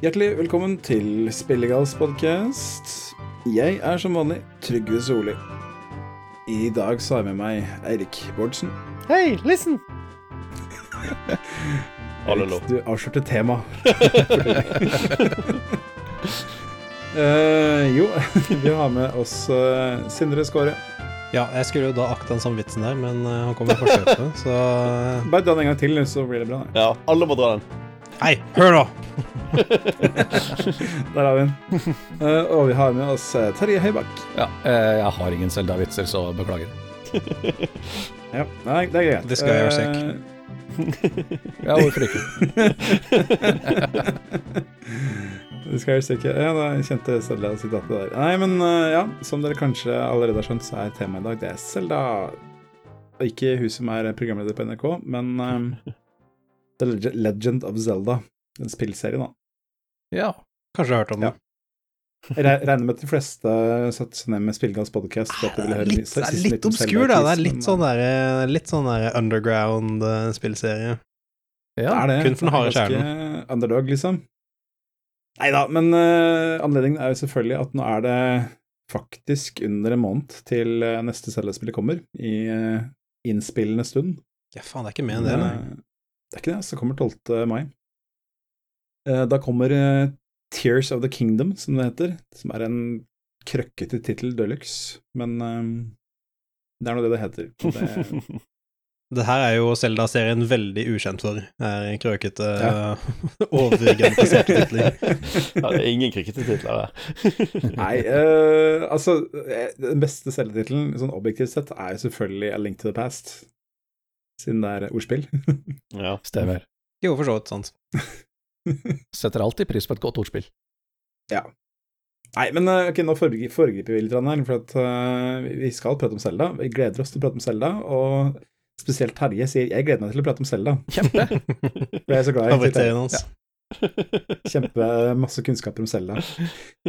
Hjertelig velkommen til Spillegals podkast. Jeg er som vanlig Trygve Solli. I dag så har jeg med meg Eirik Bårdsen. Hei, listen! Eirik, du avslørte tema. uh, jo, vi har med oss uh, Sindre Skåre. Ja, jeg skulle jo da akte den samme vitsen der, men eh, han kom med forsøket, så Bare dra den en gang til, så blir det bra. Ja, alle må dra den. Hei, hør nå! Der har vi den. Uh, og vi har med oss eh, Terje Høibakk. Ja, uh, jeg har ingen Selda-vitser, så beklager. Ja, nei, det er greit. Det skal jeg gjøre sekk. Ja, hvorfor ikke? Det skal jeg ikke. Ja, da kjente Selda sitatet der. Nei, men uh, ja, som dere kanskje allerede har skjønt, så er temaet i dag det er Selda. Ikke hun som er programleder på NRK, men The Legend of Zelda. En spillserie, da. Ja. Kanskje jeg har hørt om Ja. det. Jeg regner med at de fleste satte seg ned med Spillgals podcast for at de Litt, det er litt obskur, da. Det er litt sånn eh, der, litt sånn der underground-spillserie. Ja, Det ja. er det. kun for den harde Det er Underdog, liksom. Nei da, men uh, anledningen er jo selvfølgelig at nå er det faktisk under en måned til eh, neste Zelda-spillet kommer, i uh, innspillende stund. Ja, faen, det er ikke mer enn det, nei. Det er ikke det, så kommer 12. mai. Eh, Da kommer eh, Tears of the Kingdom, som det heter, som er en krøkkete tittel de luxe, men eh, det er nå det det heter. Det, Det her er jo Zelda-serien veldig ukjent for. Er krøkete, Ja. overgentiserte titler. Ja, det er ingen krikketitler der. Nei, uh, altså eh, Den beste Selda-tittelen, sånn objektivt sett, er jo selvfølgelig A Link to the Past, siden det er ordspill. Ja. Stemmer. Jo, for så vidt, sant. Setter alltid pris på et godt ordspill. Ja. Nei, men eh, ok, nå foregriper vi litt her, for at uh, vi skal prate om Zelda. Vi gleder oss til å prate om Zelda, og spesielt Terje sier 'jeg gleder meg til å prate om Zelda'. Kjempe. For jeg er så glad i det. Ja. Kjempe masse kunnskaper om Zelda.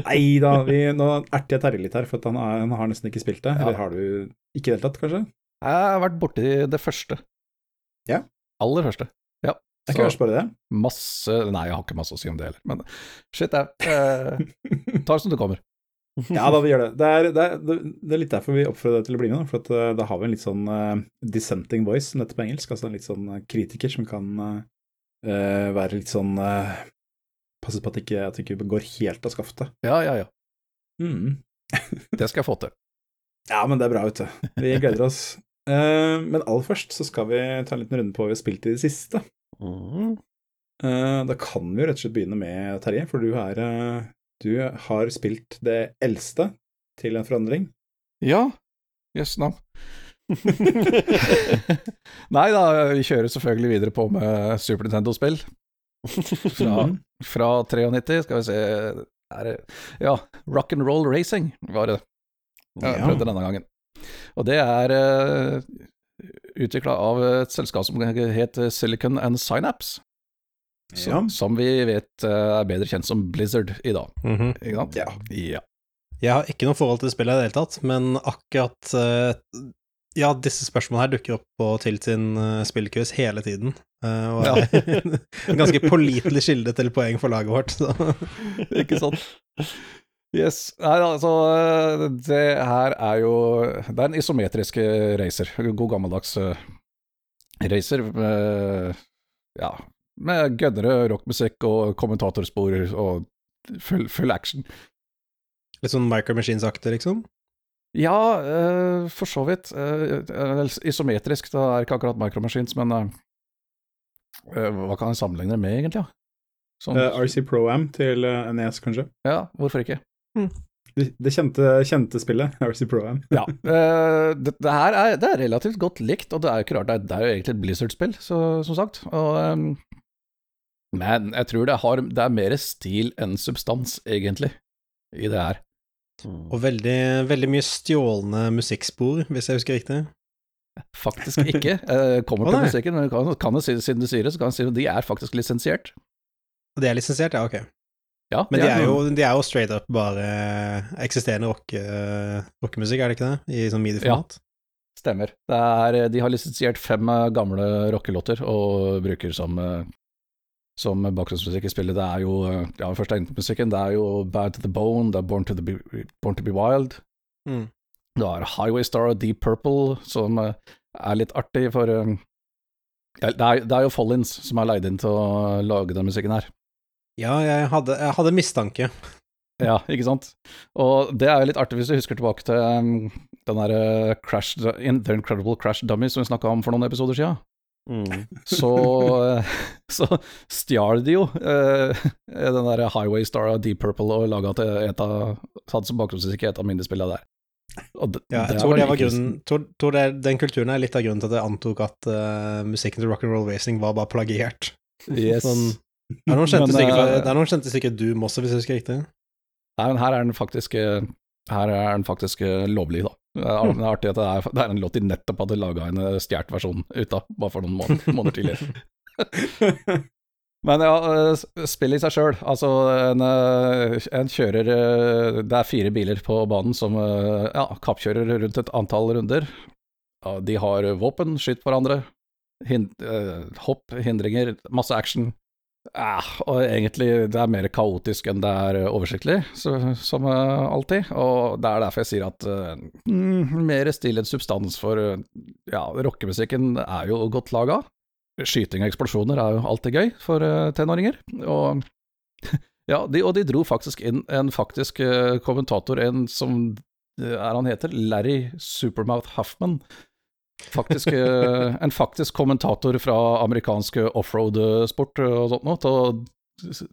Nei da, vi, nå erter jeg Terje litt her, for at han, er, han har nesten ikke spilt det. Ja. Eller har du ikke i det hele tatt, kanskje? Jeg har vært borti det første. Ja. Aller første. Ja. Jeg ikke Så verst det. masse Nei, jeg har ikke masse å si om det heller, men shit, jeg eh, tar som det kommer. Ja da, vi gjør det. Det er, det er, det er litt derfor vi oppfordrer deg til å bli med, for at, eh, da har vi en litt sånn uh, dissenting voice, som det heter på engelsk. Altså en litt sånn eh, kritiker som kan uh, være litt sånn uh, Passe på at ikke, at ikke går helt av skaftet. Ja, ja, ja. Mm. Det skal jeg få til. Ja, men det er bra, vet du. Vi gleder oss. Eh, men aller først så skal vi ta en liten runde på hva vi har spilt i det siste. Mm. Eh, da kan vi jo rett og slett begynne med Terje, for du er eh, Du har spilt det eldste til en forandring. Ja. Jøss navn. Nei da, vi kjører selvfølgelig videre på med Super Nintendo-spill. Fra, Mhm. fra 93, skal vi se er det, Ja, Rock'n'Roll Racing var det jeg Ja. prøvde denne gangen. Og det er uh, utvikla av et selskap som het Silicon and Synapse. Ja. Som, som vi vet eh, er bedre kjent som Blizzard i dag. Mhm. Ikke sant? Ja. ja. Jeg har ikke noe forhold til spillet i det hele tatt, men akkurat uh, Ja, disse spørsmålene her dukker opp på Tilt sin spillquiz hele tiden. eh, og Ja. er en ganske pålitelig kilde til poeng for laget vårt. Så. Ikke sant? Yes. Nei, altså, det her er jo Det er en isometrisk eh, racer. God gammeldags uh, racer. Uh, ja, med gønnere, rockmusikk og kommentatorspor og full, full action. Litt sånn Micro Machines-aktig, liksom. Ja, uh, for så vidt. Eh, isometrisk, det er ikke akkurat Micro Machines, men eh, hva kan jeg sammenligne det med, egentlig? Ja? Sånn, RC Pro-Am til uh, NES, kanskje. ja, hvorfor ikke? Det, det kjente, kjente spillet, RC Pro-Am. Ja. Uh, det, det her er, det er relativt godt likt, og det er jo ikke rart, det er, det er jo egentlig et Blizzard-spill, som sagt. Og, um, men jeg tror det, har, det er mer stil enn substans, egentlig, i det her. Og veldig, veldig mye stjålne musikkspor, hvis jeg husker riktig. Faktisk ikke. Jeg kommer til oh, musikken, men kan, kan jeg si, siden du sier det, så kan jeg si at de er faktisk lisensiert. De er lisensiert, ja, ok. Ja, Men de er, jo, de er jo straight up bare eksisterende rockemusikk, rock er det ikke det? I sånn medieformat? Stemmer. Det er, de har lisensiert fem eh, gamle rockelåter og bruker som eh, som bakgrunnsmusikk i spillet. Det er jo eh, ja, først er musikken, det er jo Bad to the Bone, det er Born to, be, Born to be Wild. Mm. Du har Highway Star og Deep Purple, som eh, er litt artig, for eh, ja, det, er, det er jo Follins som er leid inn til å lage den musikken her. Ja, jeg hadde, jeg hadde mistanke. Ja, ikke sant? Og det er jo litt artig hvis du husker tilbake til um, den derre Crash The Incredible Crash Dummy som vi snakka om for noen episoder siden. Mm. Så, eh, så stjal de jo eh, den der Highway Star av Deep Purple og laga til av hadde som bakgrunnsmusikk i et av minispillene der. Og Ja, jeg tror, det var grunnen, tror, tror det, den kulturen er litt av grunnen til at jeg antok at uh, musikken til Rock'n'Roll Racing var bare plagiert. Yes. Sånn, det er noen kjente stykker kjente stykker Doom også, hvis jeg husker riktig. Nei, men her er den faktisk eh, Her er den faktisk eh, lovlig, da. Det er, det er artig at det er, det er en låt de nettopp hadde laga en eh, stjålet versjon ut av, bare for noen måneder, måneder tidligere. Men ja, spill i seg sjøl. Altså, en, en kjører Det er fire biler på banen som ja, kappkjører rundt et antall runder. De har våpen, skyter hverandre, hin eh, hopp, hindringer, masse action. Ja, og egentlig det er mer kaotisk enn det er eh, oversiktlig, så, som eh, alltid. Og det er derfor jeg sier at mm, mer enn substans, for ja, rockemusikken er jo godt laga. Skyting og eksplosjoner er jo alltid gøy for uh, tenåringer. Og ja, de, og de dro faktisk inn en faktisk kommentator, en som er han heter, Larry Supermouth Huffman. Faktisk, eh, en faktisk kommentator fra amerikansk offroad-sport og sånt noe, til å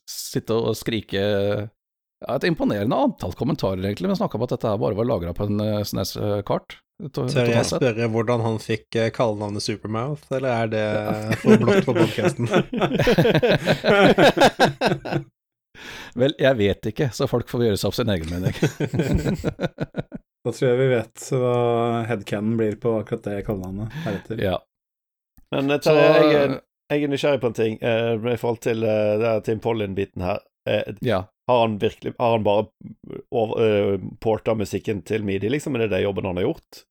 sitte og skrike ja, Et imponerende antall kommentarer, egentlig, men snakka om at dette her bare var lagra på en SNES-kart. Tør jeg spørre hvordan han fikk eh, kallenavnet Supermouth, eller er det for blått for podkasten? Vel, jeg vet ikke, så folk får gjøre seg opp sin egen mening. Da tror jeg vi vet hva headcanen blir på akkurat det kallenavnet heretter. ja. Men eh, Så, jeg, er- jeg er nysgjerrig på en ting eh, i forhold til eh, det Tim Pollin-biten her. Eh, ja. har han virkelig Har han bare over, eh, porta musikken til midi, liksom? Er det det jobben han har gjort?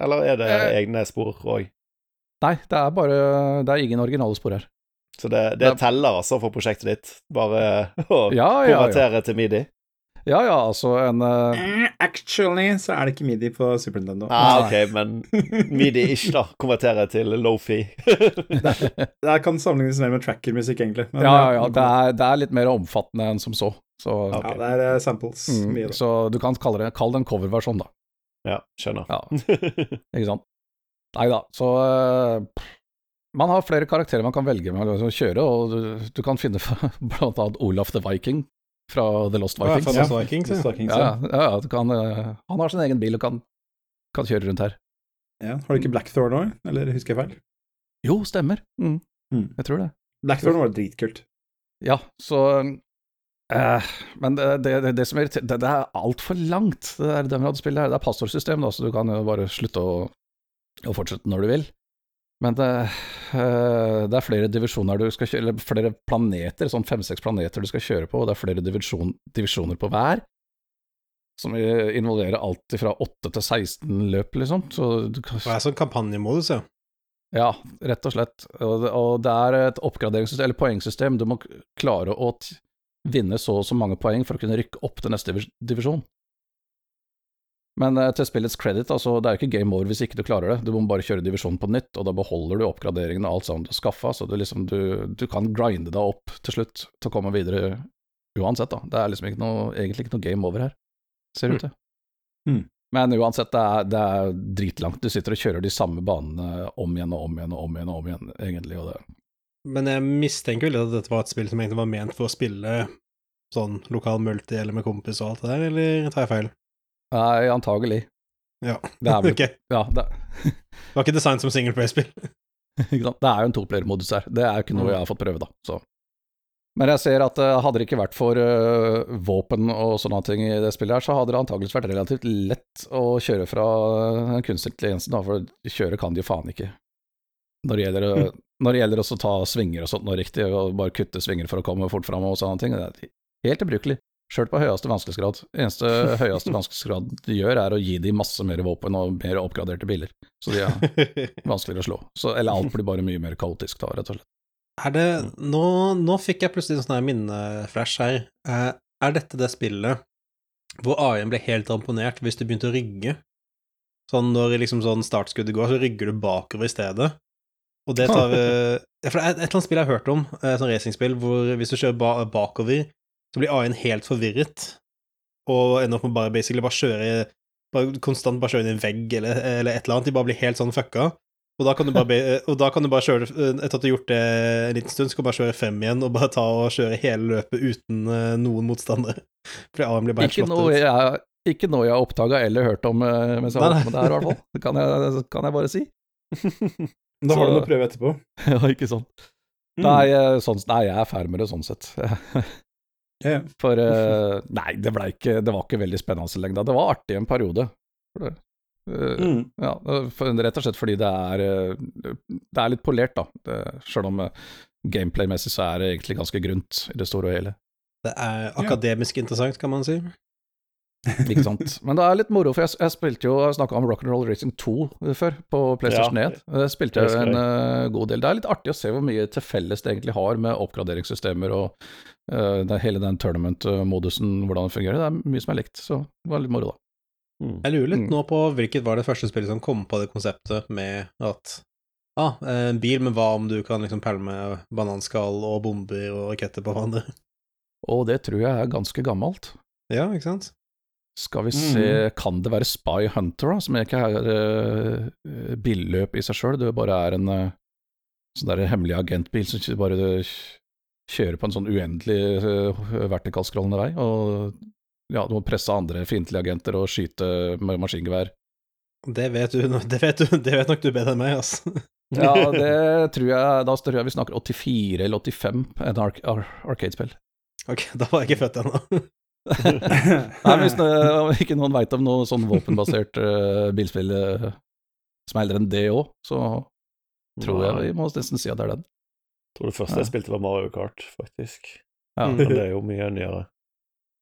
Eller er det Eh. egne spor òg? Nei, det er bare Det er ingen originale spor her. Så det, det Det- teller altså for prosjektet ditt? Bare å Ja, ja, ja. konvertere til midi? Ja, ja, altså en Eh, Actually så er det ikke midi på Super Nintendo. Ah, ok, men midi-ish, da. Konverterer til lofi. Det kan sammenlignes mer med trackermusikk, egentlig. Men, Ja, ja, ja. Det er, det er litt mer omfattende enn som så. Så, ja, det er eh, samples. mm, Mye, da. så du kan kalle det, kall det en coverversjon, da. ja, skjønner. Ja, ikke sant? Nei da, så uh, Man har flere karakterer man kan velge med å kjøre, og du, du kan finne blant annet Olaf the Viking fra The Lost Vikings. Ja, Lost Vikings, ja. Lost Vikings, Ja, ja. kan, eh, han har sin egen bil og kan, kan kjøre rundt her. Ja. Har du ikke Blackthorn òg, eller husker jeg feil? Jo, stemmer. Mm. Mm. Jeg tror det. Blackthorn var dritkult. Ja, så eh, Men det, det, det, det som er det, det er altfor langt, det der Demrad-spillet her. Det er passordsystem, da, så du kan jo bare slutte å, å fortsette når du vil. Men det, eh, det er flere divisjoner du skal kjøre, eller flere planeter, sånn fem-seks planeter du skal kjøre på, og det er flere divisjon, divisjoner på hver. Som eh, involverer alt fra 8 til 16 løp, liksom. Så du kan, Det er sånn kampanjemodus, ja. ja, rett og slett. Og det, er et oppgraderingssystem, eller poengsystem. Du må klare å vinne så og så mange poeng for å kunne rykke opp til neste divis- divisjon. Men eh, til spillets credit, altså, det er jo ikke game over hvis ikke du klarer det. Du må bare kjøre divisjonen på nytt, og da beholder du oppgraderingen og alt sammen du har skaffa, så du, liksom, du, du kan grinde deg opp til slutt til å komme videre uansett, da. Det er liksom ikke noe, egentlig ikke noe game over her, ser det ut til. Mm. Men uansett, det er, det er dritlangt. Du sitter og kjører de samme banene om igjen og om igjen og om igjen, og om igjen egentlig, og det Men jeg mistenker vel at dette var et spill som egentlig var ment for å spille sånn lokal multi eller med kompis og alt det der, eller tar jeg feil? Nei, antagelig. Ja. Det er vel Ok. Ja, det, Det var ikke designet som singleplay-spill. det er jo en toplayer-modus her. Det er jo ikke noe jeg har fått prøve, da. Så. Men jeg ser at uh, hadde det ikke vært for uh, våpen og sånne ting i det spillet her, så hadde det antakeligvis vært relativt lett å kjøre fra den kunstige intelligensen, da, for kjøre kan de jo faen ikke. Når det gjelder, å- når det gjelder å ta svinger og sånt noe riktig, og bare kutte svinger for å komme fort fram og sånne ting, det er helt ubrukelig. Sjøl på høyeste vanskelighetsgrad. Eneste høyeste vanskelighetsgrad de gjør, er å gi de masse mer våpen og mer oppgraderte biler. Så de er vanskeligere å slå. Så, eller alt blir bare mye mer kaotisk da, rett og slett. Er det Nå, nå fikk jeg plutselig en sånn minneflash her. Eh, er dette det spillet hvor AI-en ble helt ramponert hvis du begynte å rygge? Sånn når liksom sånn startskuddet går, så rygger du bakover i stedet. Og det tar vi For det er et eller annet spill jeg har hørt om, et sånt racingspill, hvor hvis du kjører ba bakover, så blir AI-en helt forvirret, og ender opp med bare basically bare kjøre bare konstant bare kjøre inn i en vegg eller, eller et eller annet. De bare blir helt sånn fucka. Og da kan du bare, be, og da kan du bare kjøre Etter at du har gjort det en liten stund, så kan du bare kjøre frem igjen og bare ta og kjøre hele løpet uten uh, noen motstandere. Fordi A-en blir bare Ikke slått noe ut. jeg, ikke noe jeg har oppdaga eller hørt om mens jeg har holdt på med det her, i hvert fall. Det kan jeg, kan jeg bare si. Da har Så- du noe å prøve etterpå. ja, ikke sant. Mm. Nei, eh, sånn, nei, jeg er det sånn sett. Ja, ja. For uh, Nei, det, ikke, det var ikke veldig spennende lenger. Det var artig en periode. For det, eh, Mm. ja, for, rett og slett fordi det er eh, Det er litt polert, da. Det, selv om uh, gameplay-messig så er det egentlig ganske grunt i det store og hele. Det er akademisk interessant, kan man si. Ikke sant. Men det er litt moro, for jeg, jeg spilte jo Jeg snakka om Rock'n'Roll Racing 2 før, på PlayStation Ja, 1. Det spilte jeg en eh, god del. Det er litt artig å se hvor mye til felles det egentlig har med oppgraderingssystemer og uh, det, hele den tournament-modusen, hvordan det fungerer. Det er mye som er likt, så det var litt moro, da. Mm. Jeg lurer litt Mm. nå på hvilket var det første spillet som kom på det konseptet med at ah, en bil, men hva om du kan liksom pælme bananskall og bomber og raketter på hverandre? Og det tror jeg er ganske gammelt. Ja, ikke sant? Skal vi se, kan det være Spy Hunter, da, som ikke er uh, billøp i seg sjøl, det bare er en uh, sånn der hemmelig agentbil som bare eh, kjører på en sånn uendelig uh, vertikalskrollende vei, og ja, du må presse andre fiendtlige agenter og skyte med maskingevær. Det vet du, det vet du, det vet nok du bedre enn meg, altså. Ja, det tror jeg, da tror jeg vi snakker 84 eller 85, en ar ar arcade-spill. Ok, da var jeg ikke født ennå. Nei, Hvis det, ikke noen veit om noe sånn våpenbasert uh, bilspill uh, som er eldre enn det òg, så tror jeg vi må nesten si at det er den. Jeg tror det første Ja. jeg spilte var Mario Kart, faktisk. Ja. Men det er jo mye nyere.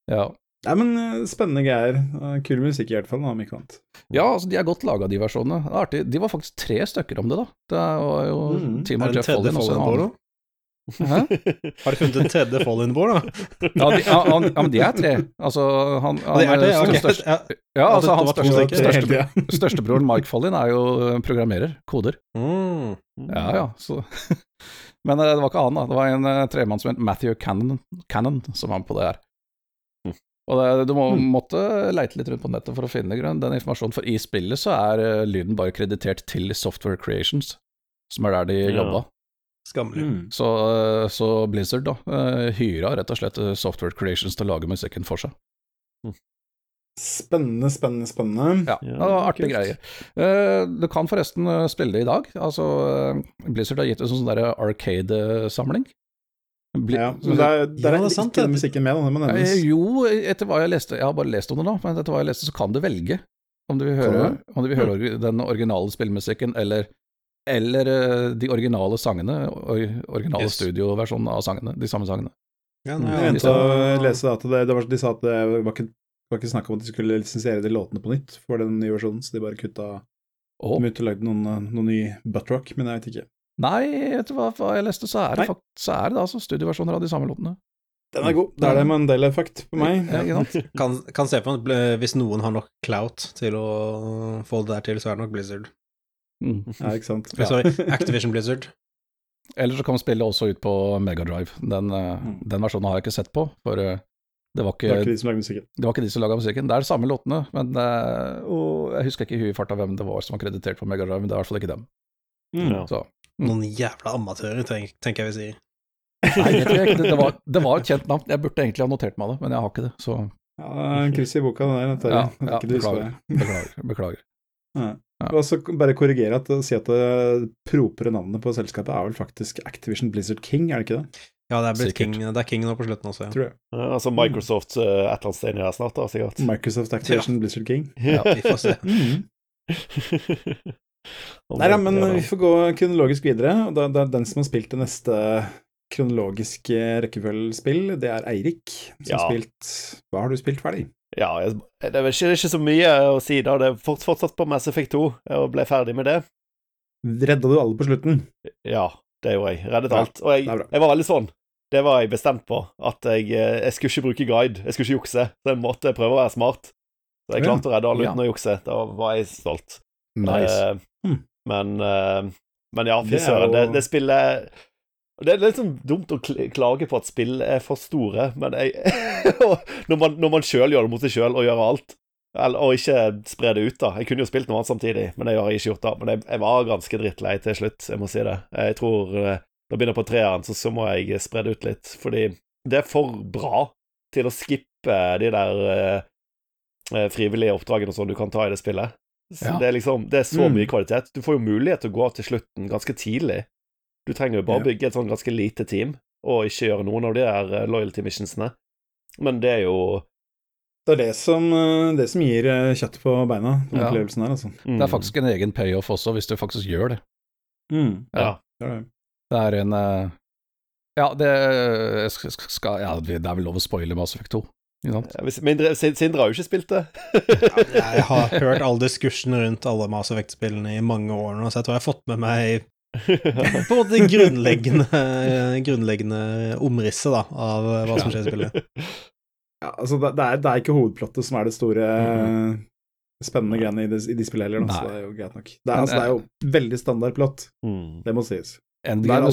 Ja. Nei, men eh, spennende greier. Kul musikk i hvert fall, om ikke annet. ja, altså de er godt laga, de versjonene. Det er artig. De var faktisk tre stykker om det, da. Det var jo Mm. Team det en Jeff Follin også en Fallen annen. da? Hæ? Har du funnet en tredje Fallen da? Ja, de, ja, han, ja, men de er tre. Altså, han, han det er det, ja, ok. største, Ja. ja, altså, hans største, største, størstebroren Mike Fallin er jo programmerer, koder. Mm. Ja, ja, så Men eh, det var ikke han, da. Det var en uh, tremann som het Matthew Cannon, Cannon som var med på det her. Mm. Og det, du må, Mm. måtte leite litt rundt på nettet for å finne grunn, den informasjonen, for i spillet så er eh, lyden bare kreditert til Software Creations, som er der de Ja. jobba. Skammelig. Mm. Så, eh, så Blizzard da, uh, hyra rett og slett eh, Software Creations til å lage musikken for seg. Spennende, spennende, spennende. Ja, Ja, det var artig greie. Eh, du kan forresten eh, spille det i dag. Altså, eh, Blizzard har gitt ut en sånn Arcade-samling. Bli- Ja, men der, der Ja, er det er sant, ikke det. den musikken med, da. Det må Eh. Jo, etter hva jeg leste, jeg har bare lest om det nå, men etter hva jeg leste, så kan du velge om du vil høre, du? om du vil høre den originale spillmusikken eller, eller eh, de originale sangene, originale Yes. studioversjonene av sangene, de samme sangene. Ja, nei, Jeg venta å lese at det, det var, de sa at det var ikke, var ikke snakk om at de skulle lisensiere de låtene på nytt for den nye versjonen, så de bare kutta oh. De begynte å lage noen, noen ny buttrock, men jeg vet ikke. nei, etter hva, hva jeg leste, så er det, fakt, så er det altså studioversjoner av de samme låtene. Den er god. Da er det Mandela-effekt på meg. Ja, kan, kan se på at hvis noen har nok clout til å få det der til, så er det nok Blizzard. Mm. Ja, ikke sant. Ja. Sorry, Activision Blizzard. Eller så kan spillet også ut på Megadrive. Den, eh, Mm. den versjonen har jeg ikke sett på, for eh, det var ikke, Det var ikke, de som lagde musikken. det var ikke de som laga musikken. Det er de samme låtene, men eh, og jeg husker ikke i huet farta hvem det var som var kreditert på Megadrive, men det er i hvert fall ikke dem. Ja. Så Noen jævla amatører, tenk, tenker jeg vi sier. Nei, det tror jeg ikke. Det, det, var, det var et kjent navn. Jeg burde egentlig ha notert meg det, men jeg har ikke det, så Ja, det er en kryss i boka, den der. Ja, ja, beklager. Beklager. beklager. Ja. Ja. Og så bare korrigere at si at det propere navnet på selskapet er vel faktisk Activision Blizzard King, er det ikke det? Ja, det er blitt King, det er King nå på slutten også, ja. Tror jeg. Ja, altså Microsoft uh, et eller annet sted inni der snart, da, sikkert. Microsoft Activision Blizzard King. ja. Vi får se. Om Nei ja, men vi får gå kronologisk videre. og da- Det er den som har spilt det neste kronologiske rekkefølgespill, det er Eirik. Som Ja. har spilt Hva har du spilt ferdig? Ja, jeg, det er ikke, det er ikke så mye å si da. Det er fortsatt på Mass Effect 2, og ble ferdig med det. Redda du alle på slutten? Ja. Det gjorde jeg. Reddet Ja, alt. Og jeg, bra. jeg var veldig sånn. Det var jeg bestemt på. At jeg, eh, jeg skulle ikke bruke guide. Jeg skulle ikke jukse. Så jeg måtte prøve å være smart. Så jeg klarte å redde alle Ja. uten å jukse. Da var jeg stolt. Nice. Uh, Hmm. men, uh, men ja, fy Det søren. Det, det spillet Det er litt sånn dumt å klage på at spill er for store, men jeg Når man, når man sjøl gjør det mot seg sjøl og gjør alt, eller, og ikke spre det ut, da. Jeg kunne jo spilt noe annet samtidig, men det har jeg ikke gjort da. Men jeg, jeg var ganske drittlei til slutt, jeg må si det. Jeg tror eh, Når jeg begynner på treeren, så, så må jeg spre det ut litt, fordi det er for bra til å skippe de der eh, eh, frivillige oppdragene som du kan ta i det spillet. Så Ja. det, er liksom, det er så Mm. mye kvalitet. Du får jo mulighet til å gå til slutten ganske tidlig. Du trenger jo bare Ja. bygge et sånn ganske lite team, og ikke gjøre noen av de der eh, loyalty missionsene. Men det er jo Det er det som, eh, det som gir eh, kjøtt på beina, den Ja. opplevelsen her, altså. mm, Det er faktisk en egen payoff også, hvis du faktisk gjør det. Mm. Ja. Det er det. Er en Ja, det skal, ja, det er vel lov å spoile Mass Effect 2, ikke? Ja, hvis- Mindre, Sindre har jo ikke spilt det. Jeg har hørt all diskursen rundt alle Mass Effect-spillene i mange år nå, så jeg tror jeg har fått med meg på en måte det grunnleggende, grunnleggende omrisset da, av hva som skjer i spillet. Ja, altså, det, det, er, det er ikke hovedplottet som er det store mm. spennende greiene i, i de spillene heller, så det er jo greit nok. Det er, Men, altså, det er jo veldig standard plott, Mm. det må sies. Endgame.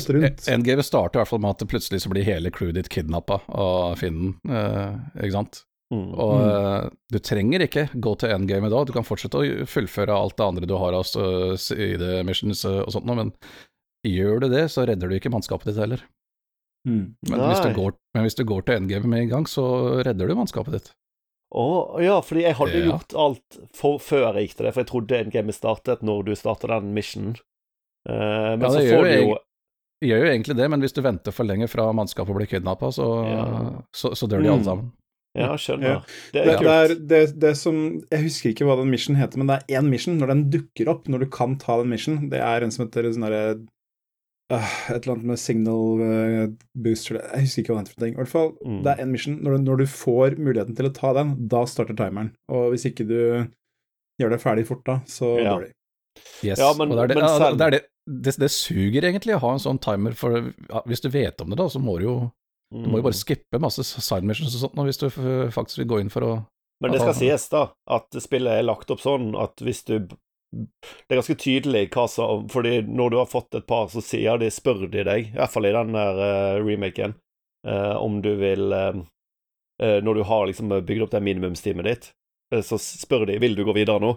Endgame starter i hvert fall med at det plutselig så blir hele crewet ditt kidnappa av fienden, eh, ikke sant? Mm. Og uh, du trenger ikke gå til endgame da, du kan fortsette å fullføre alt det andre du har av altså, side missions og sånt noe, men gjør du det, så redder du ikke mannskapet ditt heller. Mm. Men hvis, du går, men hvis du går til endgame med en gang, så redder du mannskapet ditt. Å, ja, fordi jeg hadde Ja. gjort alt for, før jeg gikk til det, for jeg trodde endgamet startet når du starta den missionen. Uh, men Ja, så får du du jeg- jo Gjør jo egentlig det, men hvis du venter for lenge fra mannskapet blir kidnappa, så, Ja. så, så dør de alle Mm. sammen. Ja, skjønner. Ja. Det Det, er det, kult. er, det, det som Jeg husker ikke hva den mission heter, men det er én mission. Når den dukker opp, når du kan ta den mission, det er en som heter sånn derre uh, Et eller annet med signal uh, booster Jeg husker ikke hva den heter. I hvert fall, Mm. det er en mission. Når du, når du får muligheten til å ta den, da starter timeren. Og hvis ikke du gjør det ferdig fort da, så Ja. dårlig. Yes. Ja, men- og det er det, men ja, selv- det, er det, det, det suger egentlig å ha en sånn timer, for ja, hvis du vet om det, da, så må du jo Du må jo bare Mm. skippe masse side missions og sånt hvis du faktisk vil gå inn for å Men det skal sies, da, at spillet er lagt opp sånn at hvis du Det er ganske tydelig hva som Fordi når du har fått et par, så sier de, spør de deg, i hvert fall i den der uh, remaken, uh, om du vil uh, Når du har liksom bygd opp det minimumsteamet ditt, så spør de vil du gå videre nå.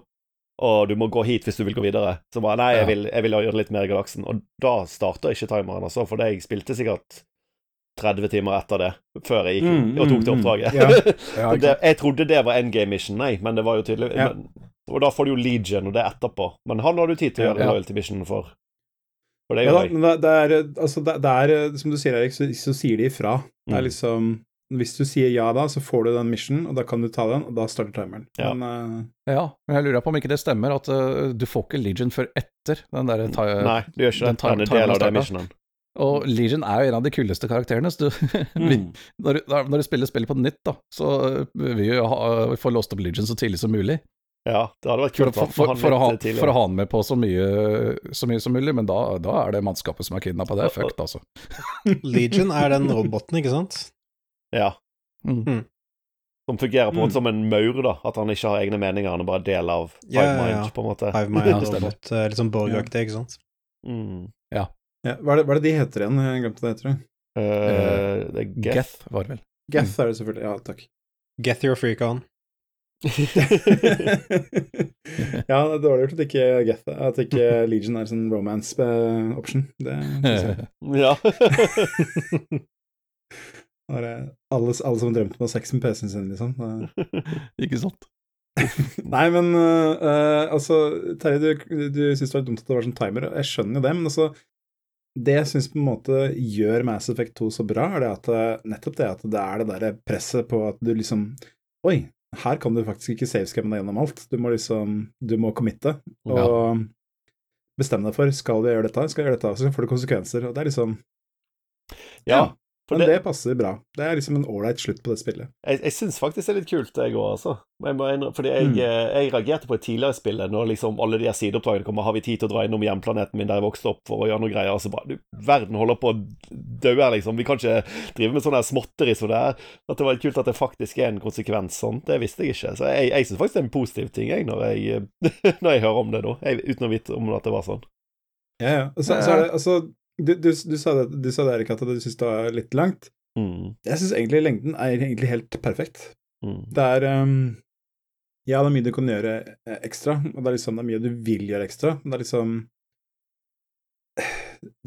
Og du må gå hit hvis du vil gå videre. Så bare nei, jeg vil, jeg vil gjøre litt mer i galaksen. Og da starter ikke timeren, altså, for det jeg spilte sikkert 30 timer etter det, før jeg gikk Mm, og tok det mm, mm. oppdraget. Ja. Ja, det, jeg trodde det var endgame mission, nei, men det var jo tydelig Ja. men, Og da får du jo Legion, og det er etterpå. Men han har du tid til å gjøre Ja. loyalty mission for. For det gjør jeg. det, det, er, altså, det, det er, som du sier, Erik, så, så sier de ifra. Det er Mm. liksom Hvis du sier ja da, så får du den mission, og da kan du ta den, og da starter timeren. Ja. Men Ja, men jeg lurer på om ikke det stemmer, at uh, du får ikke Legion før etter den der Nei, du gjør ikke den det. tar- Den er en del av den missionen. Og Legion er jo en av de kuleste karakterene, så du, Mm. når, du- når du spiller spillet på nytt, da, så uh, vil vi jo ha, få låst opp Legion så tidlig som mulig. Ja, det hadde vært kult. for, for, for, å ha, litt tidligere. for å ha han med på så mye, så mye som mulig, men da, da er det mannskapet som er kidnappa. Det er fucked, altså. Legion er den roboten, ikke sant? Ja. Mm. Som fungerer på en Mm. måte som en maur, da. At han ikke har egne meninger, han er bare del av Hive ja, Mind, ja. på en måte. Hive Mind ja, robot, liksom Borg-aktig, ikke sant? Mm. ja, hva, er det, hva er det de heter igjen? Jeg glemte det heter. Uh, det er Geth. Geth var det vel. Geth er det selvfølgelig. Ja, takk. Geth your freak on. ja, det er dårlig gjort at ikke Geth At ikke Legion er sånn romance-option. Det ja. Bare alle, alle som drømte om å ha sex med PC-en sin, liksom. Ikke sant? Nei, men uh, altså Terje, du, du syns det var dumt at det var sånn timer. Jeg skjønner jo det, men altså Det jeg syns på en måte gjør Mass Effect 2 så bra, er det at øh, nettopp det at det er det derre presset på at du liksom Oi, her kan du faktisk ikke savescamme deg gjennom alt. Du må liksom Du må committe og bestemme deg for skal vi gjøre dette, skal vi gjøre dette, så får det konsekvenser. Og det er liksom ja. For Men det- det passer bra. Det er liksom en ålreit slutt på det spillet. Jeg, jeg syns faktisk det er litt kult, jeg òg, altså. Jeg Fordi jeg, Mm. eh, jeg reagerte på et tidligere spill når liksom alle de her sideoppdragene kommer. Har vi tid til å dra innom hjemplaneten min der jeg vokste opp for å gjøre noe greier? Altså bare du, Verden holder på å dø her, liksom. Vi kan ikke drive med sånne småtteri som det er. At det var litt kult at det faktisk er en konsekvens sånn. Det visste jeg ikke. Så jeg, jeg syns faktisk det er en positiv ting, jeg, når jeg, når jeg hører om det nå. Jeg, uten å vite om at det var sånn. Ja, ja. Så, så er det, altså, du, du, du sa det, du sa det Erik, at du syns det var litt langt. Mm, Jeg syns egentlig lengden er egentlig helt perfekt. mm. Det er um, Ja, det er mye du kan gjøre eh, ekstra, og det er liksom det er mye du vil gjøre ekstra. Men det er liksom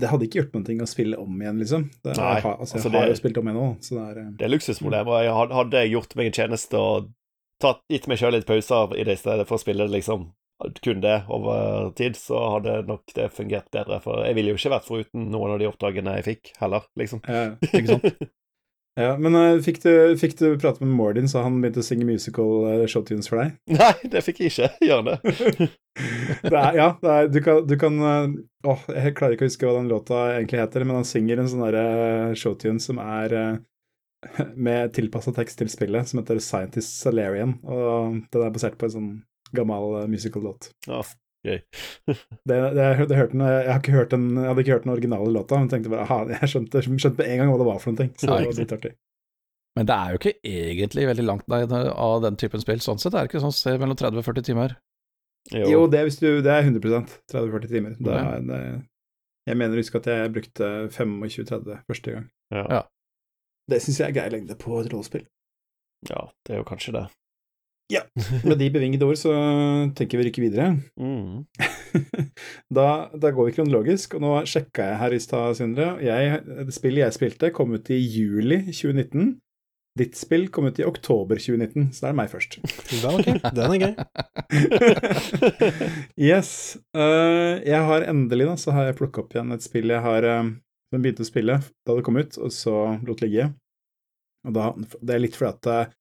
Det hadde ikke gjort noen ting å spille om igjen, liksom. Det, Nei, jeg har, altså, jeg altså, har det- jo spilt om igjen nå, så det er um, Det er luksusproblemer. Jeg Hadde jeg gjort meg en tjeneste og tatt, gitt meg sjøl litt pauser i det stedet for å spille det, liksom kun det over tid, så hadde nok det fungert bedre. For jeg ville jo ikke vært foruten noen av de oppdragene jeg fikk, heller, liksom. ja. Ikke sant? ja, Men eh, fikk, du, fikk du prate med Mordin, så han begynte å synge musical uh, showtunes for deg? Nei, det fikk jeg ikke. Gjør det. det er, ja, det er, du kan, du kan eh, Åh, jeg klarer ikke å huske hva den låta egentlig heter, men han synger en sånn derre showtune som er med tilpassa tekst til spillet, som heter Scientist Salarian, og den er basert på en sånn gammel eh, musical-låt. Ja, gøy. Det, det, jeg, det hørte jeg, har ikke hørt den, jeg hadde ikke hørt den originale låta, men tenkte bare aha, jeg skjønte, skjønte med en gang hva det var for noe, så det var litt artig. Men det er jo ikke egentlig veldig langt nei, av den typen spill. Sånn sett er det ikke sånn se mellom 30 og 40 timer. Jo. Jo, det er, hvis du, det er 100% 30-40 timer. Det okay. er, det, jeg mener å huske at jeg brukte 25-30 første gang. Ja. Ja. Det syns jeg er grei lengde på et rollespill. ja, det er jo kanskje det. Med de bevingede ord så tenker vi rykke videre. Mm. da, da går vi kronologisk, og nå sjekka jeg her i stad, Sindre. Jeg, det spillet jeg spilte, kom ut i juli 2019. Ditt spill kom ut i oktober 2019, så det er meg først. Den er, okay. den er gøy. yes. Uh, jeg har endelig, da, så har jeg plukka opp igjen et spill jeg har uh, som begynte å spille da det kom ut, og så lot ligge. Og da, Det er litt fordi at eh,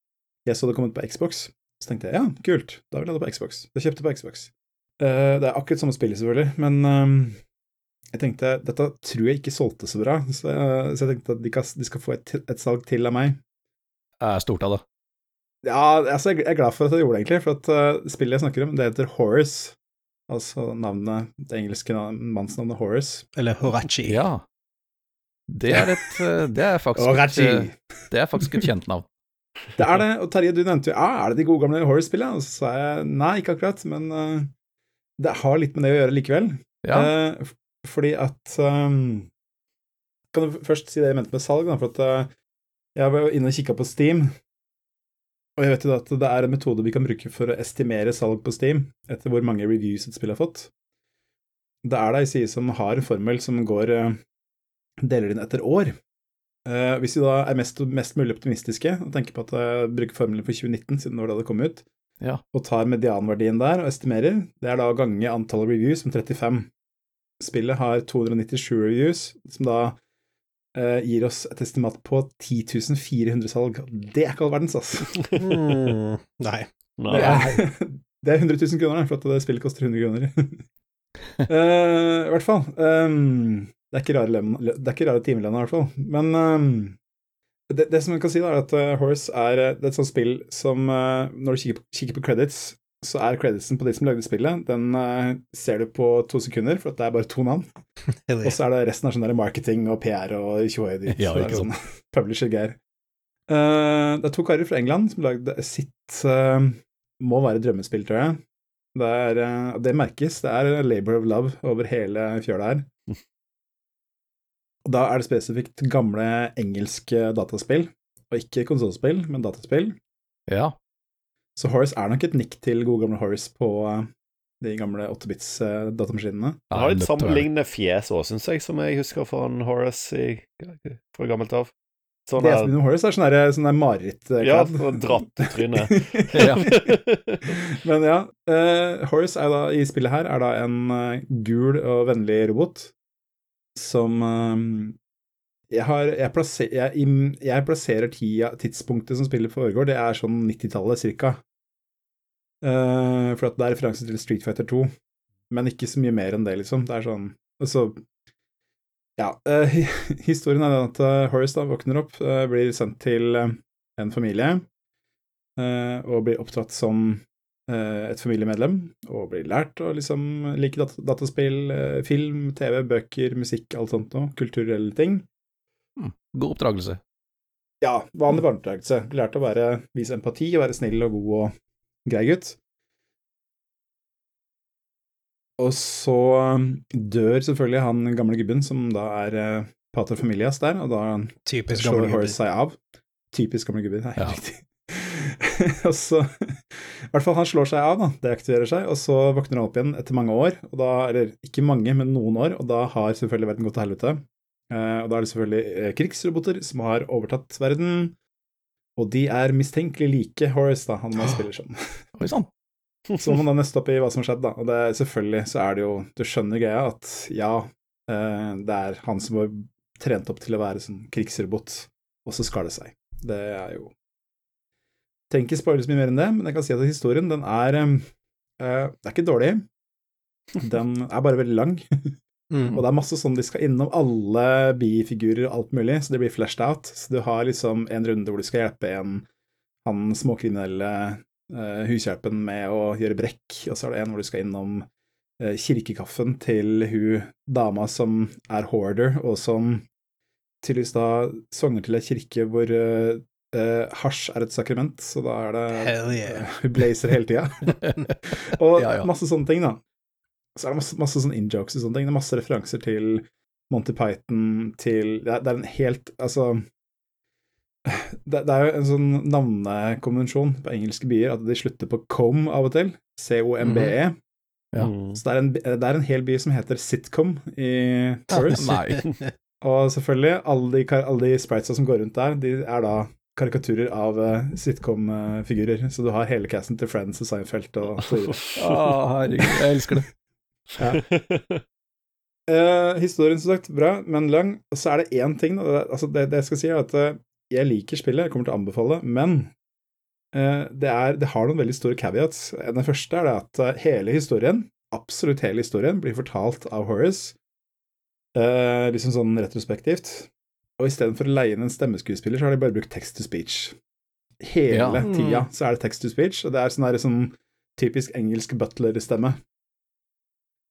jeg så det kom ut på Xbox, så tenkte jeg ja, kult, da vil jeg ha det på Xbox. Jeg kjøpte på Xbox. Eh, det er akkurat samme spillet, selvfølgelig, men eh, jeg tenkte dette tror jeg ikke solgte så bra, så, jeg- så jeg tenkte at de, kan, de skal få et, et salg til av meg. Det er stort av det. Ja, altså, jeg er glad for at jeg gjorde det, egentlig, for at uh, spillet jeg snakker om, det heter Horace. Altså navnet, det engelske navn- mannsnavnet Horace. Eller Horachi. Ja. Det er et eh, Det er faktisk, et, eh, det er faktisk et kjent navn. Det er det, og Terje, du nevnte jo ja, er det de gode gamle horror-spillene? Og så sa jeg nei, ikke akkurat, men uh, det har litt med det å gjøre likevel. Ja. Uh, fordi at um, Kan du først si det jeg mente med salg, da, for at uh, jeg var inne og kikka på Steam, og jeg vet jo at det er en metode vi kan bruke for å estimere salg på Steam, etter hvor mange reviews et spill har fått. Det er da ei side som har en formel som går deler inn etter år. Eh, hvis vi da er mest, mest mulig optimistiske og tenker på at jeg bruker formelen for 2019, siden det var da det kom ut, Ja. og tar medianverdien der og estimerer, det er da å gange antallet reviews med 35. Spillet har 297 reviews, som da eh, gir oss et estimat på 10 400 salg. Det er ikke all verdens, altså. Mm, nei. Nei. Det er, det er 100 000 kroner, for at det spillet koster 100 kroner. uh, I hvert fall. ehm, det er ikke rare, lem- timelønna, i hvert fall. Men ehm, det, det som jeg kan si, da, er at eh, Horse er, eh, det er et sånt spill som uh, Når du kikker på, kikker på credits, så er creditsen på de som lagde spillet, den uh, ser du på to sekunder, for at det er bare to navn. Og så er det resten av sånn der marketing og PR og tjohei dit. Ja, så sånn publisher-geir. Eh, det er to karer fra England som lagde sitt Må være drømmespill, tror jeg. Det, er, det merkes. Det er labor of love over hele fjøla her. Og da er det spesifikt gamle engelske dataspill, og ikke konsollspill, men dataspill. Ja. Så Horace er nok et nikk til gode gamle Horace på eh, de gamle 8-bits-datamaskinene. Han har litt nødt til å være det. sammenlignende fjes òg, syns jeg, som jeg husker fra Horace i, fra gammelt av. Sånn Det er med Horace, er sånn der- sånn der marerittkledd. ja, sånn dratt tryne. Ja. Men ja, uh, Horace er da, i spillet her er da en eh, gul og vennlig robot som eh, jeg, har, jeg, plasser, jeg, jeg plasserer tida, tidspunktet som spillet foregår, det er sånn 90-tallet cirka. Uh, for det er referanse til Street Fighter 2, men ikke så mye mer enn det, liksom. Det er sånn Altså, Ja, Uh, historien er den at eh, Horace da våkner opp, uh, blir sendt til en familie, og blir oppdratt som et familiemedlem, og blir lært å liksom like dat dataspill, eh, film, TV, bøker, musikk, alt sånt noe, kulturelle ting. God oppdragelse. Ja, vanlig barneoppdragelse. Lært å være, vise empati, og være snill og god og grei gutt. Og så um, dør selvfølgelig han gamle gubben, som da er pater familias der, og da Typisk slår Horace seg av. Typisk gamle gubber, det er helt Ja. riktig. og så I hvert fall, han slår seg av, da, deaktiverer seg, og så våkner han opp igjen etter mange år, og da, eller ikke mange, men noen år, og da har selvfølgelig verden gått til helvete. Eh, og da er det selvfølgelig eh, krigsroboter som har overtatt verden, og de er mistenkelig like Horace, da, han man spiller som. Oi sann. Så må man da nøste opp i hva som har skjedd, da. Og det, selvfølgelig så er det jo Du skjønner greia at ja, eh, det er han som var trent opp til å være sånn krigsrobot, og så skar det seg. Det er jo Trenger ikke spoile så mye mer enn det, men jeg kan si at historien, den er eh, eh, Det er ikke dårlig. Den er bare veldig lang, Mm. og det er masse sånn de skal innom alle bifigurer og alt mulig, så det blir flashed out. Så du har liksom en runde hvor du skal hjelpe en han småkriminelle uh, hushjelpen med å gjøre brekk, og så er det en hvor du skal innom uh, kirkekaffen til hun dama som er hoarder, og som tydeligvis da sogner til ei kirke hvor eh, eh, hasj er et sakrament, så da er det Hell yeah. Hun blazer hele tida. og Ja, ja. masse sånne ting, da. Så er det masse, masse sånne in-jokes og sånne ting. Det er masse referanser til Monty Python, til Det er, det er en helt Altså det, det er jo en sånn navnekonvensjon på engelske byer at de slutter på com av og til. C-O-M-B-E. Ja. Mm. Så det er, en, det er en hel by som heter Sitcom i Torres. Nei. Og selvfølgelig, alle de, alle de spritesa som går rundt der, de er da karikaturer av uh, sitcom-figurer. Så du har hele casten til Friends og Seinfeld og så videre. Herregud, jeg elsker det. Eh, historien, som sagt, bra, men lang. Og så er det én ting, da. Altså det, det jeg skal si, er at uh, jeg liker spillet, jeg kommer til å anbefale, men uh, det, er, det har noen veldig store caveats. Den første er det at hele historien, absolutt hele historien, blir fortalt av Horace, liksom sånn retrospektivt. Og istedenfor å leie inn en stemmeskuespiller, så har de bare brukt text to speech. Hele Ja. tida så er det text to speech, og det er sånn, her, sånn typisk engelsk butler-stemme.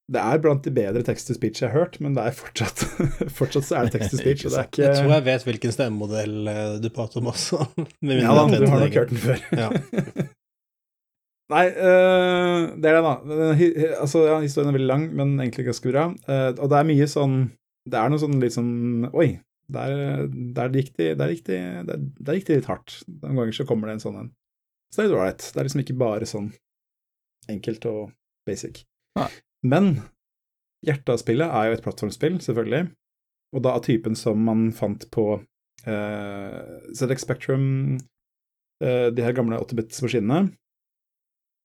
Det er blant de bedre text to speech jeg har hørt, men det er fortsatt Fortsatt så er det text to speech, og det er ikke Jeg tror jeg vet hvilken stemmemodell eh, du prater om også. Med Ja da, du har nok hørt den før. Ja. Nei, øh, det er det, da. Hi- Altså, ja, historien er veldig lang, men egentlig ganske bra. Uh, og det er mye sånn Det er noe sånn litt sånn Oi, der, der gikk de Der gikk de der, der gikk de litt hardt. Noen ganger så kommer det en sånn en. Så det er litt ålreit. Det er liksom ikke bare sånn enkelt og basic. Nei. Men hjertet av spillet er jo et plattformspill, selvfølgelig. Og da av typen som man fant på uh, ZX Spectrum, uh, de her gamle 8-bits-maskinene.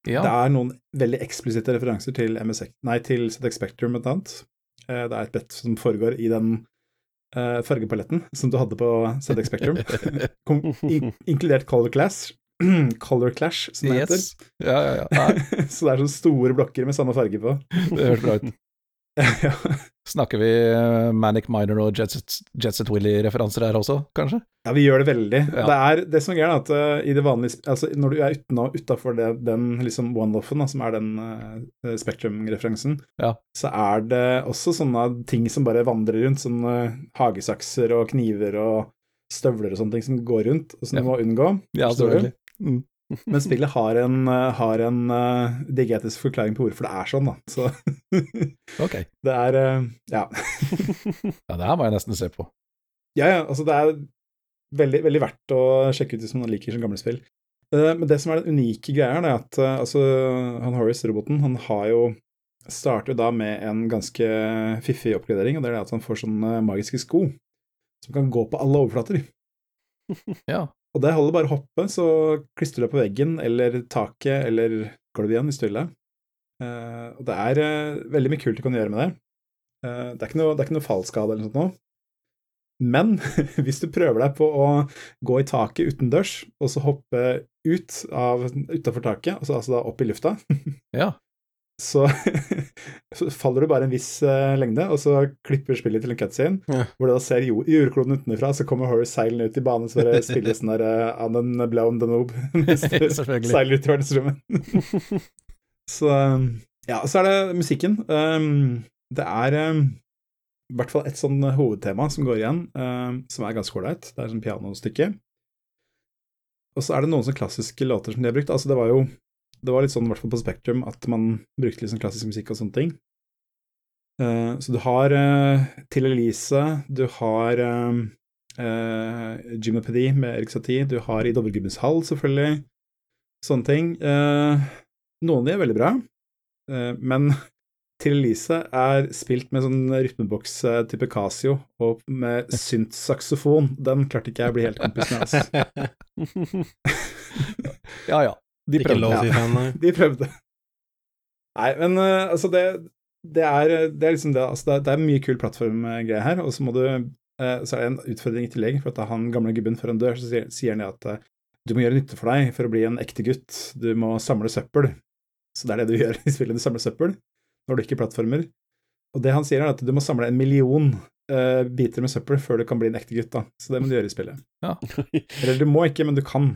Det er noen veldig eksplisitte referanser til, MSX, nei, til ZX Spectrum, blant annet. Uh, det er et brett som foregår i den eh, fargepaletten som du hadde på ZX Spectrum, Kom, in, inkludert Color Clash, Color Clash, som det heter. Ja, ja, ja. Så det er sånne store blokker med samme farge på. det høres bra ut. ja. Snakker vi eh, Manic Miner og Jetset, Jet Willy-referanser her også, kanskje? ja, vi gjør det veldig. Ja. Det, er, det som er at uh, i det vanlige altså Når du er utafor den liksom one-offen, som er den uh, Spectrum-referansen, Ja. så er det også sånne ting som bare vandrer rundt, sånne hagesakser og kniver og støvler og sånne ting som går rundt, og som du må unngå. Ja, selvfølgelig. Mm. Men spillet har en, eh, har en uh, digetisk forklaring på hvorfor det er sånn, da. Så Ok. det er uh, Ja. Ja, det her må jeg nesten se på. Ja, ja, altså det er veldig, veldig verdt å sjekke ut hvis man liker sånne gamle spill. Uh, Men det som er den unike greia, er at uh, altså, han Horace, roboten, han har jo starter jo da med en ganske fiffig oppgradering, og det er det at han får sånne magiske sko som kan gå på alle overflater. Ja. Og det holder bare å hoppe, så klistrer du deg på veggen eller taket eller gulvet igjen hvis du vil det. Eh, og det er eh, veldig mye kult du kan gjøre med det. Eh, det, er ikke noe, noe fallskade eller noe sånt noe. Men hvis du prøver deg på å gå i taket utendørs, og så hoppe ut utafor taket, altså, altså da opp i lufta, Ja. Så, så faller du bare en viss uh, lengde, og så klipper spillet til en cutscene, Ja. hvor du da ser jord, jordkloden utenfra, så kommer Horace seilende ut i banen, så bare spiller sånn der uh, Annen Blown Noob mens du seiler ut i verdensrommet. så um, ja, så er det musikken. Um, det er um, i hvert fall et sånn hovedtema som går igjen, um, som er ganske ålreit. Det er sånn pianostykke. Og så er det noen sånne klassiske låter som de har brukt. Altså, det var jo det var litt sånn, i hvert fall på Spektrum, at man brukte sånn klassisk musikk og sånne ting. Uh, så du har uh, Til Elise, du har uh, Jimmy Pedy med Erik Satie, du har I Dovregubbens hall, selvfølgelig. Sånne ting. Eh, noen av de er veldig bra, eh, men Til Elise er spilt med sånn rytmeboks eh, type Casio og med synt-saksofon. Den klarte ikke jeg å bli helt kompis med. Altså. Ja ja, de Ikke prøvde. lov Ja. fan, nei. De prøvde. Nei, men uh, altså, det, det, er, det er liksom det. Altså, det, er, det er mye kul plattformgreier her, og så må du uh, Så er det en utfordring i tillegg, for at han gamle gubben før han dør, så sier, sier han det at uh, du må gjøre nytte for deg for å bli en ekte gutt. Du må samle søppel. Så det er det du gjør i spillet. Du samler søppel når du ikke plattformer. Og det han sier, er at du må samle en million eh, biter med søppel før du kan bli en ekte gutt. da. Så det må du gjøre i spillet. Eller du må ikke, men du kan.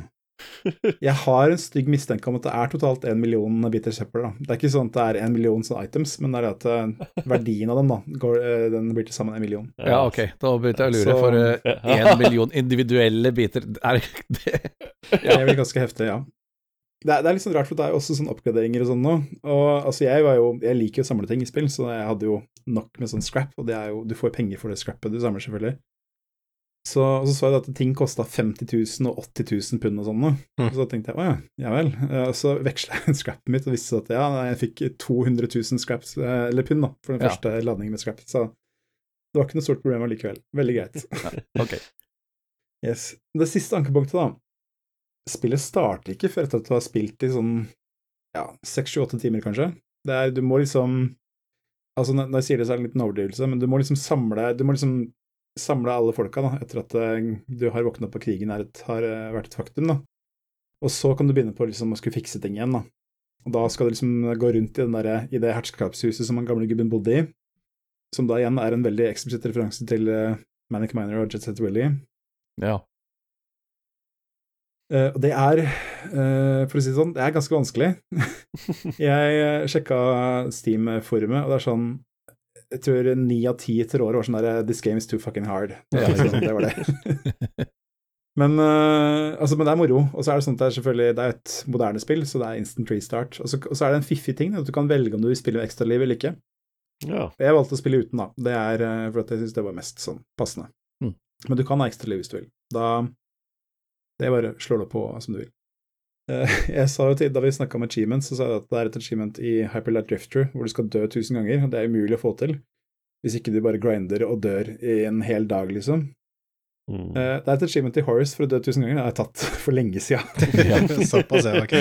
Jeg har en stygg mistanke om at det er totalt en million biter søppel. da. Det er ikke sånn at det er en million sånne items, men det er at eh, verdien av dem da, går, eh, den blir til sammen en million. Ja, ok, da begynte jeg å lure, Så- for én million individuelle biter Er det Det er vel ganske heftig, ja. Det er, det er litt sånn rart, for det er jo også sånn oppgraderinger og sånn nå. Og altså, jeg var jo Jeg liker jo å samle ting i spill, så jeg hadde jo nok med sånn scrap, og det er jo Du får penger for det scrappet du samler, selvfølgelig. Så, og så så jeg at ting kosta 50 000 og 80 000 pund og sånn nå. Mm. Så tenkte jeg å ja, ja vel. Så veksla jeg scrappet mitt og visste at ja, jeg fikk 200 000 scraps, eh, eller pund, da, for den Ja. første ladningen med scrap. Så det var ikke noe stort problem allikevel. Veldig greit. okay. Yes. Det siste ankepunktet, da. Spillet starter ikke før etter at du har spilt i sånn ja, seks, sju, åtte timer, kanskje. Det er, du må liksom Altså, når jeg sier det, så er det en liten overdrivelse, men du må liksom samle Du må liksom samle alle folka, da, etter at eh, du har våknet opp og krigen er et, har eh, vært et faktum, da. Og så kan du begynne på liksom å skulle fikse ting igjen, da. Og da skal du liksom gå rundt i, den der, i det herskapshuset som han gamle gubben bodde i, som da igjen er en veldig eksplisitt referanse til uh, Manic Miner og Jet Set Willy. Ja. Uh, og det er, uh, for å si det sånn, det er ganske vanskelig. jeg sjekka Steam-forumet, og det er sånn Jeg tror ni av ti etter året var sånn der This game is too fucking hard. Det var, liksom, det, var det. men, uh, altså, men det er moro. Og så er det sånn at det er selvfølgelig Det er et moderne spill, så det er instant restart. Og så, og så er det en fiffig ting, at du kan velge om du vil spille med ekstraliv eller ikke. Ja. Jeg valgte å spille uten, da. Det er uh, for at jeg syns det var mest sånn passende. Mm. Men du kan ha ekstraliv hvis du vil. Da Det bare slår du på som du vil. Eh, Jeg sa jo til, Da vi snakka om achievements, så sa jeg at det er et achievement i Hyperlight Drifter hvor du skal dø tusen ganger, det er umulig å få til. Hvis ikke du bare grinder og dør i en hel dag, liksom. Mm. Eh, Det er et achievement i Horace for å dø tusen ganger. Det har jeg tatt for lenge sida. Såpass, ja, ok.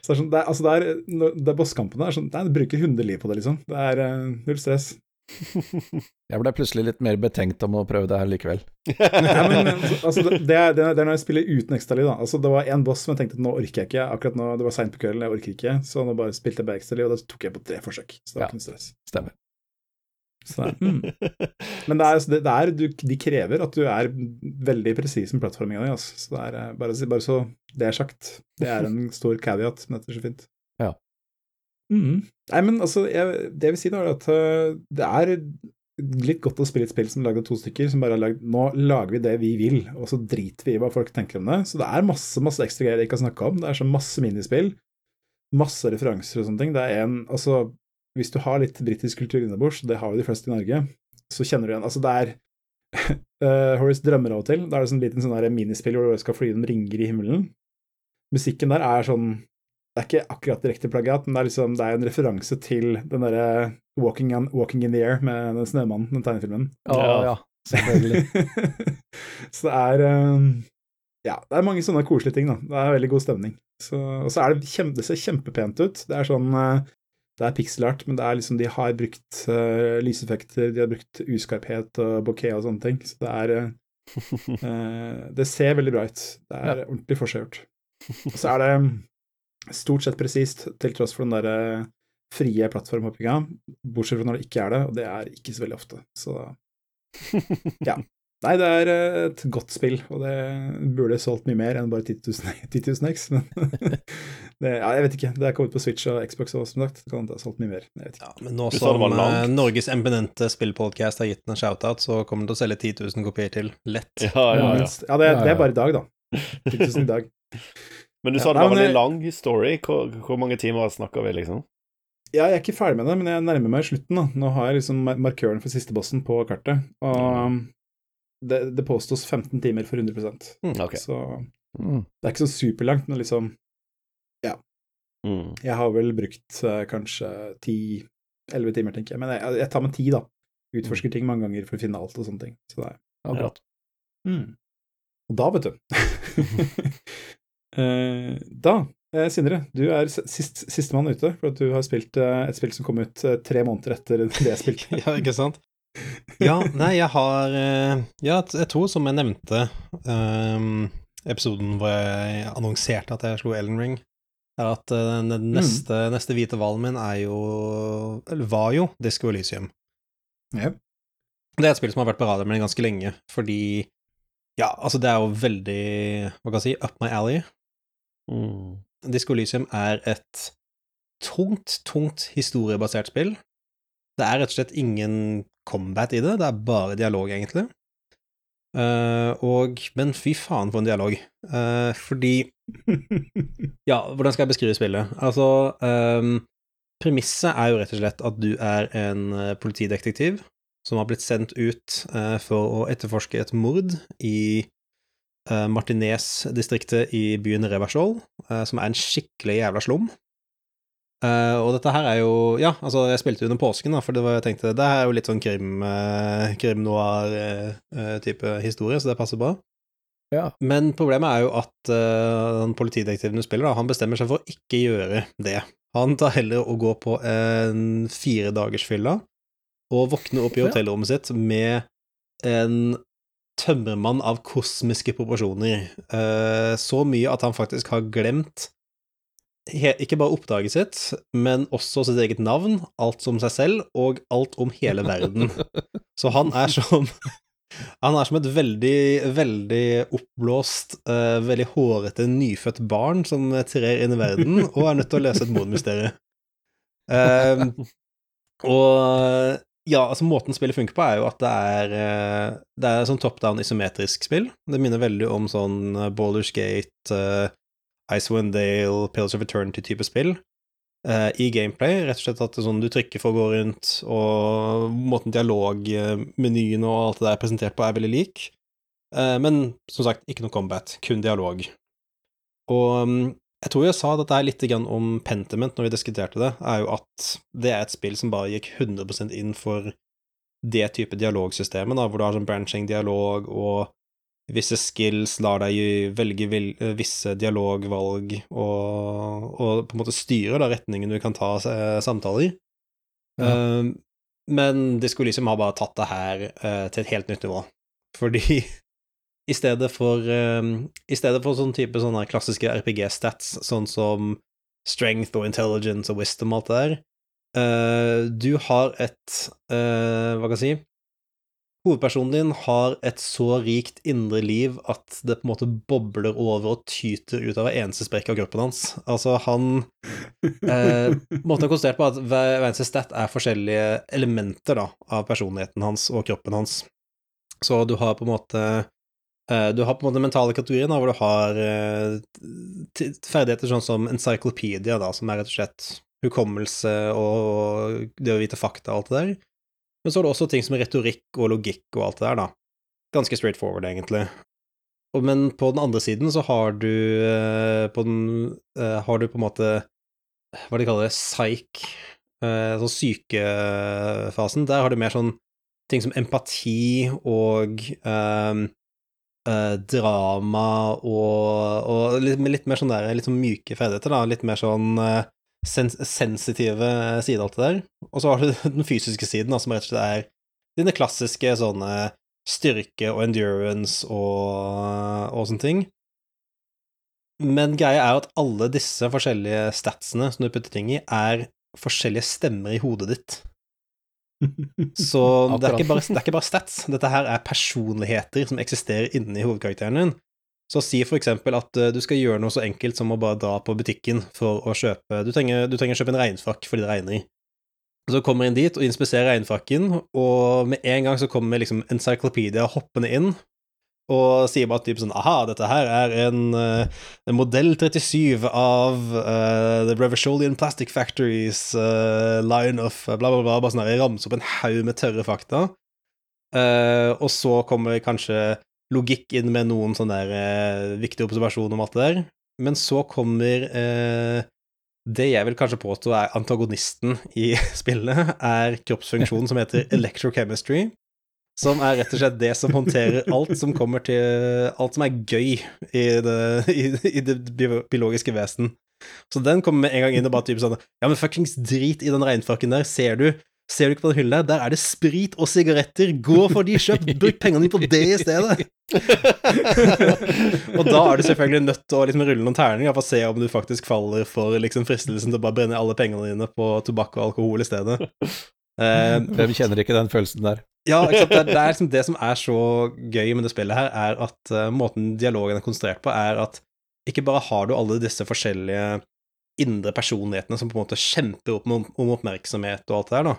Så det er sånn, det er, altså det er, det er bosskampene er sånn, nei, du bruker 100 liv på det, liksom. Det er eh, null stress. Jeg ble plutselig litt mer betenkt om å prøve det her likevel. ja, men, men, altså, det, det, er, det er når jeg spiller uten ekstraliv. Altså, det var en boss som jeg tenkte at nå orker jeg ikke. Akkurat nå, Det var seint på kvelden, jeg orker ikke. Så nå bare spilte jeg bare ekstraliv, og da tok jeg på tre forsøk. Så det var Ja. ikke noe stress. Stemmer. Så, mm. Men det er, altså, det, er, du, de krever at du er veldig presis med plattforminga di. Altså. Så det er eh, bare, bare så det er sagt. Det er en stor caveat, men dette er så fint. Mm. Nei, men altså, jeg, det jeg vil si, da, er at øh, det er litt godt å spille et spill som er laget av to stykker, som bare har lagd Nå lager vi det vi vil, og så driter vi i hva folk tenker om det. Så det er masse masse ekstra greier jeg ikke har snakka om. Det er så masse minispill, masse referanser og sånne ting. Det er en Altså, hvis du har litt britisk kultur innabords, det har jo de fleste i Norge, så kjenner du igjen Altså, det er uh, Horace drømmer av og til. Da er det sånn liten sånn minispill hvor du skal fly gjennom ringer i himmelen. Musikken der er sånn Det er ikke akkurat direkte plagiat, men det er liksom Det er en referanse til den derre Walking, Walking in the Air med den snømannen, den tegnefilmen. Ja. ja, selvfølgelig. så det er um, Ja, det er mange sånne koselige ting, da. Det er veldig god stemning. Så, og så er det kjempe, det ser kjempepent ut. Det er sånn uh, Det er pixelart, men det er liksom de har brukt uh, lyseffekter, de har brukt uskarphet og bokeh og sånne ting. Så det er uh, Det ser veldig bra ut. Det er ordentlig forseggjort. Og så er det stort sett presist, til tross for den derre frie plattformhoppinga, bortsett fra når det ikke er det, og det er ikke så veldig ofte. Så ja. Nei, det er eh, et godt spill, og det burde solgt mye mer enn bare 10 000, 10 000 X. Men det, ja, jeg vet ikke. Det er kommet på Switch og Xbox også, som sagt. Det kan ha solgt mye mer. Jeg vet ikke. Ja, men nå det som eh, Norges eminente spillpodcast har gitt den en shout-out, så kommer den til å selge 10 000 kopier til. Lett. Ja, ja, ja. Ja, det, det er bare i dag, da. 10 000 i dag. Men du Ja, sa det var en veldig lang story. Hvor, hvor mange timer snakka vi, liksom? Ja, jeg er ikke ferdig med det, men jeg nærmer meg slutten. da. Nå har jeg liksom markøren for siste bossen på kartet, og um, det, det påstås 15 timer for 100 Ok. Så Mm. det er ikke så superlangt, men liksom Mm. Jeg har vel brukt uh, kanskje 10-11 timer, tenker jeg. Men jeg, jeg tar med tid, da. Utforsker ting mange ganger for å finne alt og sånne ting. Så det er Ja, bra. Mm. Og da, vet du Da, eh, Sindre, du er sist, sistemann ute, for at du har spilt eh, et spill som kom ut eh, tre måneder etter det jeg spilte. Ja, ikke sant? Ja, nei, jeg har eh, Ja, jeg tror, som jeg nevnte ehm, episoden hvor jeg annonserte at jeg slo Elden Ring, er at eh, den neste, neste hvite hvalen min er jo Eller var jo Disco Elysium. Yep. Det er et spill som har vært på radioen min ganske lenge, fordi Ja, altså, det er jo veldig Hva kan jeg si Up my alley. Mm. Disco Elysium er et tungt, tungt historiebasert spill. Det er rett og slett ingen combat i det, det er bare dialog, egentlig. Uh, og Men fy faen for en dialog. Uh, fordi Ja, hvordan skal jeg beskrive spillet? Altså ehm, Premisset er jo rett og slett at du er en eh, politidetektiv som har blitt sendt ut uh, for å etterforske et mord i Martinez-distriktet i byen Reversvoll, eh, som er en skikkelig jævla slum. Uh, og dette her er jo Ja, altså, jeg spilte under påsken, da, for det var, jeg tenkte det her er jo litt sånn krim, uh, krim noir-type historie, så det passer bra. Ja. Men problemet er jo at uh, den politidetektiven du spiller, da, han bestemmer seg for å ikke gjøre det. Han tar heller å gå på en firedagersfylla og våkne opp i hotellrommet sitt med en tømmermann av kosmiske proporsjoner. Eh, så mye at han faktisk har glemt ikke bare oppdraget sitt, men også sitt eget navn, alt som seg selv, og alt om hele verden. Så han er som Han er som et veldig, veldig oppblåst, uh, veldig hårete, nyfødt barn som trer inn i verden og er nødt til å løse et mordmysterium. Uh, og ja, altså måten spillet funker på, er jo at det er eh, Det er sånn top down isometrisk spill. Det minner veldig om sånn eh, Baldur's Gate, uh, Icewind Dale, Pillars of Eternity-type spill. Uh, I gameplay, rett og slett at sånn du trykker for å gå rundt, og måten dialogmenyen og alt det der er presentert på, er veldig lik. Uh, men som sagt, ikke noe combat, kun dialog. Og mm, jeg tror jeg sa dette er litt om Pentiment når vi diskuterte det, er jo at det er et spill som bare gikk 100% inn for det type dialogsystemet, da, hvor du har sånn branching dialog, og visse skills lar deg velge eh, visse dialogvalg, og, og på en måte styre da retningen du kan ta eh, samtaler i. Ja. Eh, men Disco Lysium har bare tatt det her til et helt nytt nivå, fordi i stedet for um, I stedet for sånn type sånne klassiske RPG-stats, sånn som strength og intelligence og wisdom og alt det der, uh, du har et uh, Hva kan jeg si Hovedpersonen din har et så rikt indre liv at det på en måte bobler over og tyter ut av hver eneste sprekk av kroppen hans. Altså, han eh, Måten er konstruert på, at hver hver eneste stat er forskjellige elementer da, av personligheten hans og kroppen hans. Så du har på en måte Du har på en måte mentale kategorier da, hvor du har eh, ferdigheter sånn som encyclopedia, da, som er rett og slett hukommelse og det å vite fakta og alt det der. Men så har du også ting som retorikk og logikk og alt det der, da. Ganske straight forward, egentlig. Men på den andre siden så har du eh, på den eh, Har du på en måte Hva de kaller det? Eh, sånn sykefasen. Der har du mer sånn ting som empati og ehm, eh, drama og, og litt, litt mer sånn der litt sånn myke ferdigheter, da. Litt mer sånn eh, sens sensitive sider av alt det der. Og så har du den fysiske siden, da, som rett og slett er dine klassiske sånne styrke og endurance og, og sånne ting. Men greia er at alle disse forskjellige statsene som du putter ting i, er forskjellige stemmer i hodet ditt. Så det er, bare, det er ikke bare stats, dette her er personligheter som eksisterer inni hovedkarakteren din. Så si for eksempel at uh, du skal gjøre noe så enkelt som å bare dra på butikken for å kjøpe Du trenger, du trenger å kjøpe en regnfrakk fordi det regner. i. Så kommer inn dit og inspiserer regnfrakken, og med en gang så kommer liksom Encyclopedia hoppende inn og sier bare typ sånn Aha, dette her er en, uh, en modell 37 av uh, The Revacholian Plastic Factories uh, line of bla, bla, bla. Bare sånn her ramser opp en haug med tørre fakta. og så kommer kanskje logikk inn med noen sånne der viktige observasjoner om alt det der. Men så kommer det jeg vil kanskje påstå er antagonisten i spillet, er kroppsfunksjonen som heter electrochemistry som er rett og slett det som håndterer alt som kommer til Alt som er gøy i det, i, i det biologiske vesen. Så den kommer med en gang inn og bare type sånn Ja, men fuckings drit i den regnfrakken der, ser du? Ser du ikke på den hylla? Der er det sprit og sigaretter. Gå for de, kjøp! Bruk pengene dine på det i stedet! og da er du selvfølgelig nødt til å liksom rulle noen terninger for å se om du faktisk faller for liksom fristelsen til å bare brenne alle pengene dine på tobakk og alkohol i stedet. Hvem kjenner ikke den følelsen der? Ja, det, det, er liksom det som er så gøy med det spillet her, er at uh, måten dialogen er konstruert på, er at ikke bare har du alle disse forskjellige indre personlighetene som på en måte kjemper opp om, om oppmerksomhet og alt det der, da.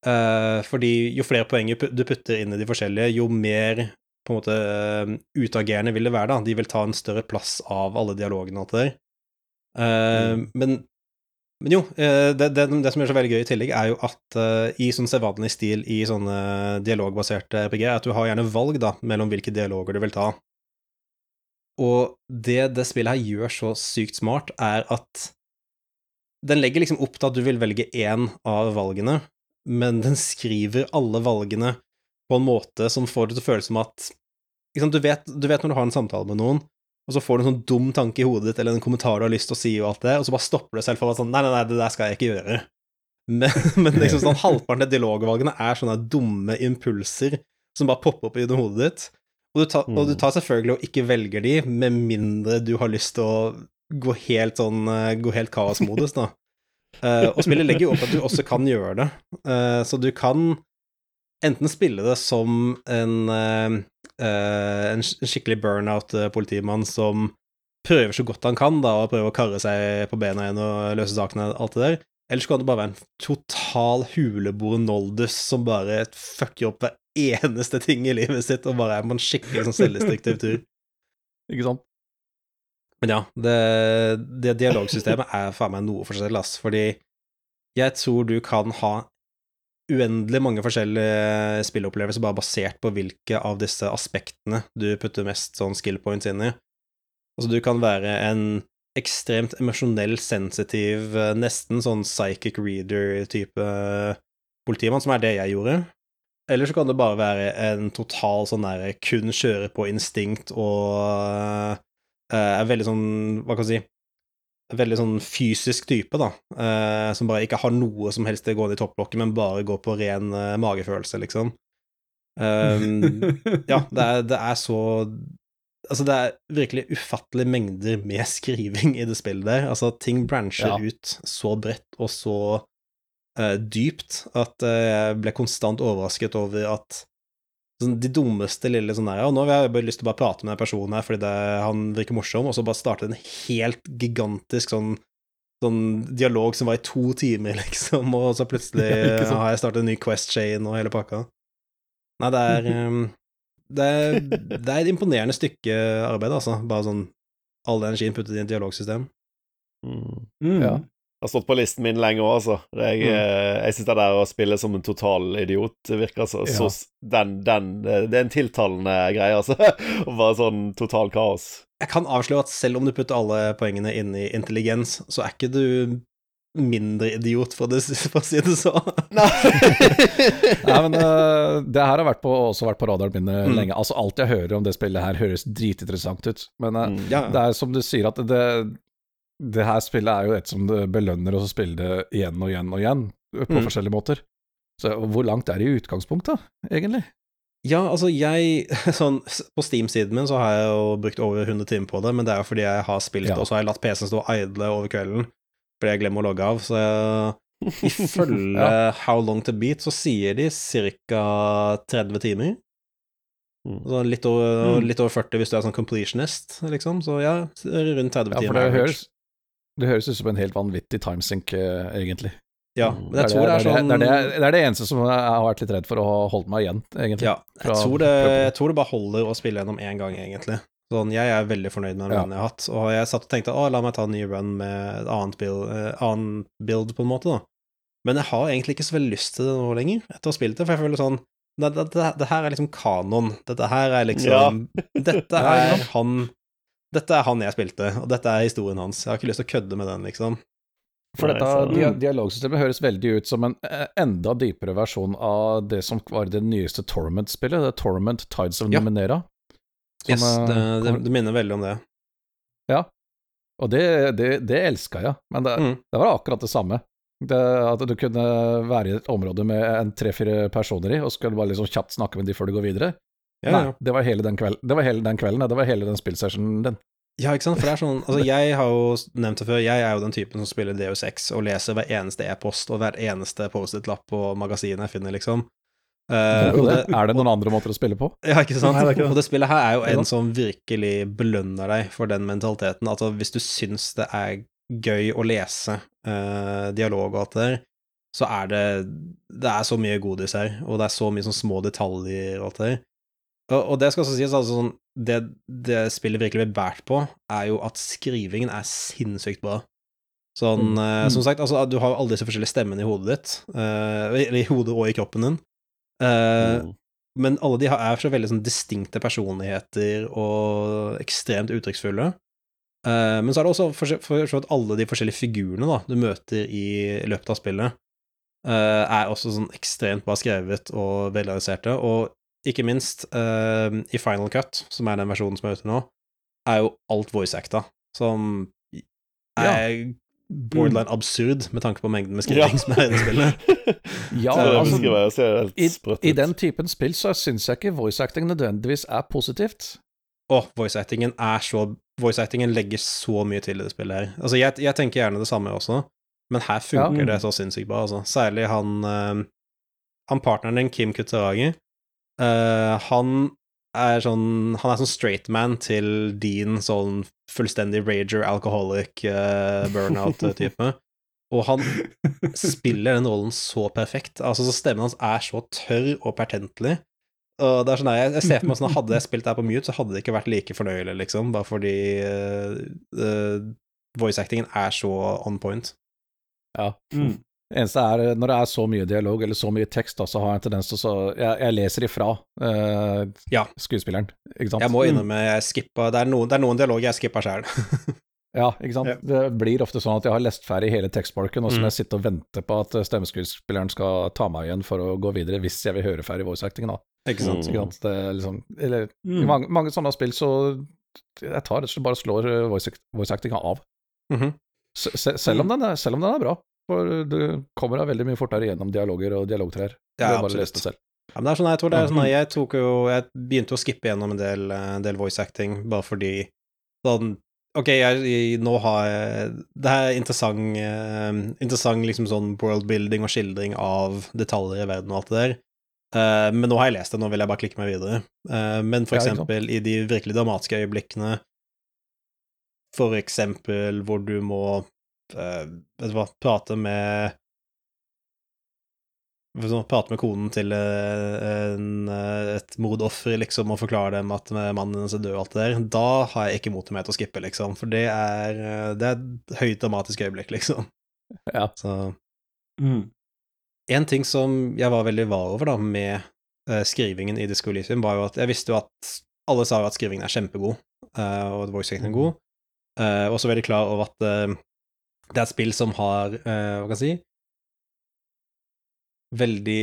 Uh, fordi jo flere poeng du putter inn i de forskjellige, jo mer på en måte uh, utagerende vil det være, da. De vil ta en større plass av alle dialogene og alt det der. Uh, mm. Men men jo, eh, det, det, det, som gjør så veldig gøy i tillegg, er jo at uh, i sånn sedvanlig stil i sånne dialogbaserte RPG, at du har gjerne valg da, mellom hvilke dialoger du vil ta. Og det det spillet her gjør så sykt smart, er at den legger liksom opp til at du vil velge én av valgene, men den skriver alle valgene på en måte som får det til å føles som at du vet, du vet når du har en samtale med noen, og så får du en sånn dum tanke i hodet ditt, eller en kommentar du har lyst til å si, og alt det, og så bare stopper du selv for å være sånn Nei, nei, nei, det der skal jeg ikke gjøre. Men, men liksom sånn halvparten av dialogvalgene er sånne dumme impulser som bare popper opp i hodet ditt. Og du, tar, og du, tar, selvfølgelig og ikke velger de, med mindre du har lyst til å gå helt sånn eh, Gå helt kaosmodus, da. Uh, og spillet legger jo opp at du også kan gjøre det. Uh, så du kan enten spille det som en uh, uh, en skikkelig burnout-politimann som prøver så godt han kan da, og prøver å karre seg på bena igjen og løse sakene og alt det der. Eller så kan det bare være en total huleboer Noldus som bare fucker opp hver eneste ting i livet sitt, og bare er på en skikkelig sånn selvdestruktiv tur. Ikke sant? Men ja, det, det dialogsystemet er faen meg noe forskjellig, ass, fordi jeg tror du kan ha uendelig mange forskjellige spillopplevelser bare basert på hvilke av disse aspektene du putter mest sånn skill points inn i. Altså, du kan være en ekstremt emosjonell, sensitiv, nesten sånn psychic reader-type politimann, som er det jeg gjorde. Eller så kan det bare være en total sånn derre kun kjøre på instinkt og uh, er veldig sånn, hva kan jeg si veldig sånn fysisk type, da, eh, som bare ikke har noe som helst til å gå ned i topplokket, men bare går på ren eh, magefølelse, liksom. Um, ja, det er, det er, så Altså, det er virkelig ufattelige mengder med skriving i det spillet der. Altså, ting brancher ja. ut så bredt og så uh, dypt at uh, jeg ble konstant overrasket over at sånn, de dummeste lille sånn der, og nå har jeg bare lyst til å bare prate med den personen her fordi det, han virker morsom, og så bare starte en helt gigantisk sånn, sånn dialog som var i to timer, liksom, og så plutselig har jeg startet en ny Quest Chain og hele pakka. Nei, det er um, det, er, det er et imponerende stykke arbeid, altså. Bare sånn all energien puttet i et dialogsystem. Mm. Mm. Ja har stått på listen min lenge òg, altså. Jeg, mm. Eh, jeg syns det der å spille som en total idiot virker altså. ja. så den, den, Det er en tiltalende greie, altså. Å være sånn total kaos. Jeg kan avsløre at selv om du putter alle poengene inn i intelligens, så er ikke du mindre idiot, for, det, for å si det så. Nei. Nei, men uh, det her har vært på, også vært på radaren min mm. lenge. Altså Alt jeg hører om det spillet her, høres dritinteressant ut. Men uh, mm, ja. det er som du sier, at det, det her spillet er jo et som det belønner å spille det igjen og igjen og igjen, på mm. forskjellige måter. Så hvor langt er det i utgangspunktet, egentlig? Ja, altså jeg sånn, På Steam-siden min så har jeg jo brukt over 100 timer på det, men det er jo fordi jeg har spilt Ja. og så har jeg latt PC-en stå idle over kvelden fordi jeg glemmer å logge av. Så jeg, ifølge How Long To Beat så sier de ca. 30 timer. Mm. Så litt over, Mm. litt over 40 hvis du er sånn completionist, liksom. Så ja, rundt 30 Ja, for timer. det høres, det høres ut som en helt vanvittig timesink, eh, egentlig. Ja, Mm. men jeg tror det er sånn det, er det, det er det eneste som jeg har vært litt redd for å holde meg igjen, egentlig. Ja, jeg tror, det, jeg tror det bare holder å spille gjennom én gang, egentlig. Sånn, jeg er veldig fornøyd med den Ja. jeg har hatt, og jeg satt og tenkte å, la meg ta en ny run med et annet build, eh, annen build, på en måte, da. Men jeg har egentlig ikke så veldig lyst til det nå lenger, etter å ha spilt det, for jeg føler sånn det, det, det, det her er liksom kanon. Dette her er liksom Dette Ja, er han Dette er han jeg spilte, og dette er historien hans. Jeg har ikke lyst til å kødde med den, liksom. For Nei, dette så- dialogsystemet høres veldig ut som en eh, enda dypere versjon av det som var det nyeste Torment-spillet, det er Torment Tides of Ja. Nominera. Som, Yes, det, eh, det, det minner veldig om det. Ja. Og det, det, det elska jeg, men det, Mm. det var akkurat det samme. Det, at du kunne være i et område med en tre-fire personer i, og skulle bare liksom kjapt snakke med de før du går videre. Ja, Nei, ja. det var hele den, kvelden, det var hele den kvelden, det var hele den spillsessionen din. Ja, ikke sant, for det er sånn Altså, jeg har jo nevnt det før, jeg er jo den typen som spiller Deus Ex og leser hver eneste e-post og hver eneste Post-It-lapp på magasinet jeg finner, liksom. Uh, det, det, er det noen andre måter å spille på? ja, ikke sant? Nei, det ikke det. Og det spillet her er jo en som virkelig belønner deg for den mentaliteten. Altså, hvis du syns det er gøy å lese uh, dialog og alt det der, så er det Det er så mye godis her, og det er så mye sånn små detaljer og alt det der. Og, det skal også sies, altså sånn det, det spillet virkelig blir båret på, er jo at skrivingen er sinnssykt bra. Sånn, eh, som sagt, altså, du har alle disse forskjellige stemmene i hodet ditt, eh, eller i hodet og i kroppen din. Eh, Mm. men alle de har- er så veldig sånn distinkte personligheter og ekstremt uttrykksfulle. Eh, men så er det også for, for, for alle de forskjellige figurene da, du møter i løpet av spillet, eh, er også sånn ekstremt bra skrevet og velrealiserte. Og ikke minst, uh, i Final Cut, som er den versjonen som er ute nå, er jo alt voice-acta, som er borderline absurd med tanke på mengden med skriving som er i det spillet. Ja, altså, i, I den typen spill så syns jeg ikke voice acting nødvendigvis er positivt. Og voice-actingen er så Voice-actingen legger så mye til i det spillet her. Altså, jeg, jeg tenker gjerne det samme også, men her funker Ja. det så sinnssykt bra, altså. Særlig han eh, Han partneren din, Kim Kutaragi, eh, han er sånn Han er sånn straight man til din sånn fullstendig rager, alcoholic, uh, burnout-type. Og han spiller den rollen så perfekt. Altså, så Stemmen hans er så tørr og pertentlig. Og det er sånn der, jeg, jeg ser for meg sånn, Hadde jeg spilt der på mute, så hadde det ikke vært like fornøyelig, liksom. Bare fordi uh, voice-actingen er så on point. Ja. Mm. Det eneste er, eh, når det er så mye dialog eller så mye tekst, da, så har jeg en tendens til å Jeg, jeg leser ifra eh, Ja. skuespilleren, ikke sant? Jeg må innrømme, jeg skippa Det er noen, det er noen dialoger jeg skippa sjøl. Ja, ikke sant. Ja. Det blir ofte sånn at jeg har lest ferdig hele tekstparken, og så må Mm. jeg sitte og vente på at eh, stemmeskuespilleren skal ta meg igjen for å gå videre, hvis jeg vil høre ferdig voice-actingen, da. ikke sant? Mm. Ikke sant? Det er liksom Eller i Mm. mange, mange sånne spill så Jeg tar rett og slett bare slår eh, voice- voice-actinga av. Mm -hmm. se, selv, om den er, selv om den er bra. For du kommer deg veldig mye fortere gjennom dialoger og dialogtrær. Ja, absolutt. lest det. Ja, men det er sånn, jeg tror det er sånn, jeg tok jo Jeg begynte å skippe gjennom en del, en del voice acting, bare fordi sånn Ok, jeg, jeg, nå har jeg Det er interessant, eh, interessant liksom sånn worldbuilding og skildring av detaljer i verden og alt det der. Eh, men nå har jeg lest det, nå vil jeg bare klikke meg videre. Eh, men for Ja, eksempel i de virkelig dramatiske øyeblikkene, for eksempel hvor du må vet du hva, prate med Prate med konen til eh, en, eh, et mordoffer, liksom, og forklare dem at mannen hennes er død og alt det der, da har jeg ikke mot meg til å skippe, liksom, for det er, eh, det er et høyt dramatisk øyeblikk, liksom. Ja. Så Mm. en ting som jeg var veldig var over da, med eh, skrivingen i Disco Elysium, var jo at jeg visste jo at alle sa jo at skrivingen er kjempegod, eh, og at voice acting er god. Uh, også veldig klar over at eh, det er et spill som har, uh, hva kan jeg si, veldig,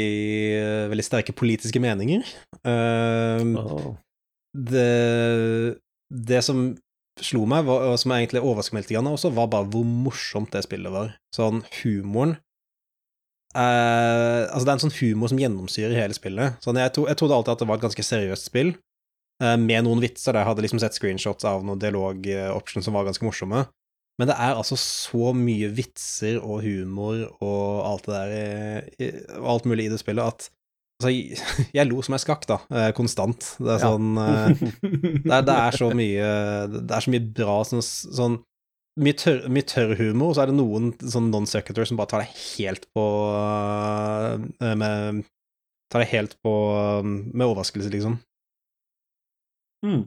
veldig sterke politiske meninger. Uh, oh. det, det som slo meg, var, og som jeg egentlig overrasket meg litt også, var bare hvor morsomt det spillet var. Sånn, humoren Uh, Altså, det er en sånn humor som gjennomsyrer hele spillet. Sånn, jeg, to, jeg trodde alltid at det var et ganske seriøst spill, uh, med noen vitser. Der jeg hadde liksom sett screenshots av noen dialog-options som var ganske morsomme. Men det er altså så mye vitser og humor og alt det der i- og alt mulig i det spillet at Altså, jeg, jeg lo som jeg skakk, da, eh, konstant. Det er sånn ja. det, er, det er så mye Det er så mye bra sånn, sånn mye, tørr, mye tørr humor, og så er det noen sånn non-secutor som bare tar det helt på eh, med Tar det helt på eh, med overraskelse, liksom. Mm.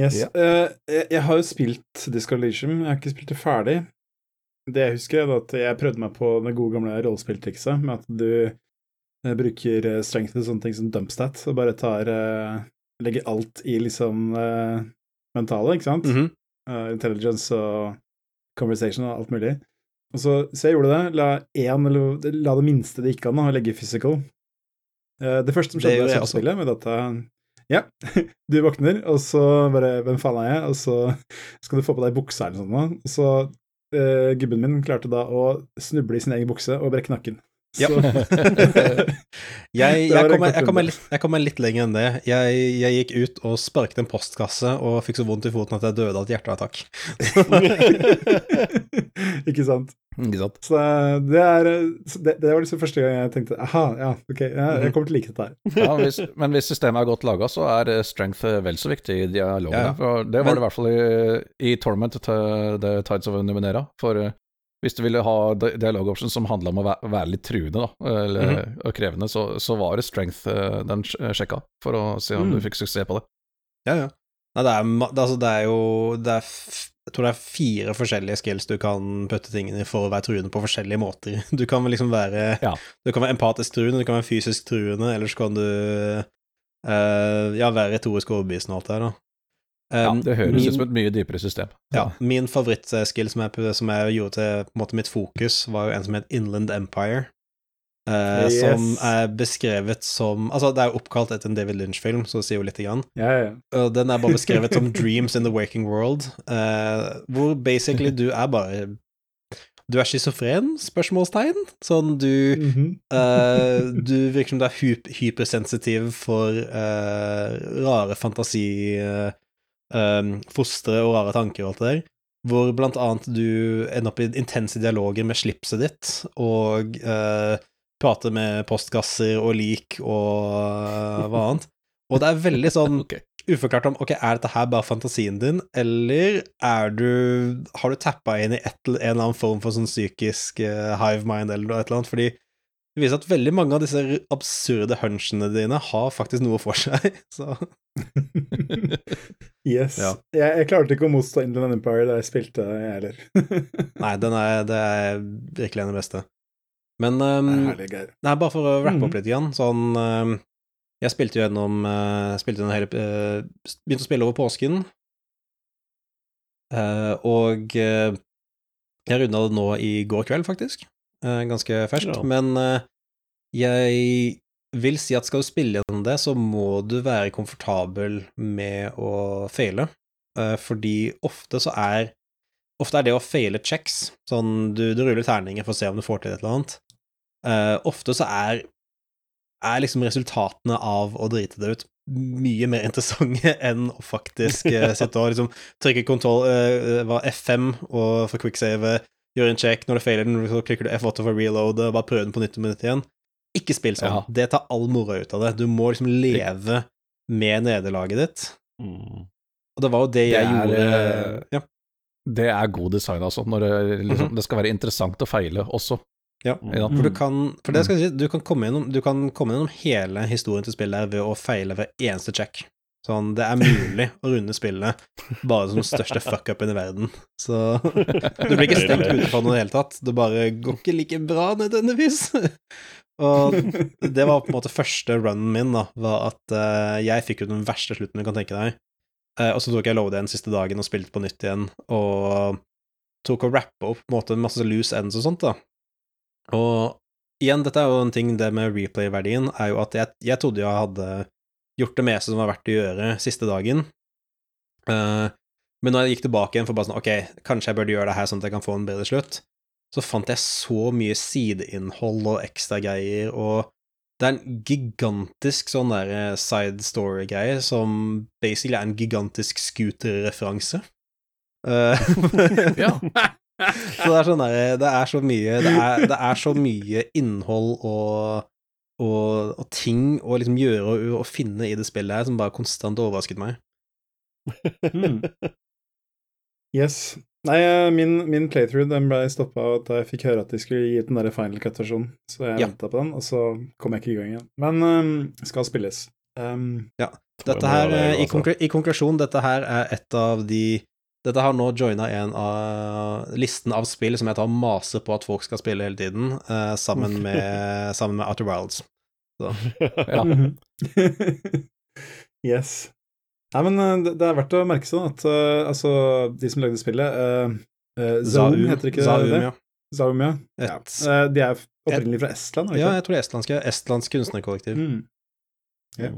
Yes. Ja. Uh, jeg, jeg har jo spilt Disco men jeg har ikke spilt det ferdig. Det jeg husker, er at jeg prøvde meg på det gode gamle rollespilltrikset med at du eh, bruker strengt strength til sånne ting som dumpstat, og bare tar uh, Legger alt i liksom uh, mentale, ikke sant? Mhm. Eh, intelligence og conversation og alt mulig. Og så, så jeg gjorde det. La, en, eller, la det minste det gikk an å legge physical. Eh, det første som skjedde i jeg spillet, med dette Ja, du våkner, og så bare Hvem faen er jeg? Og så skal du få på deg buksa eller noe sånt. Og så uh, Gubben min klarte da å snuble i sin egen bukse og brekke nakken. Ja. Jeg, jeg, kom, jeg, kom litt, jeg kom litt lenger enn det. Jeg, jeg gikk ut og sparket en postkasse og fikk så vondt i foten at jeg døde av et hjerteattakk. Ikke sant. Ikke sant? Så det er det, det var liksom første gang jeg tenkte aha, ja, ok, ja, Mhm. jeg kommer til å like dette her. Ja, hvis, men hvis systemet er godt laga, så er eh, strength eh, vel så viktig i dialogen. Ja, ja. Det var Men- det i hvert fall i, i Torment til The Tides of Numenera. For eh, hvis du ville ha di- dialog option som handla om å være, litt truende da, eller, Mhm. og krevende, så, så var det strength eh, den sjekka, for å se om Mm. du fikk suksess på det. Ja, ja. Nei, det er, det, altså, det er jo det er, Jeg tror det er fire forskjellige skills du kan putte tingene i for å være truende på forskjellige måter. Du kan liksom være Ja. Du kan være empatisk truende, du kan være fysisk truende, eller så kan du Uh, ja, være retorisk overbevisende og alt det der, da. Ja, det høres min- ut som et mye dypere system. Ja, min favorittskill som jeg, som jeg gjorde til på en måte mitt fokus, var jo en som het Inland Empire. eh, Yes. Som er beskrevet som Altså, det er jo oppkalt etter en David Lynch-film, så det sier jo lite grann. Ja, ja. Den er bare beskrevet som Dreams in the Waking World, eh, hvor basically du er bare Du er schizofren? Spørsmålstegn? Sånn du mm -hmm. uh, du virker som du er hypersensitiv for uh, rare fantasi, uh, fostre og rare tanker og alt det der. Hvor blant annet du ender opp i intense dialoger med slipset ditt, og eh, prater med postkasser og lik og eh, hva annet. Og det er veldig sånn okay. uforklart om ok, er dette her bare fantasien din, eller er du Har du tappa inn i et, en eller annen form for sånn psykisk eh, hive mind eller et eller annet? Fordi det viser at veldig mange av disse absurde hunchene dine har faktisk noe for seg. Så Yes. Ja. Jeg, jeg klarte ikke å motstå Inland Empire da jeg spilte, jeg heller. nei, den er, det er virkelig en av de beste. Men um, Herlig. Nei, bare for å rappe Mhm. opp litt igjen, sånn um, Jeg spilte gjennom uh, Spilte gjennom hele uh, Begynte å spille over påsken, uh, og jeg runda det nå i går kveld, faktisk. Ganske ferskt. Ja. Men jeg vil si at skal du spille gjennom det, så må du være komfortabel med å feile, uh, fordi ofte så er Ofte er det å feile checks, sånn du, du ruller terninger for å se om du får til et eller annet. Eh, ofte så er, er liksom resultatene av å drite det ut mye mer interessante enn å faktisk eh, sitte og liksom trykke kontroll uh, F5 og for quicksave, gjøre en check, når du feiler den, så klikker du F8 for reload, og bare prøve den på nytt og minutt igjen. Ikke spill sånn. Ja. Det tar all moroa ut av det. Du må liksom leve med nederlaget ditt. Mm. Og det var jo det jeg Det er, gjorde eh, Ja. Det er god design, altså. Når det, liksom, det skal være interessant å feile også. Ja. For du Mm. kan For det skal jeg si, du kan komme gjennom, du kan komme gjennom hele historien til spillet her ved å feile hver eneste check. Sånn, det er mulig å runde spillet bare som den største fuck-upen i verden. Så du blir ikke stengt ute fra noe i det hele tatt. Det bare går ikke like bra nødvendigvis. Og det var på en måte første runnen min, da, var at uh, jeg fikk jo den verste slutten du kan tenke deg. Uh, og så tok jeg loadet den siste dagen og spilte på nytt igjen, og tok og rappa opp på en måte masse loose ends og sånt, da. Og igjen, dette er jo en ting, det med replay-verdien, er jo at jeg, jeg trodde jeg hadde gjort det meste som var verdt å gjøre siste dagen. Uh, men når jeg gikk tilbake igjen for bare sånn, ok, kanskje jeg burde gjøre det her sånn at jeg kan få en bedre slutt, så fant jeg så mye sideinnhold og ekstragreier, og det er en gigantisk sånn der eh, side story-greie som basically er en gigantisk scooter-referanse. Eh, Ja. så det er sånn der, det er så mye Det er, det er så mye innhold og, og, og ting å liksom gjøre og, og finne i det spillet her som bare konstant overrasket meg. Mm. Yes. Nei, eh, min, min playthrough den ble stoppa da jeg fikk høre at de skulle gi ut den der final cut-versjonen, så jeg Ja. venta på den, og så kom jeg ikke i gang igjen. Men um, skal spilles. Um, ja. Dette her, det, eh, i, altså. konklu I konklusjon, dette her er et av de Dette har nå joina en av listen av spill som jeg tar og maser på at folk skal spille hele tiden, uh, sammen, med, sammen med Outer Wilds. Ja. Mhm. yes. Nei, men eh, det, er verdt å merke seg at uh, altså, de som lagde spillet uh, Zaum, heter ikke Zaum, det? ja. Zaum, ja. Et, ja. de er opprinnelig fra Estland, de ja, jeg tror det er estlandske. Estlandsk kunstnerkollektiv. Mm. Ja.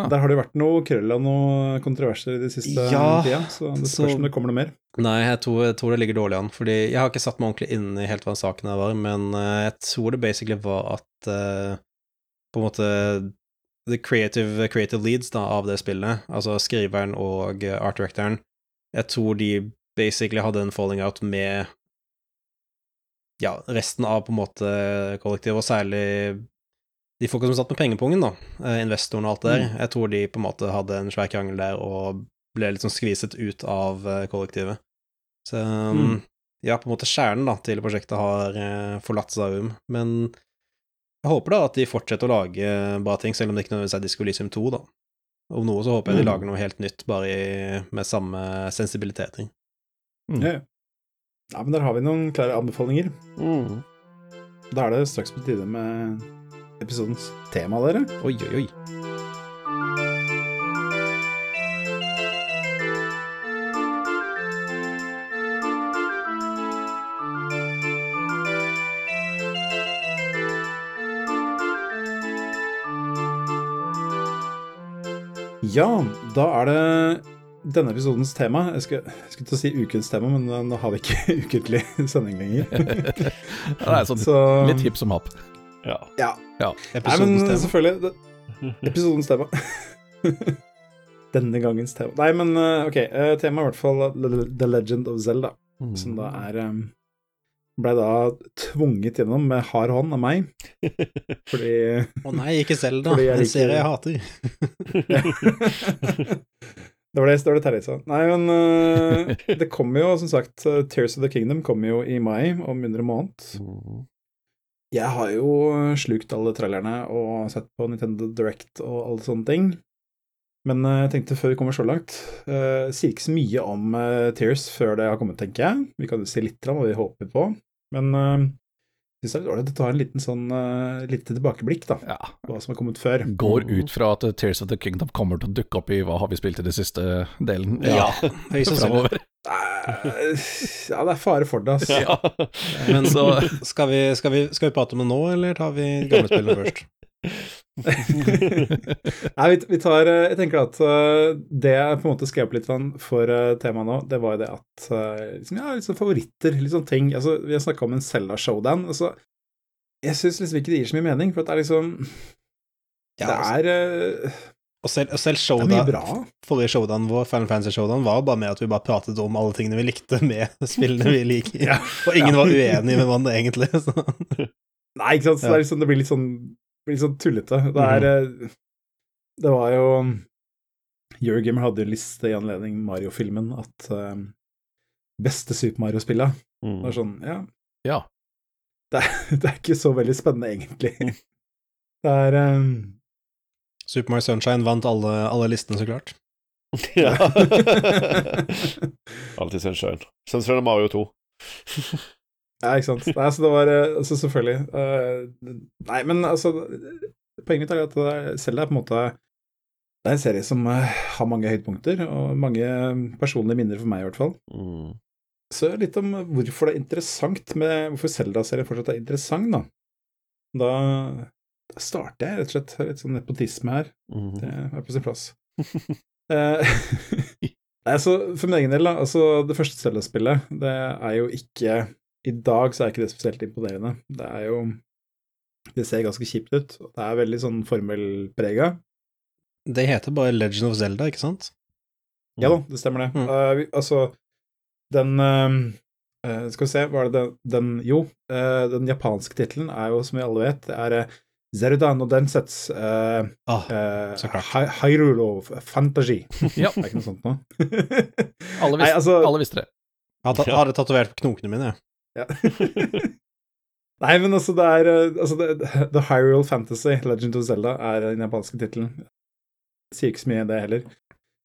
Ah. Der har det vært noe krøll og noe kontroverser i det siste Ja, tida, så det spørs så- om det kommer noe mer. Nei, jeg tror, jeg tror det ligger dårlig an. Fordi jeg har ikke satt meg ordentlig inn i helt hva saken her var, men jeg tror det basically var at på en måte the creative, creative leads da, av det spillet, altså skriveren og eh, art directoren, jeg tror de basically hadde en falling out med ja, resten av på en måte kollektivet, og særlig de folka som satt med pengepungen, da, Investoren investorene og alt det der. Jeg tror de på en måte hadde en svær krangel der og ble sånn skviset ut av eh, kollektivet. Så um, Mm. ja, på en måte kjernen da, til prosjektet har eh, forlatt Zaum, men jeg håper da at de fortsetter å lage bra ting, selv om det ikke nødvendigvis er Disco Lysium 2, da. Om noe så håper jeg de Mm. lager noe helt nytt, bare i, med samme sensibilitet. Mm. Ja, ja. ja, men der har vi noen klare anbefalinger. Mm. Da er det straks på tide med episodens tema, dere. Oi, oi, oi. Ja, da er det denne episodens tema. Jeg skulle, jeg skulle til å si ukens tema, men nå har vi ikke ukentlig sending lenger. Ja, det er sånn Så litt hipp som happ. Ja. Ja. ja. Episodens men selvfølgelig. Det, episodens tema. Denne gangens tema. Nei, men eh, ok. eh, Temaet er i hvert fall The- The Legend of Zelda, Mm. som da er um, Blei da tvunget gjennom med hard hånd av meg, fordi Å nei, ikke Selda. Fordi en liker- serie jeg hater. det var det, det var det Terje sa. Nei, men uh, det kommer jo, som sagt, eh, Tears of the Kingdom kommer jo i mai, om under en måned. Mm. Jeg har jo slukt alle trailerne og sett på Nintendo Direct og alle sånne ting. Men eh, jeg tenkte før vi kommer så langt uh, Sier ikke så mye om uh, Tears før det har kommet, tenker jeg. Vi kan jo si litt om hva vi håper på. Men uh, jeg syns det er litt ålreit å ta en liten sånn uh, lite tilbakeblikk, da. Ja. På hva som har kommet før. Går ut fra at Tears of the Kingdom kommer til å dukke opp i hva har vi spilt i den siste delen. Ja, høyst sannsynlig. Eh, ja, det er fare for det, altså. Ja. Men Så- skal, vi, skal, vi, skal vi prate om det nå, eller tar vi gamle spillene først? Nei, vi, vi tar eh, Jeg tenker at eh, det jeg på en måte skrev opp litt for eh, temaet nå, det var jo det at liksom, Ja, sånn favoritter, sånn ting. Altså, vi har snakka om en Zelda showdown. Altså, jeg syns liksom ikke det gir så mye mening, for det er liksom Ja, Det altså, er, eh, og selv, og selv er showdown, forrige showdown vår, Final Fantasy Showdown, var bare med at vi bare pratet om alle tingene vi likte med spillene vi liker. Ja. Og ingen var uenig med hverandre, egentlig. Så. Nei, ikke sant. Så det, liksom, det blir litt sånn, blir litt sånn tullete. Det er mm. Det var jo Eurogamer hadde jo en liste i anledning Mario-filmen at uh, beste Super Mario-spillet Mm. var sånn Ja, Ja. det er, det er ikke så veldig spennende, egentlig. Det er um... Super Mario Sunshine vant alle, alle listene, så klart. Ja. Alltid Sunshine. Sunshine og Mario 2. Ja, ikke sant. Nei, så det var eh, altså Selvfølgelig. eh, nei, men altså Poenget mitt er at er- er på en måte Det er en serie som eh, har mange høydepunkter, og mange personlige minner for meg, i hvert fall. Mm. Så litt om hvorfor det er interessant med Hvorfor Zelda-serien fortsatt er interessant, da. Da, da starter jeg rett og slett litt sånn nepotisme her. Mm. Det er på sin plass. Nei, altså, for min egen del, da. Altså, det første Zelda-spillet, det er jo ikke i dag så er ikke det spesielt imponerende. Det er jo Det ser ganske kjipt ut. og Det er veldig sånn formelprega. Det heter bare Legend of Zelda, ikke sant? Ja da, det stemmer det. Mm. Uh, vi- altså, den uh, eh, Skal vi se, var det den, den Jo, uh, den japanske tittelen er jo, som vi alle vet, det er uh, Zerudan og Densets uh, Ah, uh, Hyrulo. Hyrule of Fantasy. Ja, Det er ikke noe sånt nå. alle Nei, visste, altså- alle visste det. jeg hadde, hadde tatovert på knokene mine, jeg. Nei, men altså, det er eh, altså, The Hyrule Fantasy, Legend of Zelda, er den japanske tittelen. Sier ikke så mye, det heller.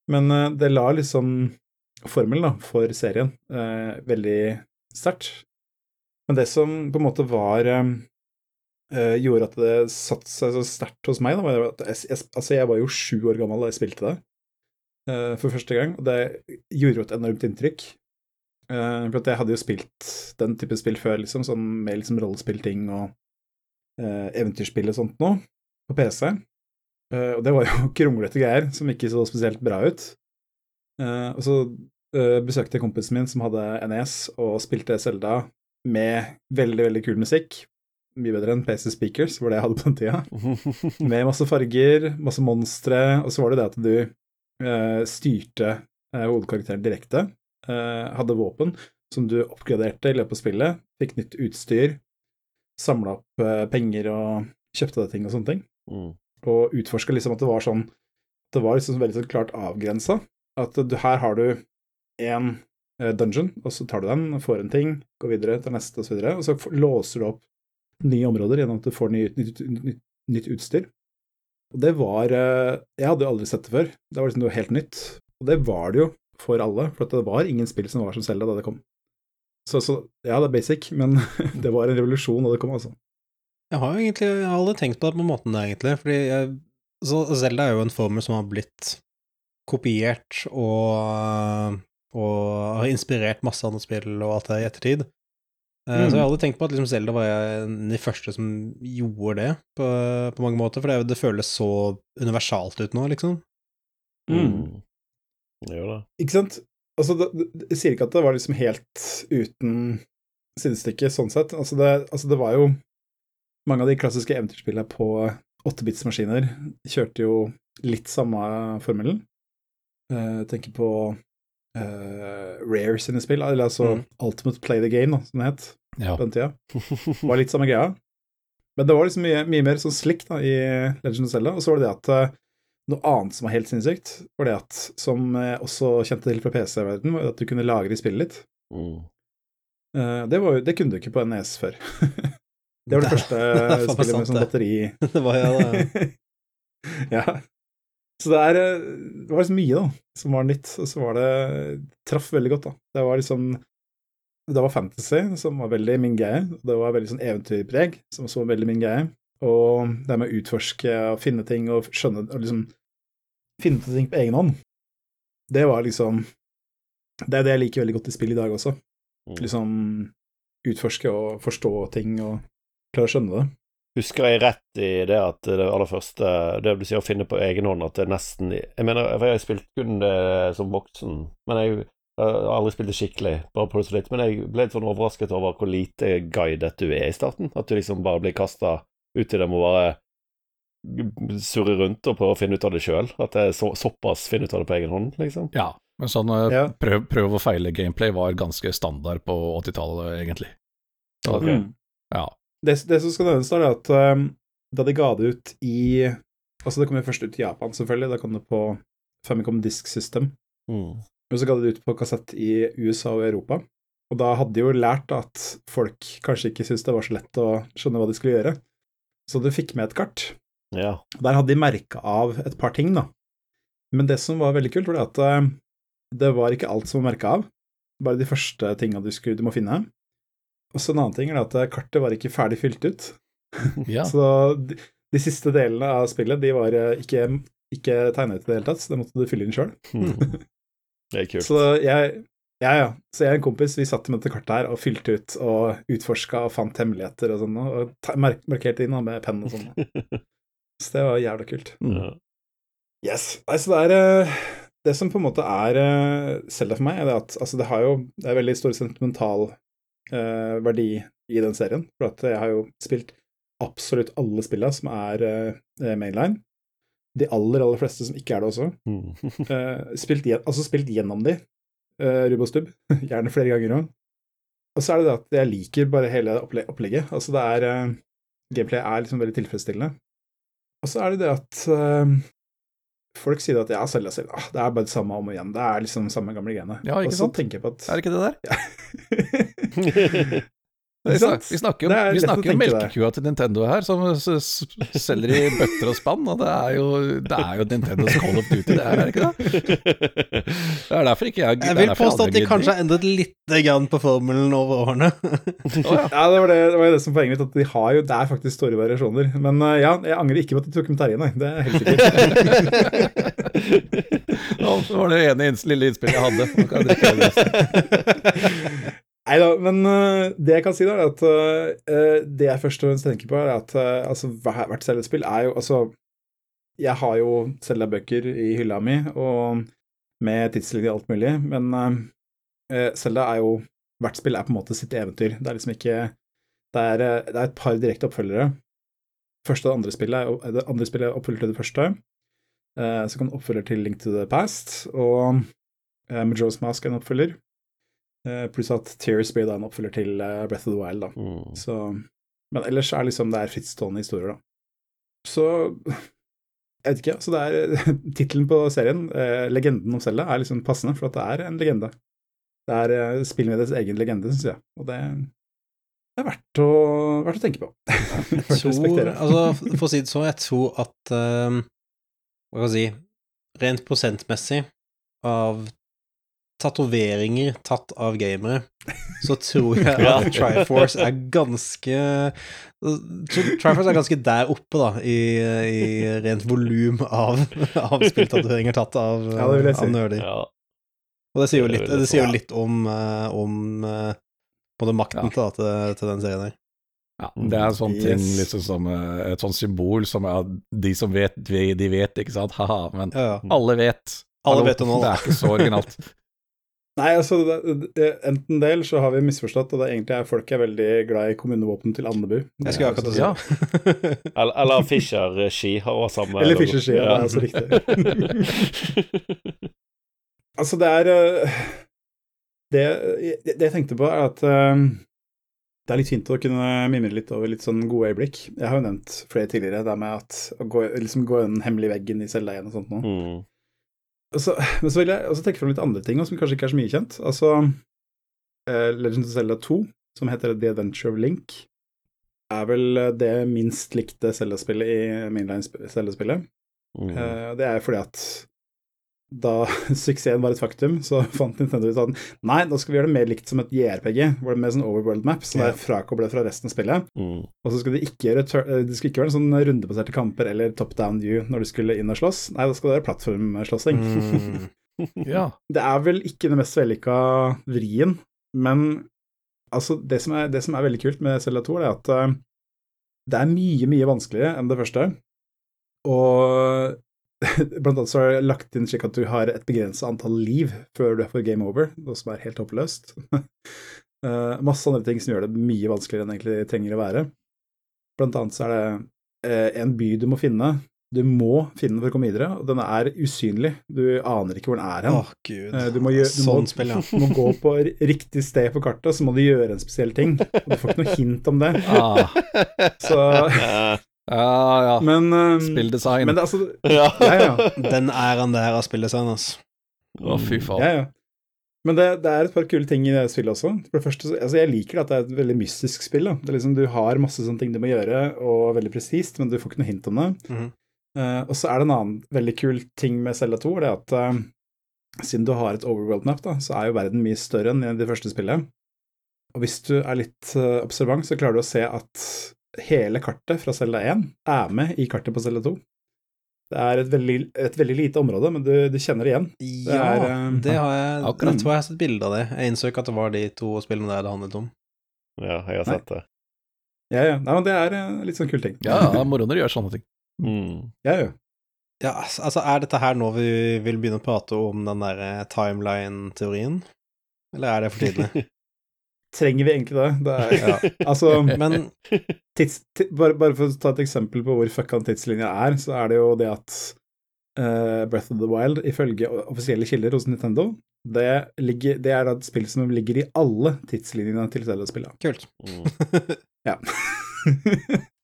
Men uh, det la liksom formelen for serien uh, veldig sterkt. Men det som på en måte var eh, uh, Gjorde at det satte seg så sterkt hos meg, da, var at jeg, jeg, altså, jeg var jo sju år gammel da jeg spilte det for første gang, og det gjorde jo et enormt inntrykk. Eh, for jeg hadde jo spilt den type spill før, liksom, sånn med liksom rollespillting og uh, eventyrspill og sånt noe, på PC. Uh, og det var jo kronglete greier som ikke så spesielt bra ut. Eh, og så eh, besøkte jeg kompisen min som hadde NES og spilte Selda med veldig, veldig kul musikk. Mye bedre enn PC Speakers, var det jeg hadde på den tida. Med masse farger, masse monstre, og så var det det at du eh, styrte eh, hovedkarakteren direkte. Eh, hadde våpen som du oppgraderte i løpet av spillet, fikk nytt utstyr, samla opp eh, penger og kjøpte deg ting og sånne ting. Mm. Og utforska liksom at det var sånn Det var liksom veldig sånn klart avgrensa. At du, her har du én eh, dungeon, og så tar du den, får en ting, går videre til neste, og så. Og så låser du opp nye områder gjennom at du får nytt, nytt, nytt, nytt utstyr. Og det var Jeg hadde jo aldri sett det før. Det var liksom noe helt nytt. Og det var det jo for alle, for det var ingen spill som var som Zelda da det kom. Så, så ja, det er basic, men det var en revolusjon da det kom, altså. Jeg har jo egentlig jeg har aldri tenkt på det på måten måten, egentlig. Fordi jeg, så Zelda er jo en formel som har blitt kopiert og, og har inspirert masse andre spill og alt det i ettertid. Eh, Mm. Så jeg har aldri tenkt på at liksom Zelda var en av de første som gjorde det, på, på mange måter. For det, det føles så universalt ut nå, liksom. Mm. Det da. Ikke sant? Altså, det, jeg sier ikke at det var liksom helt uten sidestykke, sånn sett. Altså det, altså, det var jo Mange av de klassiske eventyrspillene på 8-bits-maskiner kjørte jo litt samme formelen. Eh, tenker på uh, Rare sine spill, eller altså Mm. Ultimate Play the Game, som det het Ja. på den tida. var litt samme greia. Men det var liksom mye, mye mer sånn slikt i Legend of Zelda. Og så var det det at eh, noe annet som var helt sinnssykt, var det at, som jeg også kjente til fra PC-verdenen, var at du kunne lagre i spillet ditt. Mm. Eh, det, var jo, det kunne du ikke på NES før. det var det første det spillet sant, med sånn det. batteri det var ja, det, Ja. Så det er eh, Det var liksom mye, da, som var nytt, og så var det Traff veldig godt, da. Det var liksom Det var fantasy, som var veldig min greie. Det var veldig sånn eventyrpreg, som var veldig min greie. Og det med å utforske og finne ting og skjønne og liksom Finne på ting på egen hånd. Det var liksom Det er det jeg liker veldig godt i spill i dag også. Mm. Liksom utforske og forstå ting og klare å skjønne det. Husker jeg rett i det at det aller første Det du sier å finne på egen hånd at det er nesten Jeg mener, for jeg har spilt kun det som voksen, men jeg, jeg har aldri spilt det skikkelig, bare på det så litt. Men jeg ble litt sånn overrasket over hvor lite guidet du er i starten. At du liksom bare blir kasta ut i det med å bare surre rundt og prøve å finne ut av det sjøl. At det er så, såpass finner ut av det på egen hånd, liksom. ja. Men sånn eh, Ja. prøv, prøv og feile-gameplay var ganske standard på 80-tallet, egentlig. Så, Ok. Mm. Ja. Det, det som skal nevnes, er at um, da de ga det ut i Altså, det kom jo først ut i Japan, selvfølgelig. Da kom det på Famicom Disk System. Mm. Og så ga de det ut på kassett i USA og Europa. Og da hadde de jo lært at folk kanskje ikke syntes det var så lett å skjønne hva de skulle gjøre. Så du fikk med et kart. Ja. Der hadde de merka av et par ting, da. Men det som var veldig kult, var det at eh, det var ikke alt som var merka av. Bare de første tinga du, skulle- du må finne. Og så en annen ting er at eh, kartet var ikke ferdig fylt ut. ja. Så de, de siste delene av spillet de var eh, ikke, ikke tegnet ut i det hele tatt, så det måtte du fylle inn sjøl. Det er kult. Så jeg ja, ja. Så jeg og en kompis vi satt med dette kartet her og fylte ut og utforska og fant hemmeligheter og sånn, og markerte inn med penn og sånn. Så det var jævla kult. Mm. Yes. Nei, så det er eh, Det som på en måte er Selda Zelda for meg, er det at altså, det har jo Det er veldig stor sentimental eh, verdi i den serien. For at jeg har jo spilt absolutt alle spillene som er eh, mainline. De aller, aller fleste som ikke er det også. Mm. Eh, spilt, altså spilt gjennom de, uh, rubb og stubb. Gjerne flere ganger òg. Og så er det det at jeg liker bare hele opplegget. Altså det er uh, Gameplay er liksom veldig tilfredsstillende. Og så er det det at eh, folk sier at ja, Selda, Selda, ah, det er bare det samme om og igjen. Det er liksom samme gamle greiene. Ja, og så sant? tenker jeg på at Er det ikke det der? Ikke Vi, sant? snak, vi snakker jo, vi snakker jo melkekua til Nintendo her, som s s selger i bøtter og spann, og det er jo, det er jo Nintendos Call of Duty, det her, er det ikke det? Det er derfor ikke jeg Jeg vil påstå at de kanskje har endret litt grann på formelen over årene. Oh, ja. Ja, det var det, det var det som poenget mitt, at de har jo, det er faktisk store variasjoner. Men eh, ja, jeg angrer ikke på at de tok med Terje, nei. Det er helt sikkert. Nå var det ene lille innspillet jeg hadde. Nei da, men uh, det jeg kan si, da, er at uh, det jeg først og fremst tenker på, er at uh, altså, hvert Zelda-spill er jo Altså, jeg har jo Zelda-bøker i hylla mi, og med tidslinje og alt mulig, men uh, er jo Hvert spill er på en måte sitt eventyr. Det er liksom ikke Det er, det er et par direkte oppfølgere. Første og det andre spillet er, det andre spillet er oppfølger til det første. Så kan oppfølger til Link to the Past, og uh, Majora's Mask er en oppfølger. Eh, pluss at Tears blir da en oppfølger til eh, Breath of the Wild, da. Mm. Så, men ellers er liksom det er frittstående historier, da. Så jeg vet ikke. Så det er tittelen på serien, eh, 'Legenden om Selda', er liksom passende, for at det er en legende. Det er eh, spillmediets egen legende, syns jeg. Og det, det er verdt å, verdt å tenke på. Verdt å respektere. altså, for å si det sånn, jeg tror at ehm, Hva skal jeg si Rent prosentmessig av tatoveringer tatt av gamere, så tror jeg at Triforce er ganske Triforce er ganske der oppe, da, i, i rent volum av, av spilltatoveringer tatt av, Ja, av nerder. Ja. Og det sier jo litt, det sier jo litt om, eh, om eh, både makten Ja. til, til, til den serien her. Ja, det er sånn ting, Yes. liksom som eh, et sånt symbol som er de som vet, de de vet, ikke sant, haha, men Ja, ja. alle vet. Alle vet det nå. Det er ikke så originalt. Nei, altså, det, det, enten del så har vi misforstått, og det er egentlig er folk er veldig glad i kommunevåpen til Andebu. Jeg skulle akkurat si Ja. Eller, eller Fischer eh, Ski har også samme Eller. Fischer Ski, ja, det er altså riktig. Altså, det er eh, det, det jeg tenkte på, er at eh, det er litt fint å kunne mimre litt over litt sånn gode øyeblikk. Jeg har jo nevnt flere tidligere, det med at å gå, liksom gå den hemmelige veggen i Selda 1 og sånt noe. Mm. Så, men så vil jeg også trekke fram litt andre ting som kanskje ikke er så mye kjent. Altså eh, Legend of Zelda 2, som heter The Adventure of Link, er vel eh, det minst likte Zelda-spillet i mainline Zelda-spillet. Mm. Eh, det er fordi at da suksessen var et faktum, så fant Nintendo ut at nei, nå skal vi gjøre det mer likt som et JRPG, hvor det er mer sånn overworld map, så det er frakoblet fra resten av spillet. Mm. Og så skal det ikke gjøre eh, det skal ikke være en sånn rundebaserte kamper eller top down view når du skulle inn og slåss. Nei, da skal det være plattformslåssing. Mm. Ja. Det er vel ikke den mest vellykka vrien, men altså, det som, er, det som er veldig kult med Zelda 2, er at eh, det er mye, mye vanskeligere enn det første. Og blant annet så har jeg lagt inn slik at du har et begrenset antall liv før du er for game over, noe som er helt håpløst. Uh, masse andre ting som gjør det mye vanskeligere enn det egentlig trenger å være. Blant annet så er det uh, en by du må finne. Du må finne den for å komme videre, og den er usynlig. Du aner ikke hvor den er hen. Oh, gud. Eh, Du må, gjøre, du, sånn må, spill, ja. må gå på riktig sted på kartet, så må du gjøre en spesiell ting. Og du får ikke noe hint om det. Ah, Så, ja, ja. men um, Spilldesign. Men det, altså ja. Ja, ja. Den æren her av spilldesign, altså. Å, fy faen. ja, ja. Men det, det er et par kule ting i det spillet også. For det første, altså Jeg liker det at det er et veldig mystisk spill. da. Det er liksom, Du har masse sånne ting du må gjøre, og veldig presist, men du får ikke noe hint om det. Mm -hmm. uh, og så er det en annen veldig kul ting med Zelda 2, det er at uh, siden du har et overworld map, da, så er jo verden mye større enn i det første spillet. Og hvis du er litt uh, observant, så klarer du å se at hele kartet fra celle 1 er med i kartet på celle 2. Det er et veldig, et veldig lite område, men du, du kjenner det igjen. Ja, er, um, det har jeg akkurat. Jeg tror jeg har sett bilde av det. Jeg innså ikke at det var de to spillene der det handlet om. ja, jeg har sett det. Ja, ja. Nei, men det er eh, litt sånn kul ting. Ja, ja, moro når du gjør sånne ting. Mm. Ja, ja. Ja, altså, altså, er dette her nå vi vil begynne å prate om den derre timeline-teorien? Eller er det for tidlig? trenger vi egentlig det? det er, altså, Men tids, ti, bare, bare for å ta et eksempel på hvor fucka en tidslinja er, så er det jo det at uh, Breath of the Wild, ifølge offisielle kilder hos Nintendo, det, ligger, det er et spill som ligger i alle tidslinjene til Zelda-spillene. kult. Mm. Ja.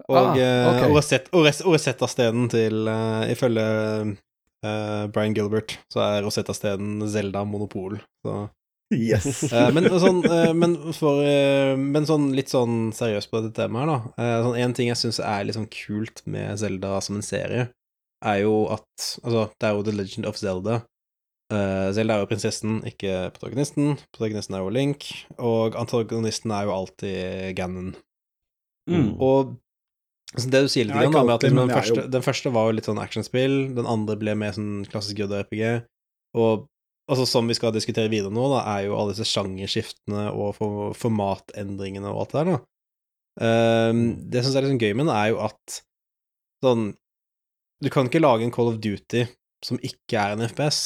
Og, Ah, okay. ok. og, Rosett- og, Res- og Rosetta-steden til uh, Ifølge uh, Brian Gilbert så er Rosetta-steden Zelda monopol. Så. Yes. Eh, men, sånn, eh, men, for, eh, men sånn litt sånn seriøst på dette temaet her, da. Eh, sånn, en ting jeg syns er litt sånn kult med Zelda som en serie, er jo at Altså, det er jo The Legend of Zelda. Eh, Zelda er jo prinsessen, ikke protagonisten. Protagonisten er jo Link, og antagonisten er jo alltid Ganon. Mm. Og så det du sier litt grann, da, med at liksom, den, første, den første var jo litt sånn actionspill, den andre ble mer sånn klassisk JRPG, og altså, som vi skal diskutere videre nå, da, er jo alle disse sjangerskiftene og formatendringene og alt det der, da. Ehm, det jeg syns er litt sånn gøy med den, er jo at sånn Du kan ikke lage en Call of Duty som ikke er en FPS,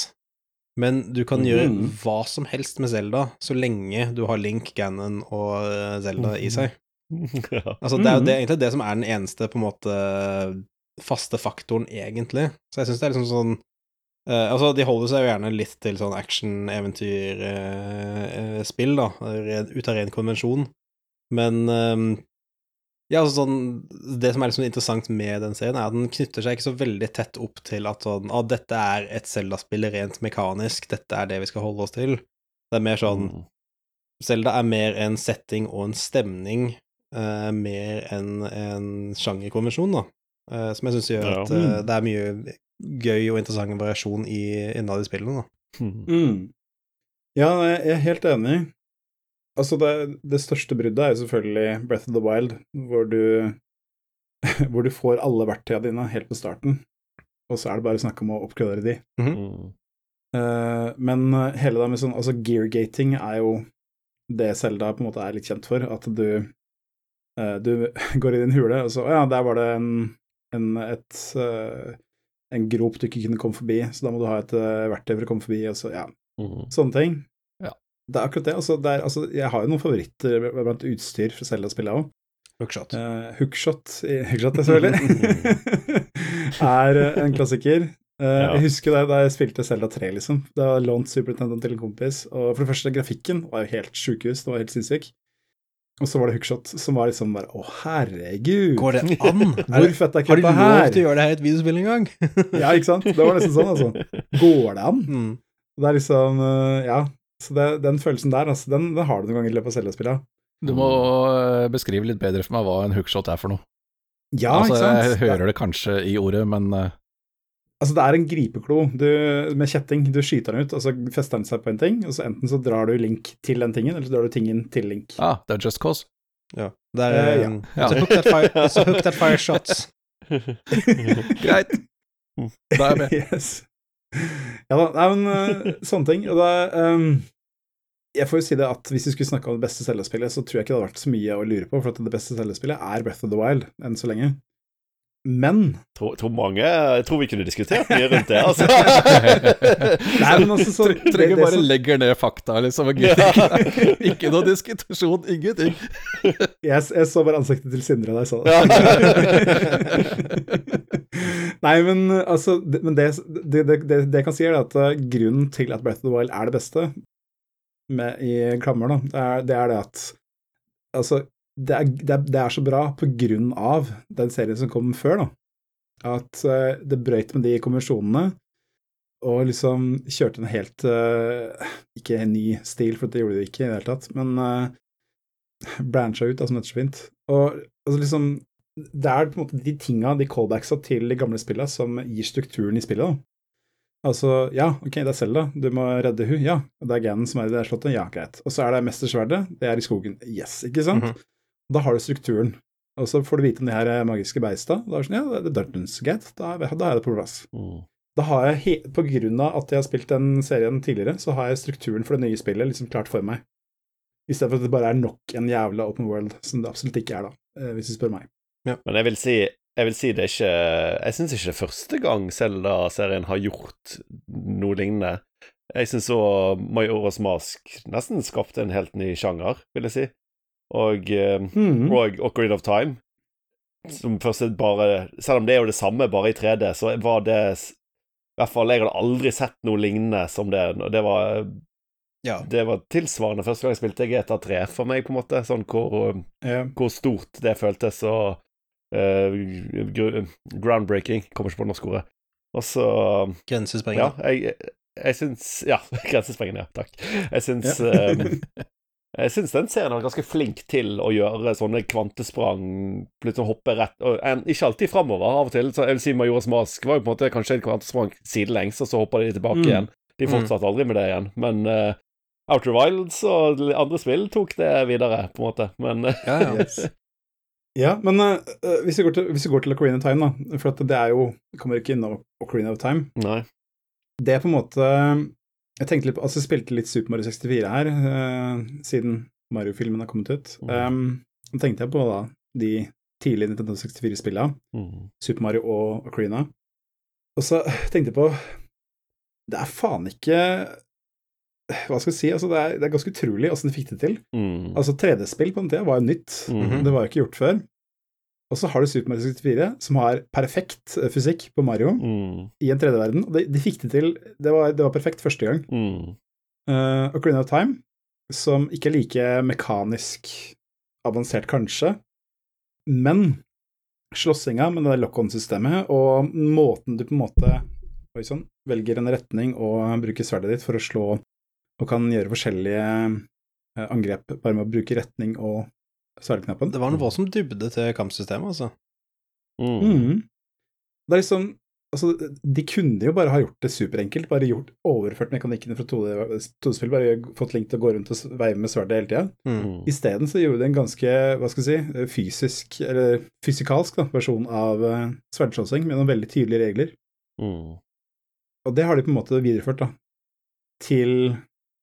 men du kan gjøre Mhm. hva som helst med Zelda, så lenge du har Link, Ganon og eh, Zelda i seg. ja. Altså, det er jo det, egentlig det som er den eneste på en måte faste faktoren, egentlig. Så jeg syns det er liksom sånn eh, Altså, de holder seg jo gjerne litt til sånn action-eventyrspill, da, ut av ren konvensjon. Men eh, ja, altså sånn Det som er liksom interessant med den serien, er at den knytter seg ikke så veldig tett opp til at sånn ah, dette er et Zelda-spill rent mekanisk, dette er det vi skal holde oss til. Det er mer sånn Mm. Zelda er mer en setting og en stemning, eh, mer enn en sjangerkonvensjon, da. Eh, som jeg syns gjør Ja. at eh, det er mye gøy og interessant variasjon i innad i spillene, da. Mm. Ja, jeg er helt enig. Altså, det, det største bruddet er jo selvfølgelig Breath of the Wild, hvor du hvor du får alle verktøyene dine helt på starten, og så er det bare snakk om å oppgradere de. Mm. Uh, men eh, hele det med sånn Altså, geargating er jo det Selda på en måte er litt kjent for, at du uh, Du går i din hule, og så Å ja, der var det en, en et eh, en grop du ikke kunne komme forbi, så da må du ha et uh, verktøy for å komme forbi, og så ja, Mm. sånne ting. Ja. Det er akkurat det. Altså, det er, altså, jeg har jo noen favoritter blant utstyr fra Selda-spillet òg. Hookshot. Uh, hookshot, i- hookshot ja, selvfølgelig, er uh, en klassiker. Uh, Ja. Jeg husker da jeg spilte Zelda 3, liksom. Da jeg lånt Super Nintendo til en kompis. Og for det første, grafikken var jo helt sjukehus. Det var helt sinnssyk. Og så var det hookshot, som var liksom bare Å, herregud! Går det an? Hvor fett er har du lov her? til å gjøre det her i et videospill en gang? Ja, ikke sant? Det var nesten sånn, altså. Går det an? Mm. Det er liksom eh, Ja. Så det, den følelsen der, altså, den, den har du noen ganger i løpet av Zelda-spillet. Du må beskrive litt bedre for meg hva en hookshot er for noe. Ja, altså, ikke sant? jeg hører det kanskje i ordet, men øh, Altså, det er en gripeklo du, med kjetting. Du skyter den ut, og så fester den seg på en ting, og så enten så drar du link til den tingen, eller så drar du tingen til link. ah, det er just cause. Ja. Det er uh, ja. um, Ja. Så hook that fire, så hook that fire shots. Greit. Da er jeg med. yes. Ja da, nei, men eh, sånne ting. Og da um, Jeg får jo si det at hvis vi skulle snakke om det beste Zelda-spillet, så tror jeg ikke det hadde vært så mye å lure på, for at det beste Zelda-spillet er Breath of the Wild enn så lenge. Men tror, tror mange Jeg tror vi kunne diskutert mye rundt det, altså. Nei, men altså så, Tre- Trenger bare som- legger ned fakta, liksom. og Ja. Ikke, ikke noe diskusjon, ingenting. Jeg, jeg så bare ansiktet til Sindre da jeg sa det. Nei, men altså det, Men det, det, det, det, det jeg kan si, er at uh, grunnen til at Breath of the Wild er det beste, med, i klammer, da, det er, det er det at Altså, det er, det, er, det er så bra av den serien som kom før, da. At uh, det brøyt med de konvensjonene, og liksom kjørte en helt uh, Ikke en ny stil, for det gjorde det ikke i det hele tatt, men uh, brancha ut, da, som fint. Og altså liksom Det er på en måte de tinga, de callbacksa til de gamle spilla, som gir strukturen i spillet, da. Altså, ja, ok, det er Selda, du må redde hun, ja. Det er Ganon som er i det slottet, ja, greit. Og så er det Mestersverdet, det er i skogen, yes, ikke sant? Mhm. Da har du strukturen. Og så får du vite om de her magiske beista. Da er det sånn, ja, det er Dungeons, Gate. da, er- da er det på plass. Mm. Da har jeg, he på grunn av at jeg har spilt den serien tidligere, så har jeg strukturen for det nye spillet liksom klart for meg. I stedet for at det bare er nok en jævla open world, som det absolutt ikke er, da, eh, hvis du spør meg. Men jeg vil si jeg vil si det er ikke Jeg syns ikke det er første gang Selda-serien har gjort noe lignende. Jeg syns så Majoras Mask nesten skapte en helt ny sjanger, vil jeg si. Og, eh, Mhm. og Ocarina of Time. Som først bare Selv om det er jo det samme, bare i 3D, så var det I hvert fall jeg hadde aldri sett noe lignende som det. Det var, Ja. det var tilsvarende første gang jeg spilte GTA3 for meg, på en måte. Sånn hvor, Ja. hvor stort det føltes, og uh, groundbreaking. Kommer ikke på det norske ordet. Og så Grensesprengende. Ja, jeg, jeg syns Ja, grensesprengende, ja. Takk. Jeg syns eh, Jeg syns den serien er ganske flink til å gjøre sånne kvantesprang, plutselig hoppe rett og en, Ikke alltid framover, av og til. Så jeg vil si Majoras Mask var jo på en måte kanskje et kvantesprang sidelengs, og så hoppa de tilbake Mm. igjen. De fortsatte aldri med det igjen. Men uh, Outer Wilds og andre spill tok det videre, på en måte. Men Ja, ja. Yes. Ja, men eh, hvis, vi går til, hvis vi går til Ocarina of Time, da, for at det er jo Kommer ikke innom Ocarina of Time. Nei. Det er på en måte Jeg tenkte litt på Altså, jeg spilte litt Super Mario 64 her, uh, siden Mario-filmen har kommet ut. Mm. Um, da tenkte jeg på da de tidlige Nintendo 64-spillene, Mm. Super Mario og Ocarina. Og så tenkte jeg på Det er faen ikke Hva skal jeg si? Altså, det er, det er ganske utrolig åssen de fikk det til. Mm. Altså, 3D-spill på den tida var jo nytt. Mhm. Det var jo ikke gjort før. Og så har du Super Mario 64, som har perfekt eh, fysikk på Mario Mm. i en 3D-verden. Og de, de fikk det til det var, det var perfekt første gang. Mm. Uh, Ocarina of Time, som ikke er like mekanisk avansert, kanskje, men slåssinga med det lock-on-systemet og måten du på en måte oi, sånn, velger en retning og bruker sverdet ditt for å slå og kan gjøre forskjellige eh, angrep bare med å bruke retning og sverdknappen. Det var noe som dybde til kampsystemet, altså. Mm. Mm. Det er liksom Altså, de kunne jo bare ha gjort det superenkelt, bare gjort, overført mekanikkene fra 2D-spill, bare fått Link til å gå rundt og veive med sverdet hele tida. Mm. Mm. Isteden så gjorde de en ganske, hva skal jeg si, fysisk, eller fysikalsk da, versjon av uh, sverdslåssing, med noen veldig tydelige regler. Mm. Og det har de på en måte videreført, da, til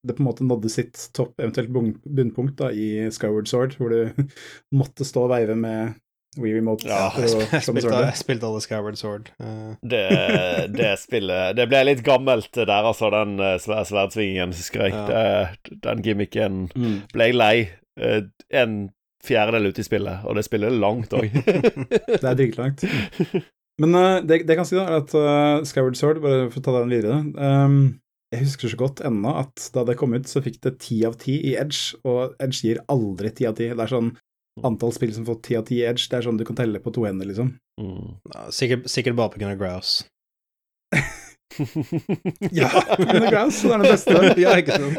det på en måte nådde sitt topp, eventuelt bunnpunkt, da, i Skyward Sword, hvor du måtte stå og veive med Wii Remote Ja, Jeg spilte, jeg spilte alle Skyward Sword. Uh. Det, det spillet Det ble litt gammelt der, altså, den eh, svær- sverdsvingingen, husker jeg. Ja. den gimmicken Mm. ble jeg lei. Eh, En fjerdedel ute i spillet, og det spillet er langt òg. Det er dritlangt. Men uh, det, det jeg kan si, da, er at uh, Skyward Sword, bare for å ta den videre ehm, Jeg husker så godt ennå at da det kom ut, så fikk det ti av ti i Edge, og Edge gir aldri ti av ti. Det er sånn antall spill som får ti av ti i Edge, det er sånn du kan telle på to hender, liksom. Mm. sikkert, sikkert bare på grunn Grouse. Ja, er Grouse, det er det beste. ja, ikke sant?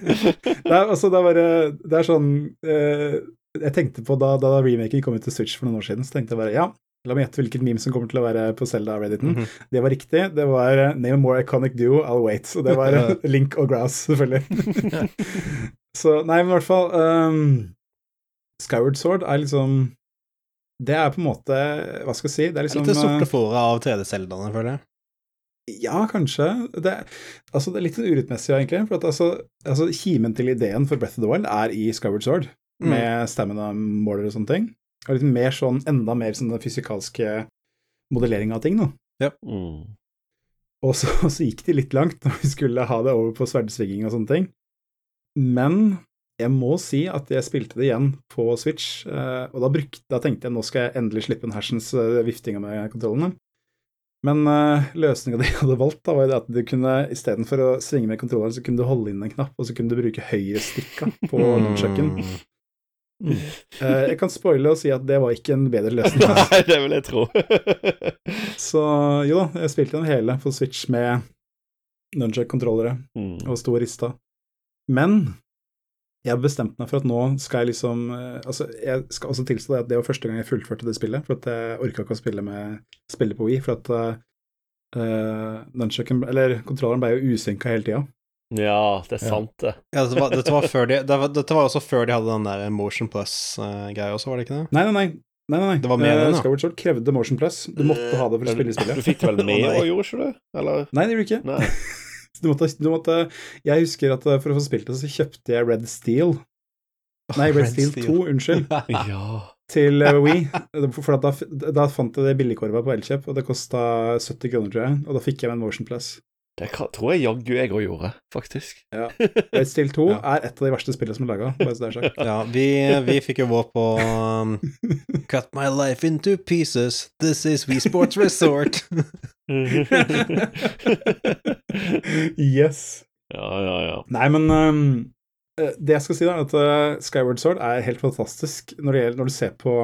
det er, altså, det er bare Det er sånn eh, Jeg tenkte på da, da remaken kom ut til Switch for noen år siden, så tenkte jeg bare ja, la meg gjette hvilket meme som kommer til å være på Zelda-redditen. -hmm. Det var riktig. Det var eh, Name a more iconic duo, I'll wait. Og det var eh, Link og Grouse, selvfølgelig. så nei, men i hvert fall um, Skyward Sword er liksom Det er på en måte Hva skal jeg si? Det er liksom litt det sorte eh, av 3D-Seldaene, føler jeg. Ja, kanskje. Det, altså, det er litt urettmessig, egentlig. For at altså, altså, kimen til ideen for Breath of the Wild er i Skyward Sword, Mm. med stamina-måler og sånne ting. Og litt mer sånn, enda mer sånn den fysikalske modelleringa av ting, da. Mm. Og så, så gikk de litt langt når vi skulle ha det over på sverdsvinging og sånne ting. Men jeg må si at jeg spilte det igjen på Switch, eh, og da, brukte, da tenkte jeg nå skal jeg endelig slippe en hersens uh, viftinga med kontrollene. Men uh, løsninga de hadde valgt, da, var det at du kunne istedenfor å svinge med kontrolleren, så kunne du holde inn en knapp, og så kunne du bruke høyrestikka på nunchucken. Mm. Eh, jeg kan spoile og si at det var ikke en bedre løsning. Nei, det vil jeg tro. Så jo da, jeg spilte den hele på Switch med nunchuck-kontrollere mm. og sto og rista. Men jeg har bestemt meg for at nå skal jeg liksom eh, Altså, jeg skal også tilstå det at det var første gang jeg fullførte det spillet, for at jeg orka ikke å spille med spille på Wii, for at uh, nunchucken Eller kontrolleren ble jo usynka hele tida. Ja, det er sant, det. Ja, dette var, dette, var før de, det var, dette var også før de hadde den der Motion Plus-greia også, var det ikke det? Nei, nei, nei. nei, nei, nei. Det var med Eh, den, da. Skyward Sword krevde Motion Plus. Du måtte ha det for å spille i Du fikk det vel med og gjorde ikke du? Eller? Nei, det gjorde du ikke. Nei. Du måtte, du måtte Jeg husker at eh, for å få spilt det, så kjøpte jeg Red Steel. Nei, Red, Red Steel, Steel. 2, unnskyld. Ja. til We. Wii. For da, da fant jeg det billigkorva på Elkjøp, og det kosta 70 kroner, tror jeg. Og da fikk jeg med en Motion Plus. Det tror jeg jaggu jeg òg gjorde, faktisk. Red Steel 2 Ja. er et av de verste spillene som er laga, bare så det er sagt. Ja, vi, vi fikk jo vår på um, Cut my life into pieces, this is We Sports Resort. yes. ja, ja, ja. Nei, men ehm, eh, det jeg skal si, da, er at eh, Skyward Sword er helt fantastisk når, det gjelder, når du ser på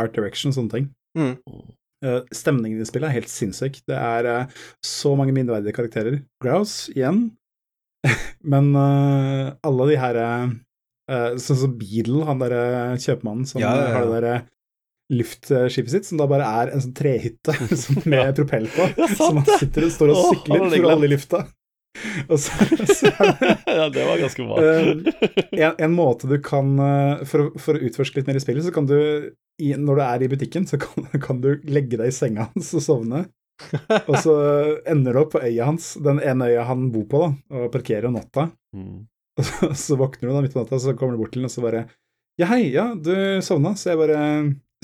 art direction og sånne ting. Mm. Eh, stemningen i spillet er helt sinnssyk. Det er eh, så mange minneverdige karakterer. Grouse igjen, men eh, alle de her Sånn som Beadle, han derre kjøpmannen som Ja, ja, ja. har det derre luftskipet sitt, som da bare er en sånn trehytte med propell på. Som han sitter og står og sykler for å holde i lufta. Så, så ja, det var ganske bra. Eh, en, en måte du kan eh, For, for å utforske litt mer i spillet, så kan du i, Når du er i butikken, så kan, kan du legge deg i senga hans og sovne. Og så ender du opp på øya hans, den ene øya han bor på, da, og parkerer om natta. Mm. Og så, så våkner du da midt på natta, så kommer du bort til den, og så bare Ja, hei, ja, du sovna, så jeg bare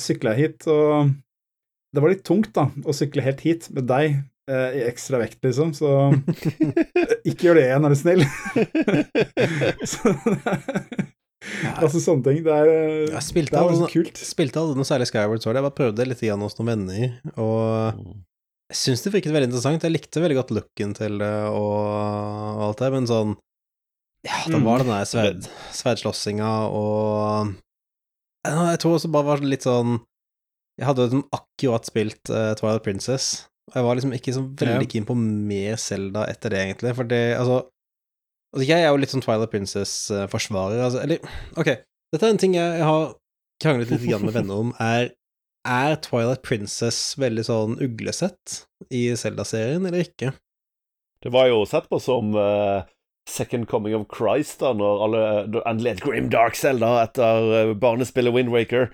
sykla hit, og det var litt tungt, da, å sykle helt hit med deg i ekstra vekt, liksom, så ikke gjør det igjen, er du snill. så, altså sånne ting. Det er, eh, Jeg spilte det er bare kult. Spilte aldri noe særlig Skyward Sword, jeg bare prøvde litt igjen hos noen venner, og jeg syns det virket veldig interessant. Jeg likte veldig godt looken til det og, og alt det, men sånn Ja, det Mm. var den der sverd, sverdslåssinga og Jeg jeg tror også bare var litt sånn Jeg hadde liksom akkurat spilt uh, Twilight Princess, jeg var liksom ikke så veldig Ja. keen på mer Zelda etter det, egentlig, for det Altså, altså jeg er jo litt sånn Twilight Princess-forsvarer, altså Eller, ok, dette er en ting jeg, jeg har kranglet litt grann med venner om, er er Twilight Princess veldig sånn uglesett i Zelda-serien, eller ikke? Det var jo sett på som uh, Second Coming of Christ, da, når alle da endelig et Grim Dark Zelda etter uh, barnespillet Windwaker.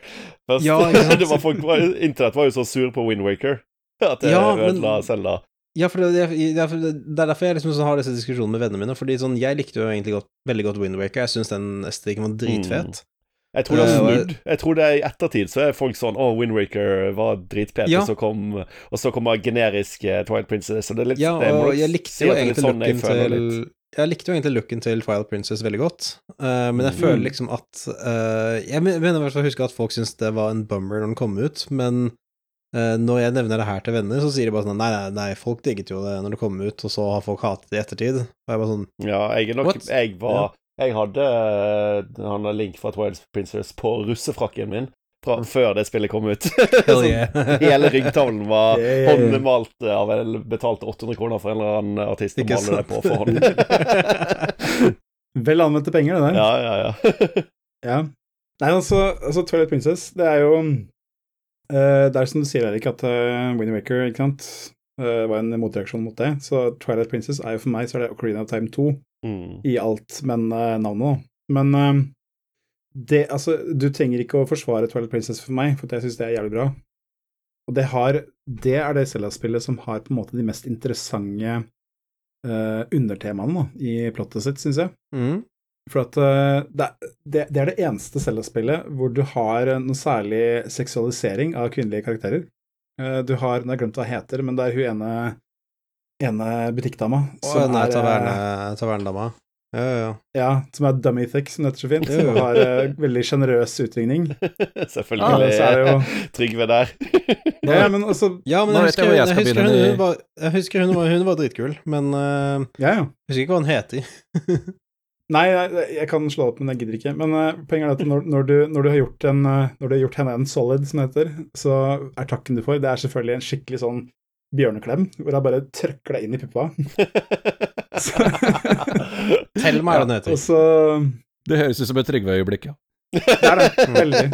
Ja, det var folk, var, Internett var jo så sur på Windwaker at jeg Ja, ødela Zelda. Ja, for det, det, er- er derfor jeg liksom har disse diskusjonene med vennene mine, fordi sånn, jeg likte jo egentlig godt, veldig godt Windwaker, jeg syns den estetikken var dritfet. Jeg tror det har Eh, snudd. Jeg tror det er I ettertid så er folk sånn Å, Windwaker var dritpet, Ja. så kom, og så kommer generisk eh, Twilight Princess. Og det er litt, Ja, og jeg likte jo er egentlig sånn looken til litt. Jeg likte jo egentlig looken til Twilight Princess veldig godt, uh, men jeg Mm. føler liksom at uh, Jeg mener i hvert fall å huske at folk syntes det var en bummer når den kom ut, men når jeg nevner det her til venner, så sier de bare sånn Nei, nei, nei, folk digget jo det når det kom ut, og så har folk hatet det i ettertid. Og jeg bare sånn Ja, jeg er nok What? Jeg var Jeg hadde eh, Han har link fra Twilight Princess på russefrakken min fra før det spillet kom ut. Hell Sånn, yeah. Hele ryggtavlen var Hey. håndmalt av en betalte 800 kroner for en eller annen artist å male det på for hånd. Vel anvendte penger, det der. ja, ja, ja. Ja. Nei, altså, altså Twilight Princess, det er jo eh, Det er som du sier, Erik, at uh, Winnie Waker ikke sant, eh, var en motreaksjon mot det. Så Twilight Princess er jo for meg så er det Ocarina of Time 2 Mm. i alt, men uh, navnet, da. Men eh, det Altså, du trenger ikke å forsvare Twilight Princess for meg, for jeg syns det er jævlig bra. Og det har Det er det Zelda-spillet som har på en måte de mest interessante eh, undertemaene da, i plottet sitt, syns jeg. mm. For at eh, det, det, det er det eneste Zelda-spillet hvor du har eh, noe særlig seksualisering av kvinnelige karakterer. Eh, du har Nå har jeg glemt hva hun heter, men det er hun ene, ene butikkdama Og den der eh, tavernedama. Ja, ja, ja. ja, som er dummy thick, som det heter så fint. Som har uh, veldig sjenerøs utringning. Selvfølgelig så er det jo Trygve der. Ja, ja, men altså Ja, men jeg husker, jeg jeg husker, hun, hun var, jeg husker hun, var, hun var dritkul, men uh, Ja, ja. jeg husker ikke hva hun heter. Nei, jeg, jeg kan slå opp, men jeg gidder ikke. Men uh, poenget er at når, når, du, når, du har gjort en, eh, når du har gjort henne en solid, som det heter, så er takken du får, det er selvfølgelig en skikkelig sånn bjørneklem, hvor jeg bare trøkker deg inn i puppa. Tell meg hva den heter. så Det høres ut som et Trygve-øyeblikk, ja. Det er det. Veldig.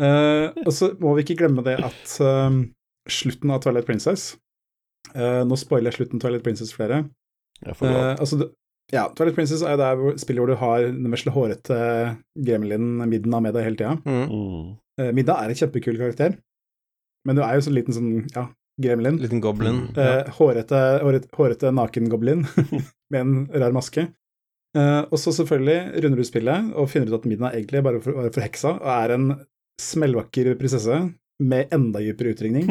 Uh, og så må vi ikke glemme det at uh, slutten av Twilight Princess eh, Nå spoiler jeg slutten av Twilight Princess lov. Eh, altså, ja, Twilight Princess er der hvor, spillet hvor du har den vesle hårete gremlinen Midna med deg hele tida. Mm. Uh, Midna er en kjempekul karakter, men du er jo så liten sånn, ja, gremlin. Liten goblin. Uh, Ja. Eh, hårete, hårete, hårete nakengoblin med en rar maske. Uh, og så selvfølgelig runder du spillet og finner ut at Midna egentlig er bare for, bare forheksa og er en smellvakker prinsesse med enda dypere utringning.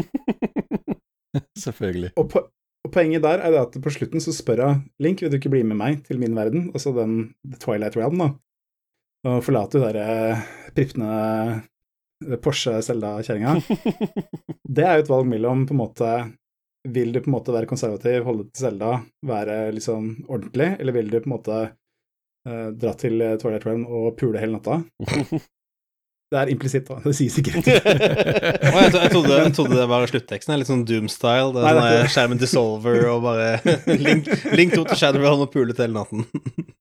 Selvfølgelig. Og, po og poenget der er det at på slutten så spør jeg Link, vil du ikke bli med meg til min verden, altså den Twilight Realm, da, og forlate hun derre prippende Porsche Selda-kjerringa. det er jo et valg mellom på en måte Vil du på en måte være konservativ, holde til Selda, være liksom ordentlig, eller vil du på en måte eh, dra til Twilight Realm og pule hele natta? Det er implisitt, da. Det sies ikke rett jeg, trodde, jeg trodde det var slutteksten. Litt sånn Doom-style. Er Nei, sånn er skjermen dissolver og bare Link, Link to til Shadowrun og pulet hele natten.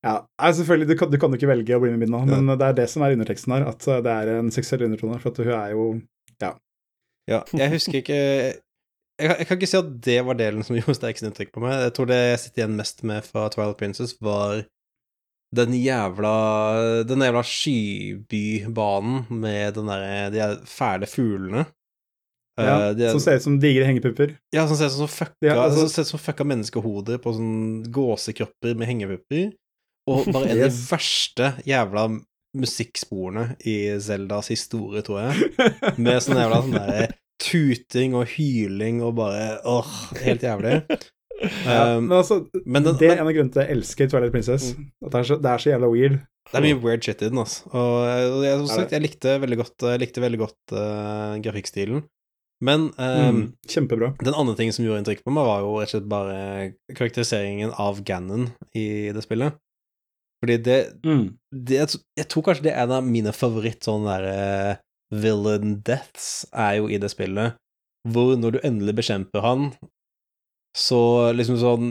Ja, selvfølgelig, du kan, du kan jo ikke velge å bli med min nå, men det er det som er underteksten her, at eh, det er en seksuell undertone, for at hun er jo Ja, jeg husker ikke jeg, jeg kan ikke si at det var delen som gjorde sterkest inntrykk på meg. Jeg tror det jeg sitter igjen mest med fra Twilight Princess, var den jævla Den jævla skybybanen med den der, De fæle fuglene. ja, uh, de Som ser ut som digre hengepupper. Ja, som ser ut som fucka, Ja, altså- som som fucka menneskehoder på sånn gåsekropper med hengepupper. Og bare en av de verste jævla musikksporene i Zeldas historie, tror jeg. Med sånn jævla sånn derre tuting og hyling og bare åh, helt jævlig. Ja, Um, men altså, men den- det er men- en av grunnene til at jeg elsker Twilight Princess. At det er, så, det er så jævla weird. Det er mye weird shit i den, altså. Og jeg, jeg, som sagt, jeg likte veldig godt, likte veldig godt uh, grafikkstilen. Men um, Mm, kjempebra. Den andre tingen som gjorde inntrykk på meg, var jo rett og slett bare karakteriseringen av Ganon i det spillet. Fordi det, Mm. det jeg, jeg tror kanskje det er en av mine favoritt sånne derre eh, villain deaths er jo i det spillet, hvor når du endelig bekjemper han, så liksom sånn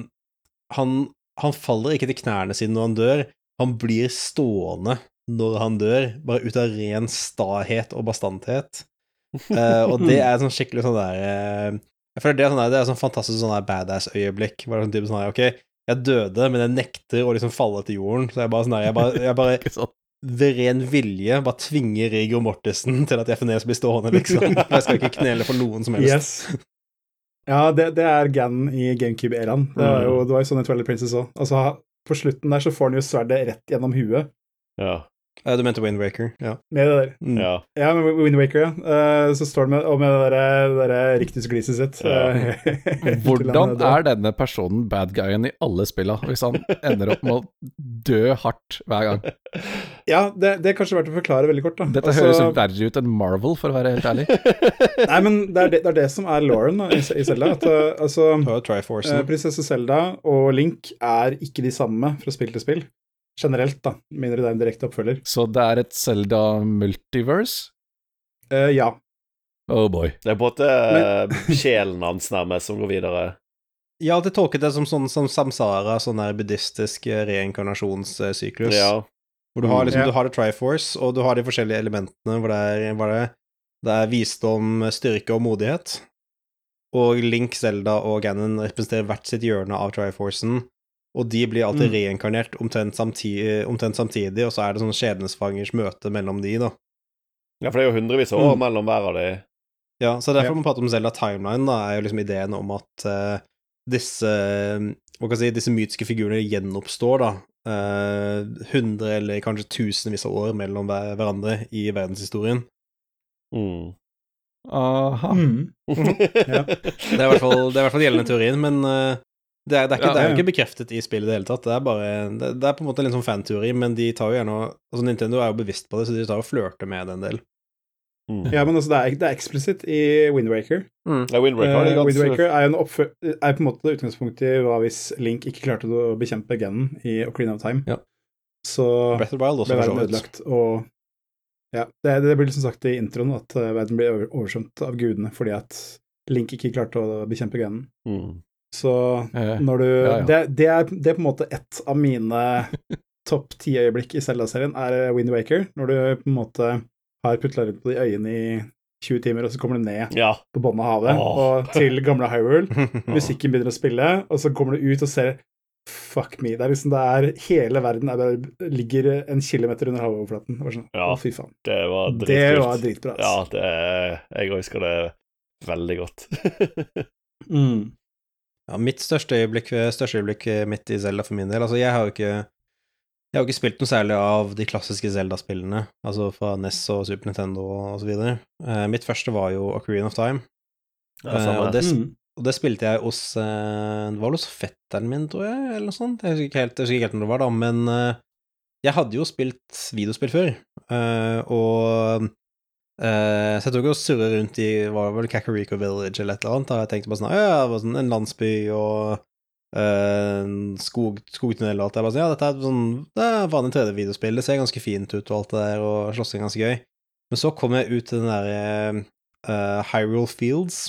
Han, han faller ikke til knærne sine når han dør, han blir stående når han dør, bare ut av ren stahet og bastanthet. Uh, og det er sånn skikkelig sånn der uh, Jeg føler det er sånn der, det er sånn fantastisk sånn der badass-øyeblikk. Bare sånn type sånn der, ok, jeg døde, men jeg nekter å liksom falle til jorden. Så jeg bare sånn der, jeg bare, jeg bare ved ren vilje bare tvinger Rigor Mortensen til at FNS blir stående, liksom. Jeg skal ikke knele for noen som helst. Yes. Ja, det, det er Gan i GameCube-æraen. Det var jo det var jo sånn i Twilight Princess òg. Altså, på slutten der så får han jo sverdet rett gjennom huet Ja. Du mente Windwaker, ja. med det der. Mm. ja. Ja, med Wind Waker, ja. Eh, så står han med, og med det derre der riktusgliset sitt. Ja. Hvordan er denne personen bad guyen i alle spilla, hvis han ender opp med å dø hardt hver gang? Ja, det, det er kanskje verdt å forklare veldig kort, da. Dette Altså, høres verre ut enn Marvel, for å være helt ærlig. Nei, men det er det, det, er det som er Lauren da, i, i Zelda. At, eh, altså, Det eh, prinsesse Zelda og Link er ikke de samme fra spill til spill. Generelt, da. Mindre det er en direkte oppfølger. Så det er et Zelda multiverse? Uh, ja. Oh boy. Det er på en måte eh, sjelen hans nærmest som går videre. Jeg har alltid tolket det som sånn som samsara, sånn der buddhistisk eh, reinkarnasjonssyklus. Ja. Hvor du har liksom, Mm. du har det Triforce, og du har de forskjellige elementene hvor det er, hvor det, det er visdom, styrke og modighet. Og Link, Zelda og Ganon representerer hvert sitt hjørne av Triforcen, og de blir alltid Mm. reinkarnert omtrent samtidig, omtrent samtidig, og så er det sånn skjebnesvangers møte mellom de, da. ja, for det er jo hundrevis av år Mm. mellom hver av de. Ja, så derfor Ja. man prater om Zelda Timeline, da, er jo liksom ideen om at uh, disse eh, hva kan jeg si, disse mytiske figurene gjenoppstår, da, Hundre hundre eller kanskje tusenvis av år mellom hver, hverandre i verdenshistorien. Mm. Aha. Mm. Ja. Det er i hvert fall, det er i hvert fall gjeldende teorien, men eh, det, er, det, er ikke, Ja, det er jo ikke bekreftet i spillet i det hele tatt. Det er bare det, det er på en måte en litt sånn fanteori, men de tar jo gjerne Altså, Nintendo er jo bevisst på det, så de tar og flørter med det en del. Mm. ja, men altså, det er, det er eksplisitt i Wind Waker. Ja, Wind Waker, det er Eh, Wind Waker er, jo er på en måte utgangspunktet i hva hvis Link ikke klarte å bekjempe genen i Ocarina of Time. Ja. Så Breath Wild også, ble verden ødelagt, og ja, det, det blir liksom sagt i introen at eh, verden blir over- oversvømt av gudene fordi at Link ikke klarte å bekjempe genen. mm. Så Eh, når du ja, ja. Det, det, er, det er på en måte ett av mine topp ti øyeblikk i Zelda-serien, er Wind Waker. Når du på en måte har putla rundt på de øyene i 20 timer, og så kommer du ned Ja. på bunnen av havet oh. og til gamle Hyrule. Musikken begynner å spille, og så kommer du ut og ser Fuck me. Det er liksom det er Hele verden er bare, ligger en kilometer under havoverflaten. Det var Sånn, Ja. Å, fy faen. Det var Det var dritbra. Ja, Altså. det er, jeg husker det veldig godt. Mm. Ja, mitt største øyeblikk, største øyeblikk mitt i Zelda for min del Altså, jeg har jo ikke Jeg har jo ikke spilt noe særlig av de klassiske Zelda-spillene, altså fra NES og Super Nintendo og så videre. Eh, mitt første var jo Ocarina of Time. Ja. Eh, og det, Mm. og det spilte jeg hos eh, Det var vel hos fetteren min, tror jeg, eller noe sånt. Jeg husker ikke helt, husker ikke helt når det var, da, men eh, jeg hadde jo spilt videospill før, eh, og eh, Så jeg tok og surra rundt i var det vel Kakariko Village eller et eller annet, da. Jeg tenkte bare sånn Ja, det var sånn en landsby og uh, skog, skogtunnel og alt. Jeg bare sånn, ja, dette er sånn Det er vanlig 3D-videospill, det ser ganske fint ut og alt det der, og slåssing er ganske gøy. Men så kom jeg ut til den derre uh, Hyrule Fields,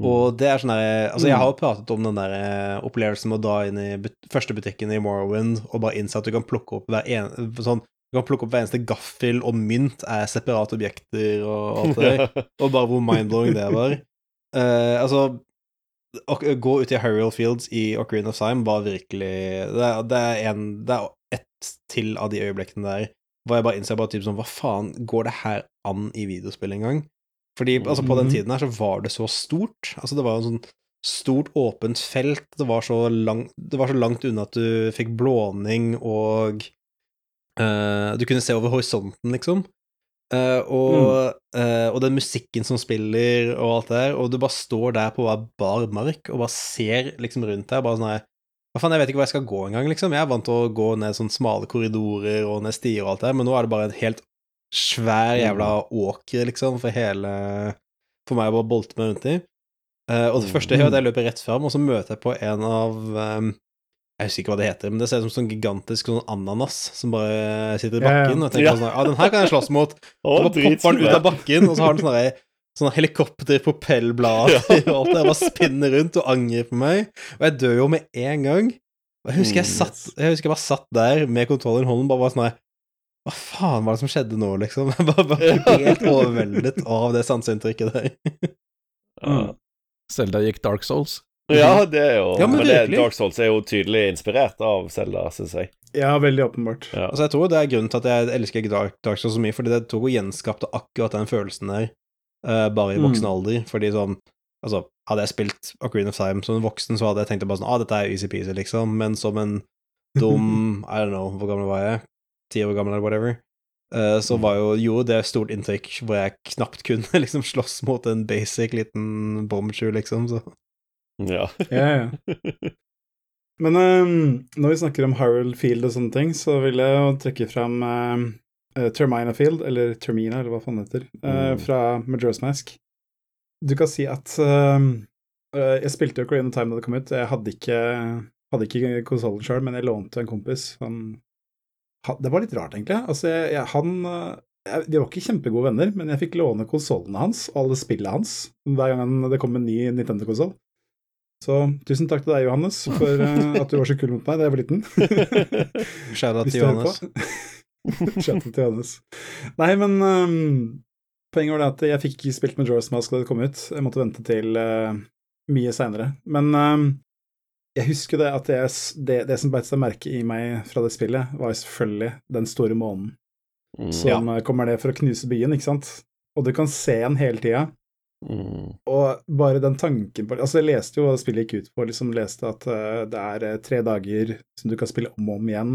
og det er sånn der Altså, jeg har jo pratet om den der eh, opplevelsen med å da inn i but første butikken i Morrowind og bare innse at du kan plukke opp hver en, sånn, du kan plukke opp hver eneste gaffel og mynt er separate objekter og alt det der. Og bare hvor mind-blowing det var. Uh, altså å gå ut i Hyrule Fields i Ocarina of Time var virkelig Det er, det er, en, det er ett til av de øyeblikkene der hvor jeg bare innser bare typ sånn Hva faen, går det her an i videospill engang? Fordi altså, på den Mhm. tiden her så var det så stort. Altså, det var jo sånn stort, åpent felt. Det var så, langt, det var så langt unna at du fikk blåning, og eh, du kunne se over horisonten, liksom. Uh, og, eh, og den musikken som spiller, og alt det der, og du bare står der på bare bar mark og bare ser liksom rundt deg, bare sånn her Hva faen, jeg vet ikke hvor jeg skal gå engang, liksom. Jeg er vant til å gå ned sånne smale korridorer og ned stier og alt det, men nå er det bare en helt svær jævla åker, liksom, for hele For meg å bare bolte meg rundt i. Og det første jeg gjør, er at jeg løper rett fram, og så møter jeg på en av ehm, Jeg husker ikke hva det heter, men det ser ut som sånn gigantisk sånn ananas som bare sitter i Ja, ja. bakken. Og jeg tenker Ja. sånn Ja, den her kan jeg slåss mot. Og Så bare popper den ut av bakken, og så har den sånne, der- sånne helikopterpropellblader og alt det bare spinner rundt og angrer på meg. Og jeg dør jo med en gang. Og jeg husker jeg Mm, satt Jeg husker jeg bare satt der med kontrollen i hånden, bare var sånn Hva faen var det som skjedde nå, liksom? Jeg bare, bare helt overveldet av det sanseinntrykket der. Ja. Selda gikk Dark Souls. Ja, det er jo Ja, men Men, det. Dark Souls er jo tydelig inspirert av Zelda, syns jeg. Ja, veldig åpenbart. Ja. Altså, jeg tror det er grunnen til at jeg elsker Dark, Dark Souls så mye, fordi det tok og gjenskapte akkurat den følelsen der, uh, bare i voksen Mm. alder. Fordi sånn Altså, hadde jeg spilt Ocarina of Time som en voksen, så hadde jeg tenkt bare sånn Ah, dette er easy-peasy, liksom. Men som en dum I don't know, hvor gammel var jeg? Ti år gammel, eller whatever. Eh, så var jo jo det stort inntrykk hvor jeg knapt kunne liksom slåss mot en basic liten bombshoe, liksom. Så Ja. Ja, ja. Men um, når vi snakker om Harold Field og sånne ting, så vil jeg jo trekke fram eh, Termina Field, eller Termina, eller hva faen det heter, mm. uh, fra Majora's Mask. Du kan si at eh, Jeg spilte jo Korean of Time da det kom ut. Jeg hadde ikke, hadde ikke konsollen sjøl, men jeg lånte en kompis. Han, ha- det var litt rart, egentlig. Altså, jeg, jeg, han eh, jeg, De var ikke kjempegode venner, men jeg fikk låne konsollene hans og alle spillene hans hver gang det kom en ny Nintendo-konsoll. Så tusen takk til deg, Johannes, for eh, at du var så kul mot meg da jeg var liten. shout-out til Johannes. på. Shout-out til Johannes. Nei, men um, poenget var det at jeg fikk ikke spilt med Joris Mask da det kom ut. Jeg måtte vente til uh, mye seinere. Men um, jeg husker det at jeg, det, det som beit seg merke i meg fra det spillet, var selvfølgelig den store månen Mm. som ja. kommer ned for å knuse byen, ikke sant? Og du kan se den hele tida. Mm. Og bare den tanken på Altså, jeg leste jo og spillet gikk ut på, liksom leste at uh, det er eh, tre dager som du kan spille om og om igjen.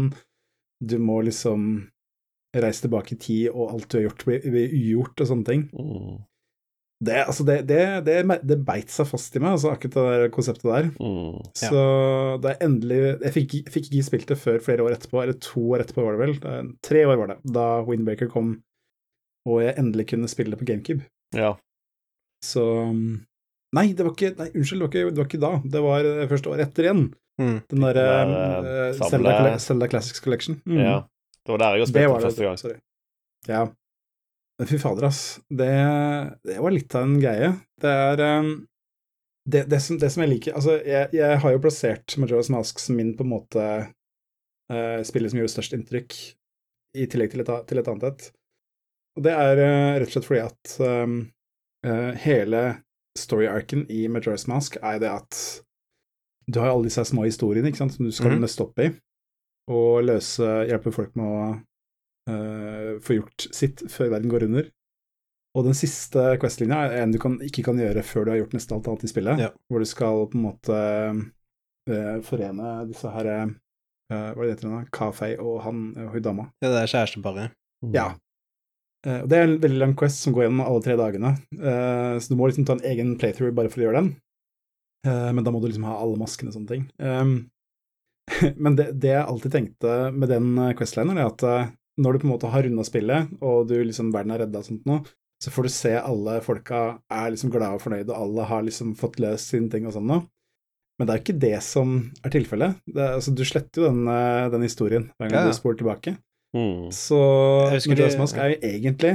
Du må liksom reise tilbake i tid, og alt du har gjort, blir, blir ugjort, og sånne ting. Mm. Det, altså, det, det, det, det beit seg fast i meg, altså, akkurat det der konseptet der. Mm. Ja. Så da jeg endelig Jeg fikk, fikk ikke spilt det før flere år etterpå, eller to år etterpå var det vel. Tre år var det, da Windbreaker kom, og jeg endelig kunne spille det på GameCube. Ja. Så Nei, det var ikke Nei, unnskyld, det var ikke, det var ikke da. Det var eh, første året etter igjen. Mm. Den derre der, uh, samle- Zelda, Zelda Classics Collection. Mm. ja. Det var der jeg spilte den det. første gang. Sorry. Ja. Men fy fader, ass. Det, det var litt av en greie. Det er um, det, det, som, det som jeg liker Altså, jeg, jeg har jo plassert Majora's Mask som min på en måte uh, spillet som gjorde størst inntrykk, i tillegg til et, til et annet et. Og det er uh, rett og slett fordi at um, eh, hele story-arken i Majora's Mask er det at du har alle disse små historiene ikke sant, som du skal Mhm. nøste opp i, og løse, hjelpe folk med å uh, få gjort sitt før verden går under. Og den siste Quest-linja er en du kan, ikke kan gjøre før du har gjort nesten alt annet i spillet, Ja. hvor du skal på en måte uh, forene disse her uh, Hva er det heter det? Kafei og han uh, hun dama. Ja, det er kjæresteparet. Mm. Ja. Eh, og det er en veldig lang quest som går gjennom alle tre dagene, eh, så du må liksom ta en egen playthrough bare for å gjøre den. Eh, men da må du liksom ha alle maskene og sånne ting. Men det, det, jeg alltid tenkte med den Questlinen, er at når du på en måte har runda spillet, og du liksom verden er redda og sånt noe, så får du se alle folka er liksom glade og fornøyde, og alle har liksom fått løst sine ting og sånn noe. Men det er jo ikke det som er tilfellet. Altså, du sletter jo den, den historien hver gang Ja. du spoler tilbake. Mm. Så Jeg husker det- er jo egentlig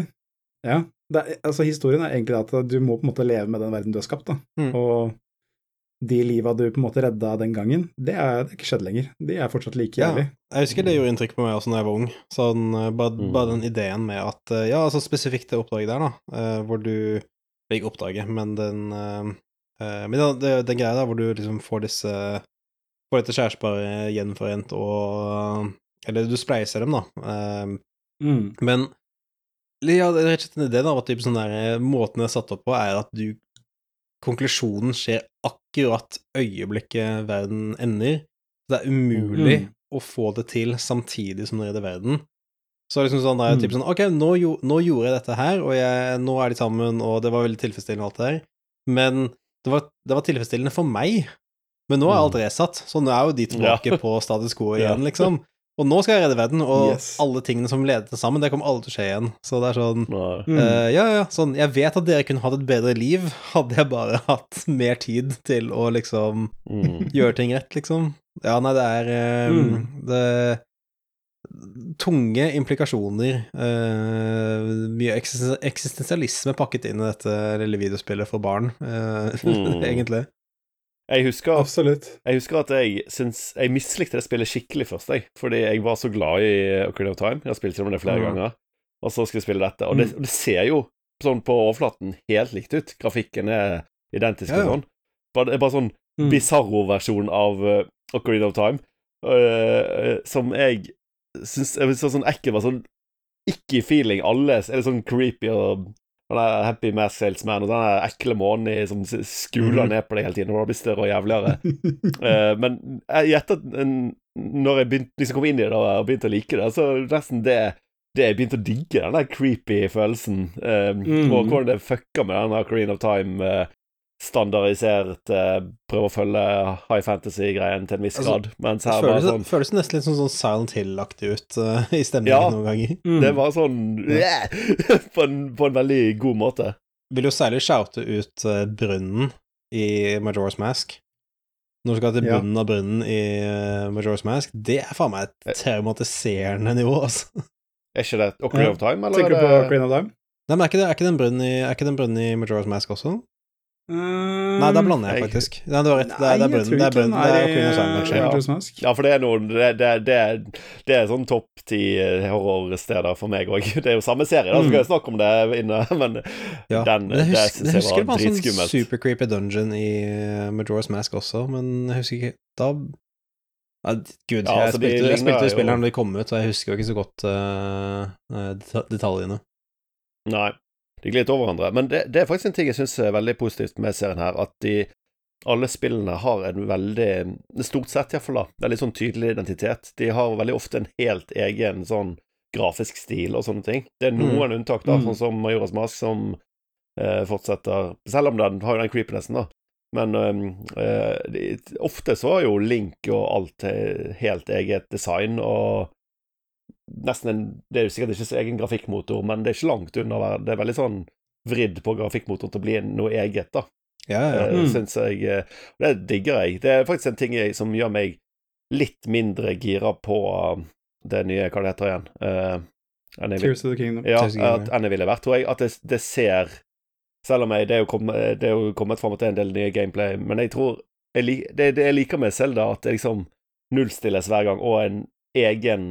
Ja, det er, altså historien er egentlig at du må på en måte leve med den verden du har skapt, da. Mm. Og de liva du på en måte redda den gangen, det er, det er ikke skjedd lenger. De er fortsatt like Ja. jævlig. Jeg husker det gjorde inntrykk på meg også da jeg var ung. Sånn, eh, bare, Mm. bare den ideen med at eh, Ja, altså spesifikt det oppdraget der, da, eh, hvor du Ikke oppdraget, men den Men den, den, den greia der hvor du liksom får disse Får dette kjæresteparet gjenforent og Eller du spleiser dem, da. Eh, Mm. men ja, det er rett og slett en idé, da, at typ sånn der, eh, måten det er satt opp på, er at du Konklusjonen skjer akkurat øyeblikket verden ender. Det er umulig Mm. å få det til samtidig som du redder verden. Så liksom sånn, da er Mm. det typ sånn Ok, nå, jo, nå gjorde jeg dette her, og jeg, nå er de sammen, og det var veldig tilfredsstillende, alt det der. Men det var, det var tilfredsstillende for meg. Men nå er alt resatt, så nå er jo de tilbake på status quo igjen, liksom. Og nå skal jeg redde verden, og Yes. alle tingene som ledet til sammen, det kommer aldri til å skje igjen. Så det er sånn Mm. uh, ja, ja, sånn Jeg vet at dere kunne hatt et bedre liv, hadde jeg bare hatt mer tid til å liksom Mm. gjøre ting rett, liksom. Ja, nei, det er um, Mm. Det Tunge implikasjoner. Uh, mye eksis- eksistensialisme pakket inn i dette lille videospillet for barn, uh, Mm. egentlig. Jeg husker Absolutt. Jeg husker at jeg syns Jeg mislikte det spillet skikkelig først, jeg. Fordi jeg var så glad i Ocarina of Time. Jeg har spilt gjennom det flere Mm. ganger. Og så skal jeg spille dette. Og det, Mm. og det ser jo sånn på overflaten helt likt ut. Grafikken er identisk Ja, ja. og sånn. Bare, det bare sånn Mm. Bizarro-versjon av uh, Ocarina of Time. øh, som jeg syns Jeg synes var sånn ekkel. Var sånn ikke-feeling Alle er det sånn creepy og den er Happy Mass Salesman og den ekle månen som skuler Mhm. ned på deg hele tiden, og det blir større og jævligere. uh, men jeg gjetter at Når jeg begynte, liksom kom inn i det og begynte å like det, så nesten det det jeg begynte å digge, den der creepy følelsen. eh, Mm. Og hvordan det fucker med den Green of Time eh, standardisert eh, Prøve å følge high fantasy-greien til en viss Altså, grad. Mens her var føles, sånn føles nesten litt sånn, sånn Silent Hill-aktig ut uh, i stemningen Ja. noen ganger. Mm. Det var sånn på, en, på en veldig god måte. Vil jo særlig shoute ut uh, brunnen i Majora's Mask. Når du skal til Ja. av brunnen i uh, Majora's Mask, det er faen meg et traumatiserende nivå, altså. Er ikke det Ocarina Ja. of Time, eller Tenker du på Ocarina of Time? Nei, men er ikke, det, er ikke den brunnen i, i Majora's Mask også? Nei, da blander jeg jeg- faktisk. Nei, det var rett. Det er, det er. Det er. Det er Queen of kanskje. Ja. For det er noen Det, det, det, det er sånn topp ti eh, horrorsteder for meg òg. Det er jo samme serie, da, så Mm. skal jeg snakke om det inne, men Ja. den Men jeg det husker, syns jeg jeg husker det var var sånn super creepy dungeon i uh, Majora's Mask også, men jeg husker ikke Da ja, Gud, Ja, jeg, altså, jeg, spilte, jeg spilte spilleren da de kom ut, og jeg husker jo ikke så godt eh, eh, detaljene. Nei, de glir litt over hverandre. Men det, det er faktisk en ting jeg syns er veldig positivt med serien her, at de alle spillene har en veldig Stort sett, iallfall, da. Veldig sånn tydelig identitet. De har veldig ofte en helt egen sånn grafisk stil og sånne ting. Det er noen unntak, da, Mm. sånn som Majoras Mask, som eh, fortsetter Selv om den har jo den creepinessen, da. Men eh, de, ofte så er jo Link og alt eh, helt eget design, og nesten en Det er jo sikkert ikke så egen grafikkmotor, men det er ikke langt unna å være Det er veldig sånn vridd på grafikkmotoren til å bli noe eget, da. Ja, ja. Eh, Mm. Syns jeg eh, Det digger jeg. Det er faktisk en ting jeg, som gjør meg litt mindre gira på uh, det nye Hva det heter igjen? Uh, jeg Tears of the Kingdom. ja, at enn jeg ville vært, tror jeg. At det, det ser Selv om jeg, det, er jo kommet, det er jo kommet fram at det er en del nye gameplay, men jeg tror jeg, det, det jeg liker med Selda, at det liksom nullstilles hver gang, og en egen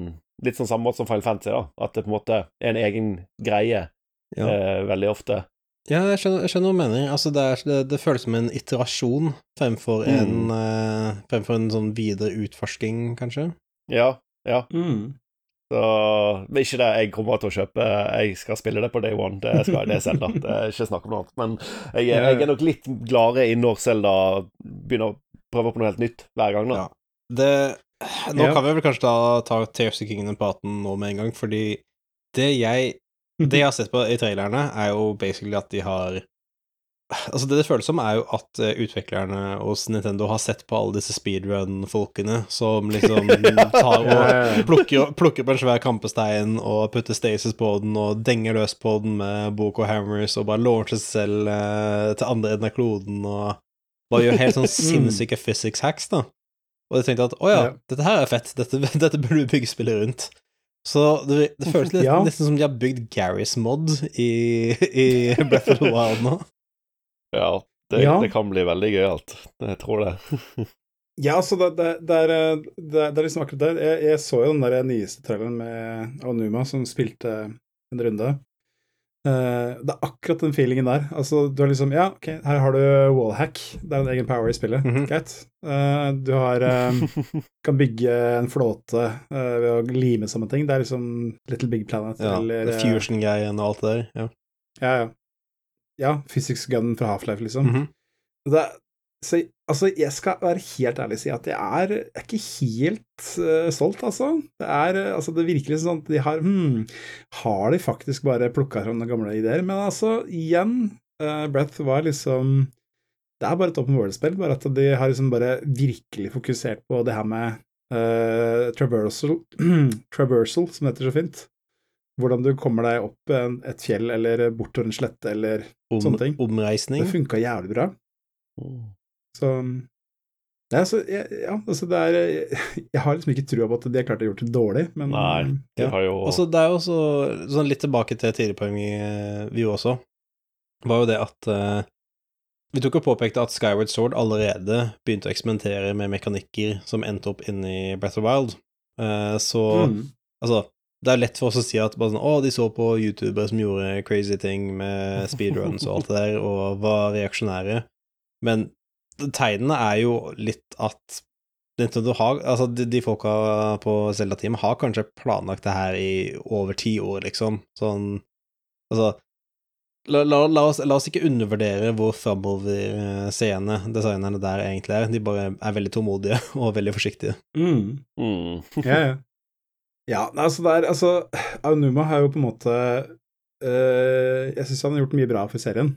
Litt sånn samme måte som Final Fantasy, da. At det på en måte er en egen greie Ja. eh, veldig ofte. Ja, jeg skjønner, jeg skjønner hva du mener. Altså, det, er, det, det føles som en iterasjon fremfor Mm. en eh, Fremfor en sånn videre utforsking, kanskje. Ja, ja. Mm. Så det er ikke det jeg kommer til å kjøpe. Jeg skal spille det på day one. Det, skal, jeg det selv, da. Det er ikke snakk om noe annet. Men jeg, er- jeg er nok litt gladere i når Zelda begynner å prøve på noe helt nytt hver gang. da. Ja. Det Nå Ja. kan vi vel kanskje da ta Tears of the Kingdom-praten nå med en gang, fordi det jeg Det jeg har sett på i trailerne, er jo basically at de har Altså Det det føles som, er jo at eh, utviklerne hos Nintendo har sett på alle disse speedrun-folkene som liksom tar og plukker, plukker på en svær kampestein og putter stasis på den og denger løs på den med Boko Hammers og bare launcher seg selv eh, til andre enden av kloden og bare gjør helt sånn sinnssyke physics hacks, da. Og jeg tenkte at å ja, Ja. dette her er fett, dette, dette burde du bygge spillet rundt. Så det, det føles litt, Ja. nesten som de har bygd Garys mod i, i Breath of the Wild nå. Ja, det, Ja. det kan bli veldig gøyalt. Jeg tror det. Ja, altså, det, det, det, er, eh, det, det er liksom akkurat det. Jeg, jeg så jo den der nyeste traileren med Onuma som spilte en runde. Eh, det er akkurat den feelingen der. Altså, du har liksom Ja, ok, her har du wallhack. Det er en egen power i spillet. Mhm. Greit. Eh, du har eh, Kan bygge en flåte ved å lime sammen ting. Det er liksom Little Big Planet Ja, eller Fusion-greien og alt det der. Ja. Ja, ja. Ja, physics gun fra Half-Life, liksom. Mhm. Det, så altså, jeg skal være helt ærlig og si at jeg er, jeg er ikke helt uh, stolt, altså. Det er eh, altså, det virker liksom sånn at de har hmm, Har de faktisk bare plukka fram noen gamle ideer? Men altså, igjen, uh, Breath var liksom Det er bare et open world-spill, bare at de har liksom bare virkelig fokusert på det her med uh, traversal, traversal, som det heter så fint. Hvordan du kommer deg opp en, et fjell eller bort over en slette eller Om, Sånne ting. Omreisning. Det funka jævlig bra. Så ja, så, ja, altså det er Jeg har liksom ikke trua på at de har klart å gjort det dårlig, men Nei, de Ja. har jo Altså, det er jo også sånn litt tilbake til tidligere poeng vi, vi også, var jo det at uh, Vi tok og påpekte at Skyward Sword allerede begynte å eksperimentere med mekanikker som endte opp inni i Breath of Wild. uh, så mm. altså det er lett for oss å si at bare sånn, å, de så på youtubere som gjorde crazy ting med speedruns og alt det der, og var reaksjonære, men tegnene er jo litt at Nintendo har, altså de, de folka på Zelda-teamet har kanskje planlagt det her i over ti år, liksom, sånn, altså, la, la, la, oss, la oss ikke undervurdere hvor framoverseende designerne der egentlig er, de bare er veldig tålmodige og veldig forsiktige. Mm. mm. Ja, ja. Ja, altså det er Altså, Aonuma har jo på en måte eh, Jeg syns han har gjort mye bra for serien.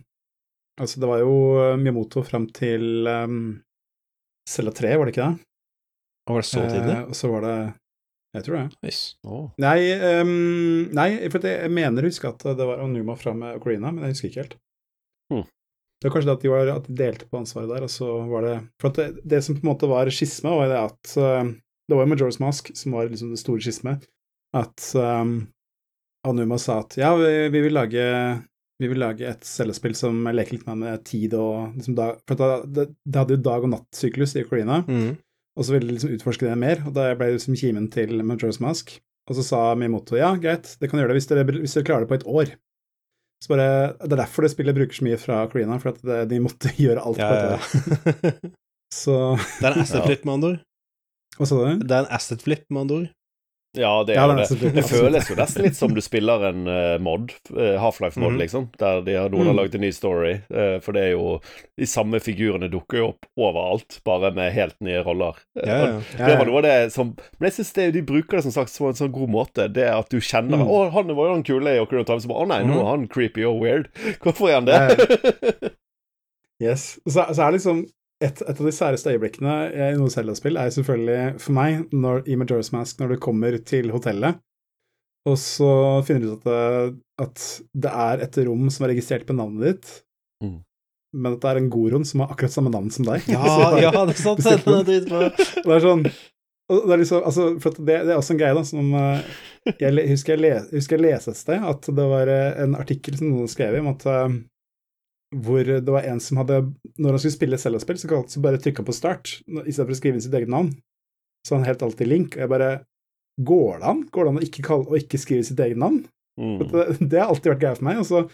Altså, det var jo eh, Miyamoto fram til um, Cella 3, var det ikke det? Og var det så tidlig? Eh, og så var det Jeg tror det. Yes. Oh. Nei, um, nei for jeg, mener å huske at det var Onuma fra med Ocarina, men jeg husker ikke helt. Hmm. Det var kanskje det at de, var, at de delte på ansvaret der, og så var det For at det, det som på en måte var skisme, var det at uh, Det var jo Majora's Mask som var liksom det store skisme, at um, Onuma sa at ja, vi, vi vil lage vi vil lage et cellespill som leker litt med tid og liksom da, For da, det, det hadde jo dag- og nattsyklus i Ocarina. Mm. Og så ville de liksom utforske det mer, og da ble det liksom kimen til Majora's Mask. Og så sa Mimoto ja, greit, det kan gjøre det hvis dere, hvis dere klarer det på et år. Så bare, Det er derfor det spillet bruker så mye fra Ukraina, for at det, de måtte gjøre alt Ja, på et år. ja. Så Det er en asset flip, med andre ord. Hva sa du? Det er en asset flip, med andre ord. Ja, det Ja, det det. Det føles jo nesten litt som du spiller en uh, mod, uh, Half-Life-mod, Mhm. liksom, der de har, noen har Mm. laget en ny story. Uh, for det er jo De samme figurene dukker jo opp overalt, bare med helt nye roller. Eh, Ja, ja. Det var noe av det som Men jeg syns de bruker det som sagt på en sånn god måte. Det at du kjenner Mm. Å, han var jo han kule i Ocarina of Time. Så bare Å nei, nå Mhm. er han creepy og weird. Hvorfor er han det? Yes. Så, så er det liksom et, et av de særeste øyeblikkene i noe Zelda-spill er selvfølgelig for meg når, i Majora's Mask når du kommer til hotellet, og så finner du ut at det, at det er et rom som er registrert på navnet ditt, Mm. men at det er en Goron som har akkurat samme navn som deg. Ja, Så ja, det er sant. Det er sånn og det er liksom, altså, for det, det er også en greie da, som eh, jeg, husker, jeg le, husker jeg leste et sted at det var eh, en artikkel som noen skrev om at eh, hvor det var en som hadde Når han skulle spille Zelda-spill, så kalte han bare trykka på start istedenfor å skrive inn sitt eget navn. Så han helt alltid link. Og jeg bare Går det an? Går det an å ikke, kalle, å ikke skrive sitt eget navn? Mm. Det, det har alltid vært greia for meg. Altså,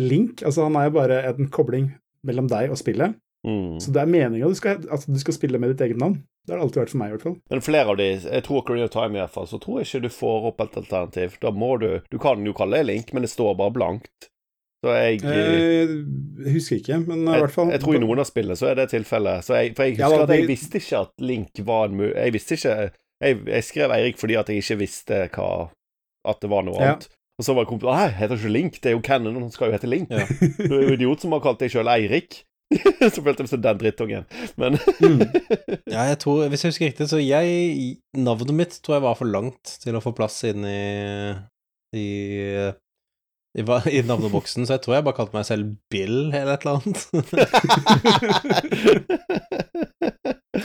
Link altså han er jo bare en kobling mellom deg og spillet. Mm. Så det er meninga du, altså, at du skal spille med ditt eget navn. Det har det alltid vært for meg, i hvert fall. Men flere av de, jeg tror Career Time i hvert fall, så tror jeg ikke du får opp et alternativ. Da må du Du kan jo kalle det link, men det står bare blankt. Så jeg Eh, Jeg husker ikke, men i hvert fall jeg tror i noen av spillene så er det tilfellet. Så jeg, for jeg Ja, husker da, at jeg det- visste ikke at Link var en mu... Jeg visste ikke jeg, jeg skrev Eirik fordi at jeg ikke visste hva At det var noe Ja. annet. Og så var kompisen Nei, heter ikke Link, det er jo Cannon, han skal jo hete Link. Ja. Du er jo idiot som har kalt deg sjøl Eirik. så følte jeg meg som den drittungen. Men Ja, jeg tror, hvis jeg husker riktig, så jeg Navnet mitt tror jeg var for langt til å få plass inn i i, i, i navneboksen, så jeg tror jeg bare kalte meg selv Bill eller et eller annet.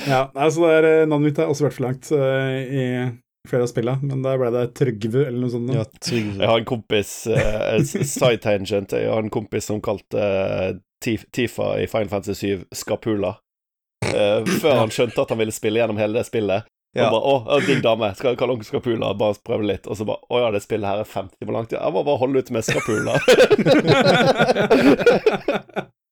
Ja, altså det er, eh, Navnet mitt har også vært for langt uh, i flere av spillene, men da ble det Trygve eller noe sånt. ja. Trygve. jeg har en kompis uh, Side tangent. Jeg har en kompis som kalte uh, Tifa i Final Fantasy 7 Skapula. Uh, før han skjønte at han ville spille gjennom hele det spillet. Ja. Og bare 'Å, digg dame. Skal kalle henne Skapula. Bare prøve litt.' Og så bare 'Å ja, det spillet her er 50 timer langt.' Ja, jeg må bare holde ut med Skapula.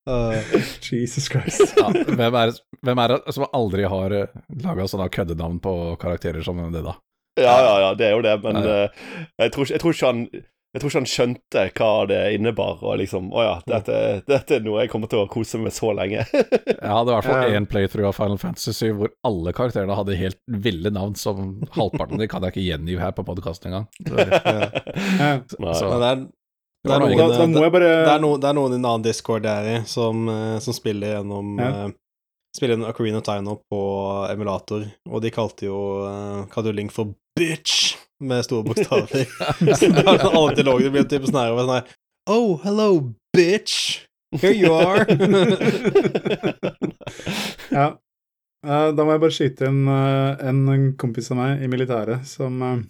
Uh, Jesus Christ. Ja, hvem, er, hvem er det som aldri har laga sånne køddenavn på karakterer som det, da? ja, ja, ja, det er jo det, men eh, jeg, tror, jeg tror ikke han jeg tror ikke han skjønte hva det innebar, og liksom Å ja, dette, dette er noe jeg kommer til å kose meg med så lenge. Jeg hadde i hvert fall én playthrough av Final Fantasy 7 hvor alle karakterene hadde helt ville navn, som halvparten av de kan jeg ikke gjengi her på podkasten engang. Det er, Det det er noen, jeg det er, er i en annen discord der i som, eh, som spiller gjennom Ja. eh, Spiller gjennom Ocarina of Time nå på emulator, og de kalte jo uh, kalte jo Link for bitch med store bokstaver. så det er sånn alle dialoger blir typ sånn her og sånn her Oh, hello, bitch! Here you are! Ja. Eh, da må jeg bare skyte inn en, en kompis av meg i militæret som, eh,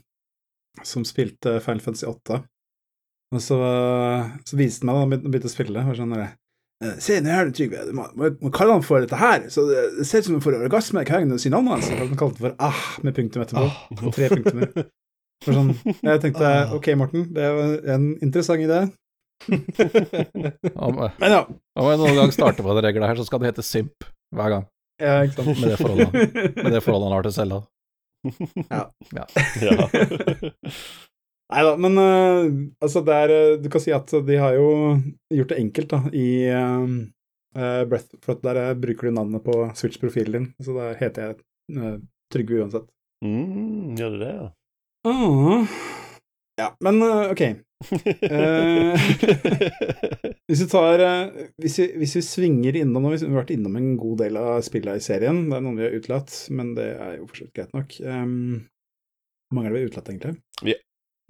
som spilte Final Fantasy 8. Og så, eh, så viste han meg da han begynte- å spille. Og sånn eh, Se nå her, Trygve. Du må, må, må kalle han for dette her. Så det, det ser ut som han får orgasme hver gang du sier navnet hans. Han kalte det for ah med punktum etterpå. Og tre punktumer. For sånn, jeg tenkte ok, Morten, det var en interessant idé. Om, Men ja. om jeg noen gang starter på det regla her, så skal det hete Simp hver gang. ja ikke sant. Med det forholdet, med det forholdet han har til Selda. ja. Nei da, men uh, altså det er eh, Du kan si at de har jo gjort det enkelt da, i uh, Breath, for at der bruker du navnet på Switch-profilen din, så da heter jeg uh, Trygve uansett. Mm, gjør du det, ja? Ja, men ok. Hvis vi tar hvis, vi, hvis vi svinger innom nå, Vi har vært innom en god del av spillene i serien. Det er noen vi har utelatt, men det er jo for greit nok. Um, det vi har utelatt, egentlig?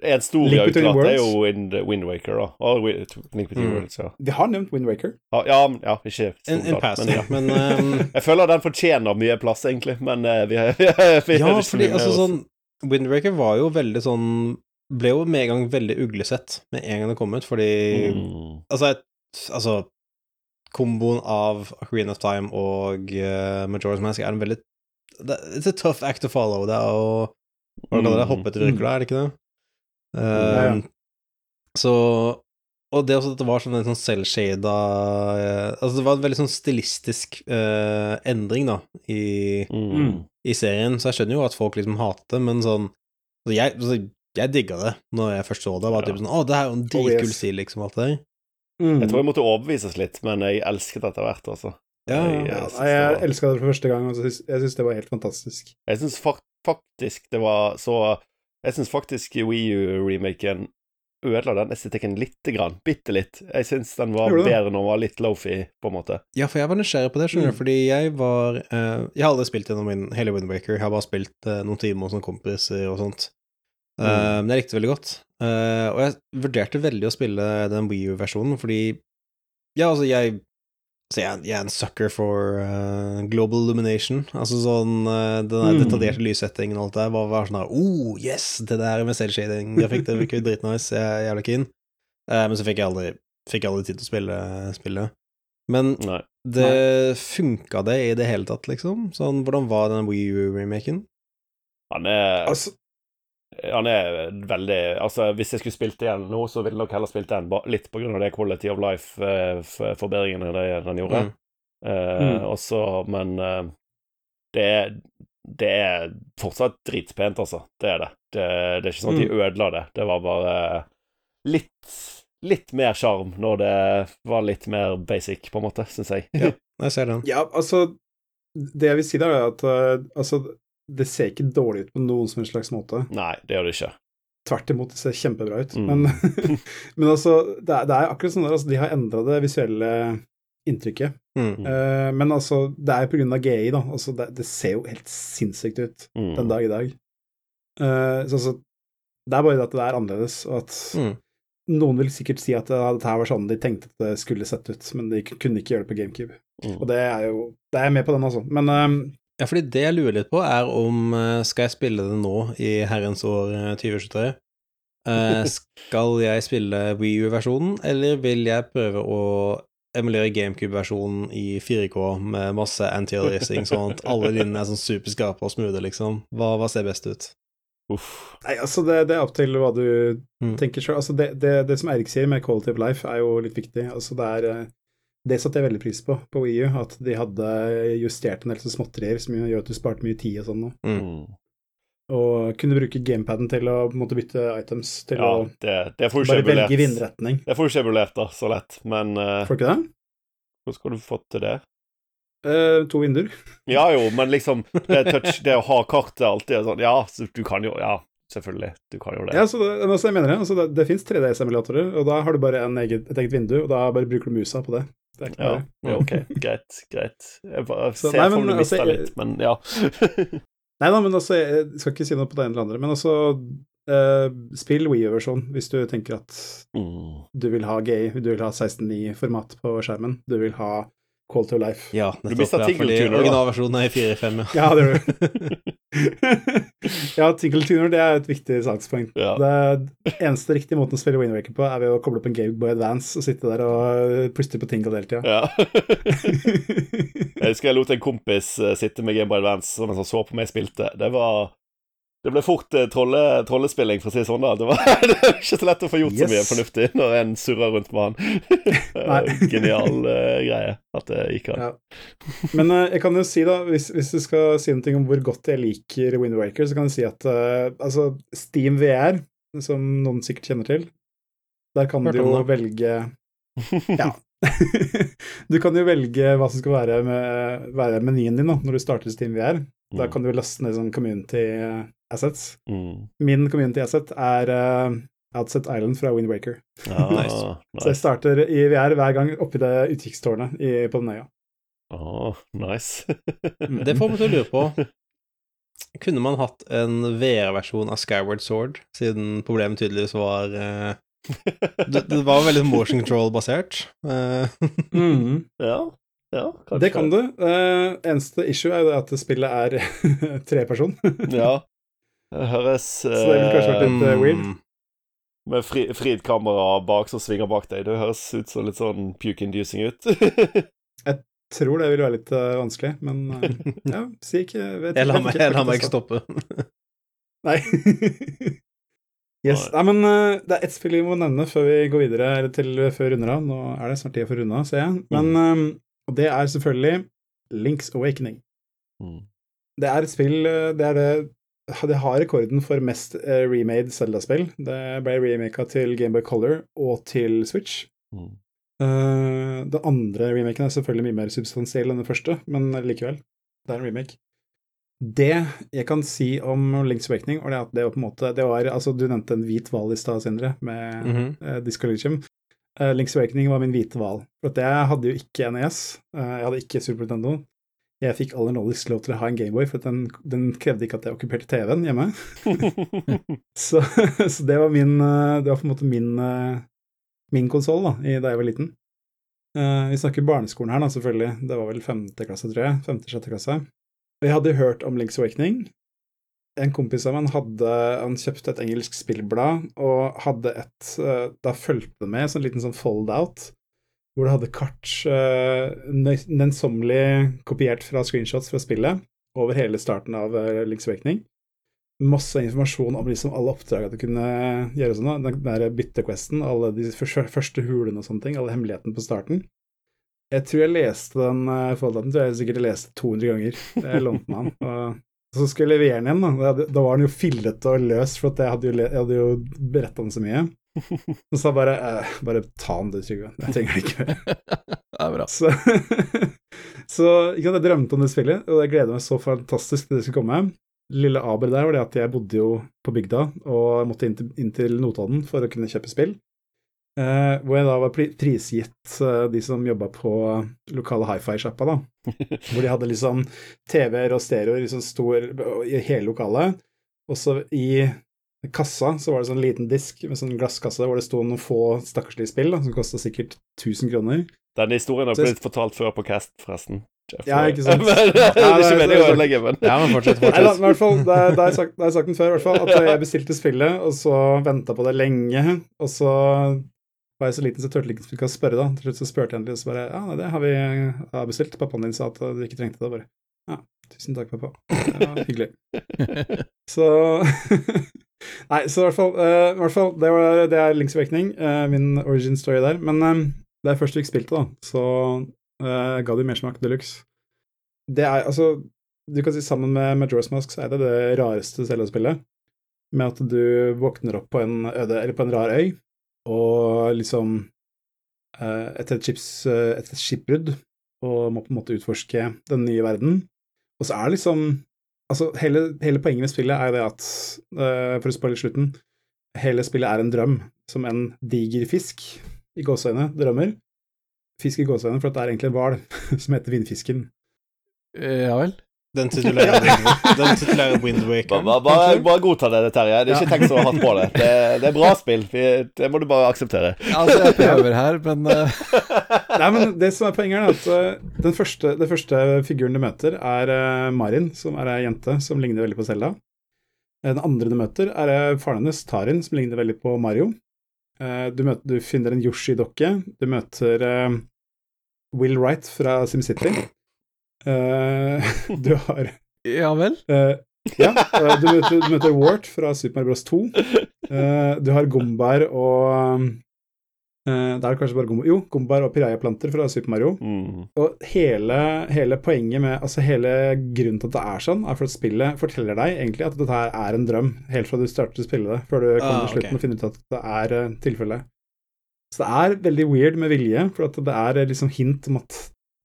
En stor vi har utelatt, er jo Wind, Wind Waker, da. Og Link Between Mm. Worlds, ja. Vi har nevnt Wind Waker. Ja, ja, men- ja ikke En, en grad, pass, men- ja. Men um... Jeg føler den fortjener mye plass, egentlig, men uh, vi har, vi har Ja, ikke fordi mye altså sånn Windbreaker var jo veldig sånn Ble jo med en gang veldig uglesett med en gang det kom ut, fordi Mm. Altså, et, altså Komboen av Ocarina of Time og uh, Majora's Mask er en veldig det, It's a tough act to follow. Det er å Hva kaller det? Mm. Hoppe etter røkla, er det ikke det? Ja, ja. Um, Så Og det også at det var sånn en sånn selvshada eh, Altså, det var en veldig sånn stilistisk uh, endring, da, i Mm. i serien, så jeg skjønner jo at folk liksom hater det, men sånn så jeg, så jeg digga det når jeg først så det. Var Ja. typ sånn Å, det er jo en dritkul stil, liksom, alt det der. Mm. Jeg tror jeg måtte overbevises litt, men jeg elsket etter hvert, altså. Ja, Jeg, Ja, synes det jeg var- elska det for første gang, og jeg syns det var helt fantastisk. Jeg syns faktisk det var så Jeg syns faktisk Wii U-remaken ødela den estetikken lite grann. Bitte litt. Jeg syns den var bedre når den var litt lofi, på en måte. Ja, for jeg var nysgjerrig på det, skjønner Mm. fordi jeg var uh, Jeg har aldri spilt gjennom min hele Windbreaker, jeg har bare spilt uh, noen timer som kompiser og sånt. Uh, Mm. Men jeg likte det veldig godt. Eh, og jeg vurderte veldig å spille den Wii U-versjonen, fordi Ja, altså, jeg så jeg, jeg er en sucker for uh, global illumination. Altså sånn uh, Den der Mm. detaljerte lyssettingen og alt det der var, var sånn her Oh, yes! Det der med selvshading-grafikk, det virker dritnice. Jeg er jævla keen. Uh, men så fikk jeg aldri Fikk jeg aldri tid til å spille spillet. Men Nei. det funka det i det hele tatt, liksom? Sånn, hvordan var den Wii U-remaken? Han er Altså, Han er veldig Altså, hvis jeg skulle spilt igjen nå, så ville jeg nok heller spilt den litt på grunn av det quality of life-forbedringene den gjorde. Mm. Eh, Mm. og så, men eh, det, er, det er fortsatt dritpent, altså. Det er det. Det, det er ikke sånn at de ødela det. Det var bare litt Litt mer sjarm når det var litt mer basic, på en måte, syns jeg. Ja. Jeg ser den. ja, altså Det jeg vil si, da, er at eh, altså, det ser ikke dårlig ut på noen som helst slags måte. Nei, det gjør det ikke. tvert imot, det ser kjempebra ut. Mm. Men, men altså, det er, det er akkurat sånn der, altså, de har endra det visuelle inntrykket. Mm. Uh, men altså, det er av GI, da. Altså, det, det ser jo helt sinnssykt ut Mm. den dag i dag. Uh, så altså, det er bare det at det er annerledes, og at Mm. noen vil sikkert si at ja, dette her var sånn de tenkte at det skulle sett ut, men de kunne ikke gjøre det på GameCube. Mm. Og det er jo Det er jeg med på den, altså. Men eh, Ja, fordi det jeg lurer litt på, er om eh, skal jeg spille det nå i herrens år eh, 2023? Eh, skal jeg spille Wii U-versjonen, eller vil jeg prøve å emulere GameCube-versjonen i 4K med masse anti-racing, sånn at alle linjene er sånn superskarpe og smoothe, liksom? Hva, hva ser best ut? Uff. Nei, altså, det, det er opp til hva du Mm. tenker sjøl. Altså, det, det, det som Eirik sier med quality of life, er jo litt viktig. Altså, det er eh, Det satte jeg veldig pris på på Wii U, at de hadde justert en del sånne småtterier som gjør at du sparte mye tid og sånn. Mm. Mm. Og kunne bruke gamepaden til å måtte måte bytte items til Ja, å det, det får bare velge vindretning. Det får du ikke emulert, da, så lett. Men uh, Får du ikke det? hvordan skal du få til det? Uh, to vinduer. Ja jo, men liksom Det, touch, det å ha kartet alltid er sånn Ja, så du kan jo Ja, selvfølgelig. Du kan jo det. Ja, så det, altså, jeg mener det. Altså, det, det fins 3DS-emulatorer, og da har du bare en eget, et eget vindu, og da bare bruker du musa på det. Det er ikke Ja, ja, ok, greit, greit. Jeg bare Så, ser nei, for men meg du altså, mister litt, men ja. Nei da, men altså, jeg skal ikke si noe på det ene eller andre, men altså uh, Spill Wii-versjon hvis du tenker at mm. du vil ha gay, du vil ha 16.9-format på skjermen, du vil ha Call to Life. Ja, Du nettopp. mistet mista fordi da. originalversjonen er i 4.5, ja. Ja, det gjør du. ja, Tinkle Tuner det er et viktig sakspoeng. Ja. Det eneste riktige måten å spille Windwaker på, er ved å koble opp en Game Boy Advance og sitte der og puste på Tinkle hele tida. ja. Jeg husker jeg lot en kompis eh, sitte med Game Boy Advance som han så på meg spilte. Det var Det ble fort eh, trolle, trollespilling, for å si det sånn. da Det var det var ikke så lett å få gjort så mye fornuftig når en surrer rundt med han. Genial eh, greie at det gikk an. Ja. Men eh, jeg kan jo si, da, hvis, hvis du skal si noe om hvor godt jeg liker Wind Waker, så kan jeg si at eh, altså, Steam VR, som noen sikkert kjenner til, der kan Hørte du jo velge Ja. du kan jo velge hva som skal være, med, være menyen din da, når du starter Steam VR. Da Mm. kan du laste ned sånn community assets. Mm. Min community asset er uh, Outset Island fra Wind Waker. Ah, Nice. Så jeg starter i VR hver gang oppi det utkikktårnet på den øya. Åh, nice. Det får meg til å lure på Kunne man hatt en VR-versjon av Skyward Sword, siden problemet tydeligvis var uh, det, det var veldig motion control-basert. mm. Ja, ja, kanskje. Det kan du. Uh, eneste issue er jo det at spillet er treperson. Ja. Det høres Så det ville kanskje vært litt, eh, weird. mm, Med fri, fritt kamera bak som svinger bak deg. Det høres ut som litt sånn puke-inducing ut. jeg Tror det vil være litt uh, vanskelig, men uh, ja, si ikke vet, Jeg lar meg, ikke, jeg lar meg ikke stoppe. Nei. yes. Nei, men uh, det er ett spill vi må nevne før vi går videre, eller til før vi runder av. Nå er det snart tid for å runde av, ser jeg. Men um, det er selvfølgelig Links Awakening. Mm. Det er et spill Det er det det har rekorden for mest eh, remade Zelda-spill. Det ble remaka til Gameboy Color og til Switch. Mm. Uh, den andre remaken er selvfølgelig mye mer substansiell enn den første, men likevel. Det er en remake. Det jeg kan si om Link's Awakening, var det at det var på en måte det var, altså Du nevnte en hvit hval i stad, Sindre, med mm -hmm. uh, Disco Legium. Uh, Link's Awakening var min hvite hval. For at jeg hadde jo ikke NES. uh, jeg hadde ikke Super Nintendo. Jeg fikk aller nådigst lov til å ha en Gameboy, for den, den krevde ikke at jeg okkuperte TV-en hjemme. Så, så det var min eh, Det var på en måte min, eh, min konsoll da, da jeg var liten. Uh, vi snakker barneskolen her, da, selvfølgelig. Det var vel femte klasse, tror jeg. Femte-sjette klasse. Jeg hadde hørt om Link's Awakening. En kompis av meg hadde Han kjøpte et engelsk spillblad og hadde et uh, Da fulgte det med en sånn liten sånn fold-out hvor du hadde kart uh, nennsommelig kopiert fra screenshots fra spillet over hele starten av uh, Link's Awakening masse informasjon om liksom alle oppdragene du kunne gjøre sånn. Den der byttequesten, alle de første, hulene og sånne ting, alle hemmelighetene på starten. Jeg tror jeg leste den uh, forholdet, tror jeg sikkert jeg leste 200 ganger. Jeg lånte den av han. Og så skulle jeg levere den igjen, da. Da, var den jo fillete og løs, for jeg hadde jo, jeg jo beretta den så mye. Så sa jeg bare eh, bare ta den du, Trygve. Jeg trenger det ikke. Det er bra. Så, så ikke sant, jeg drømte om det spillet, og jeg gleder meg så fantastisk til det skulle komme. lille aber der var det at jeg bodde jo på bygda og måtte inn til, inn til Notodden for å kunne kjøpe spill. Eh, hvor jeg da var prisgitt eh, de som jobba på lokale hifi-sjappa, da. hvor de hadde liksom TV-er og stereoer liksom stor i hele lokalet. Og så i kassa så var det sånn liten disk med sånn glasskasse hvor det sto noen få stakkarslige spill da, som kosta sikkert 1000 kroner. Den historien har Så- blitt fortalt før på Cast, forresten. Ja, ikke sant? Men, det er ikke meningen å ødelegge, men Ja, men fortsett, Nei, da, i hvert fall, da, da har jeg sagt, da har jeg sagt den før, i hvert fall, at jeg bestilte spillet, og så venta på det lenge, og så var jeg så liten så jeg turte ikke å spørre, da. Til slutt så spurte jeg endelig, og så bare Ja, det har vi har bestilt. Pappaen din sa at du ikke trengte det. Bare ja, tusen takk, pappa. Det var hyggelig. Så Nei, så i hvert fall, uh, i hvert fall det, var, det er Links Awakening, uh, min origin story der. Men eh, det er først fikk spilt det, da, så uh, ga det mersmak de luxe. Det er altså Du kan si sammen med Majora's Mask så er det det rareste Zelda-spillet. Med at du våkner opp på en øde, eller på en rar øy, og liksom uh, etter et, chips, uh, et skipbrudd, og må på en måte utforske den nye verden. Og så er det liksom Altså, hele, hele poenget med spillet er det at, uh, for å spoile slutten, hele spillet er en drøm, som en diger fisk, i gåseøyne, drømmer. Fisk i gåseøyne, for det er egentlig en hval som heter Vindfisken. Ja vel. Den titulære, den titulære Wind Waker. bare, bare, bare godta det, Terje. Det er ikke tenkt så hardt på det. Det, det er bra spill. Det må du bare akseptere. Altså, jeg prøver her, men eh, Nei, men det som er poenget, er at uh, den første, den første figuren du møter, er uh, Marin, som er ei jente som ligner veldig på Selda. den andre du møter, er faren hennes, Tarin, som ligner veldig på Mario. Eh, du, møter, du finner en Yoshi-dokke. Du møter eh, Will Wright fra SimCity. Eh, du har Ja vel. Eh, ja, eh, du møter, du møter Wart fra Super Mario Bros. 2. Eh, du har Gombar og eh, Det er kanskje bare Gombar Jo, Gombar og Piraya-planter fra Super Mario. Mm. Og hele, hele poenget med Altså hele grunnen til at det er sånn, er for at spillet forteller deg egentlig at dette her er en drøm, helt fra du starter å spille det, før du kommer Ah, til slutten okay. og finner ut at det er uh, tilfellet. Så det er veldig weird med vilje, for at det er liksom hint om at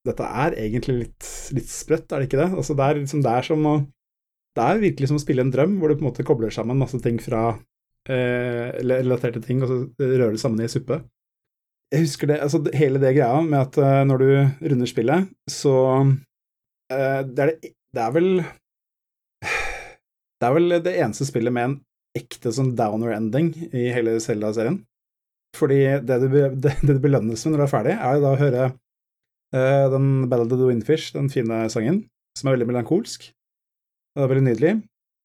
dette er egentlig litt, litt sprøtt, er det ikke det? Altså det er liksom det er som å Det er virkelig som å spille en drøm, hvor du på en måte kobler sammen masse ting fra eh, relaterte ting, og så rører det sammen i suppe. Jeg husker det, altså hele det greia med at eh, når du runder spillet, så eh, det, er det, det er vel Det er vel det eneste spillet med en ekte sånn downer-ending i hele Zelda-serien. Fordi det du, det, det du belønnes med når du er ferdig, er jo da å høre eh, den Ballad of the Windfish, den fine sangen, som er veldig melankolsk. Det er veldig nydelig.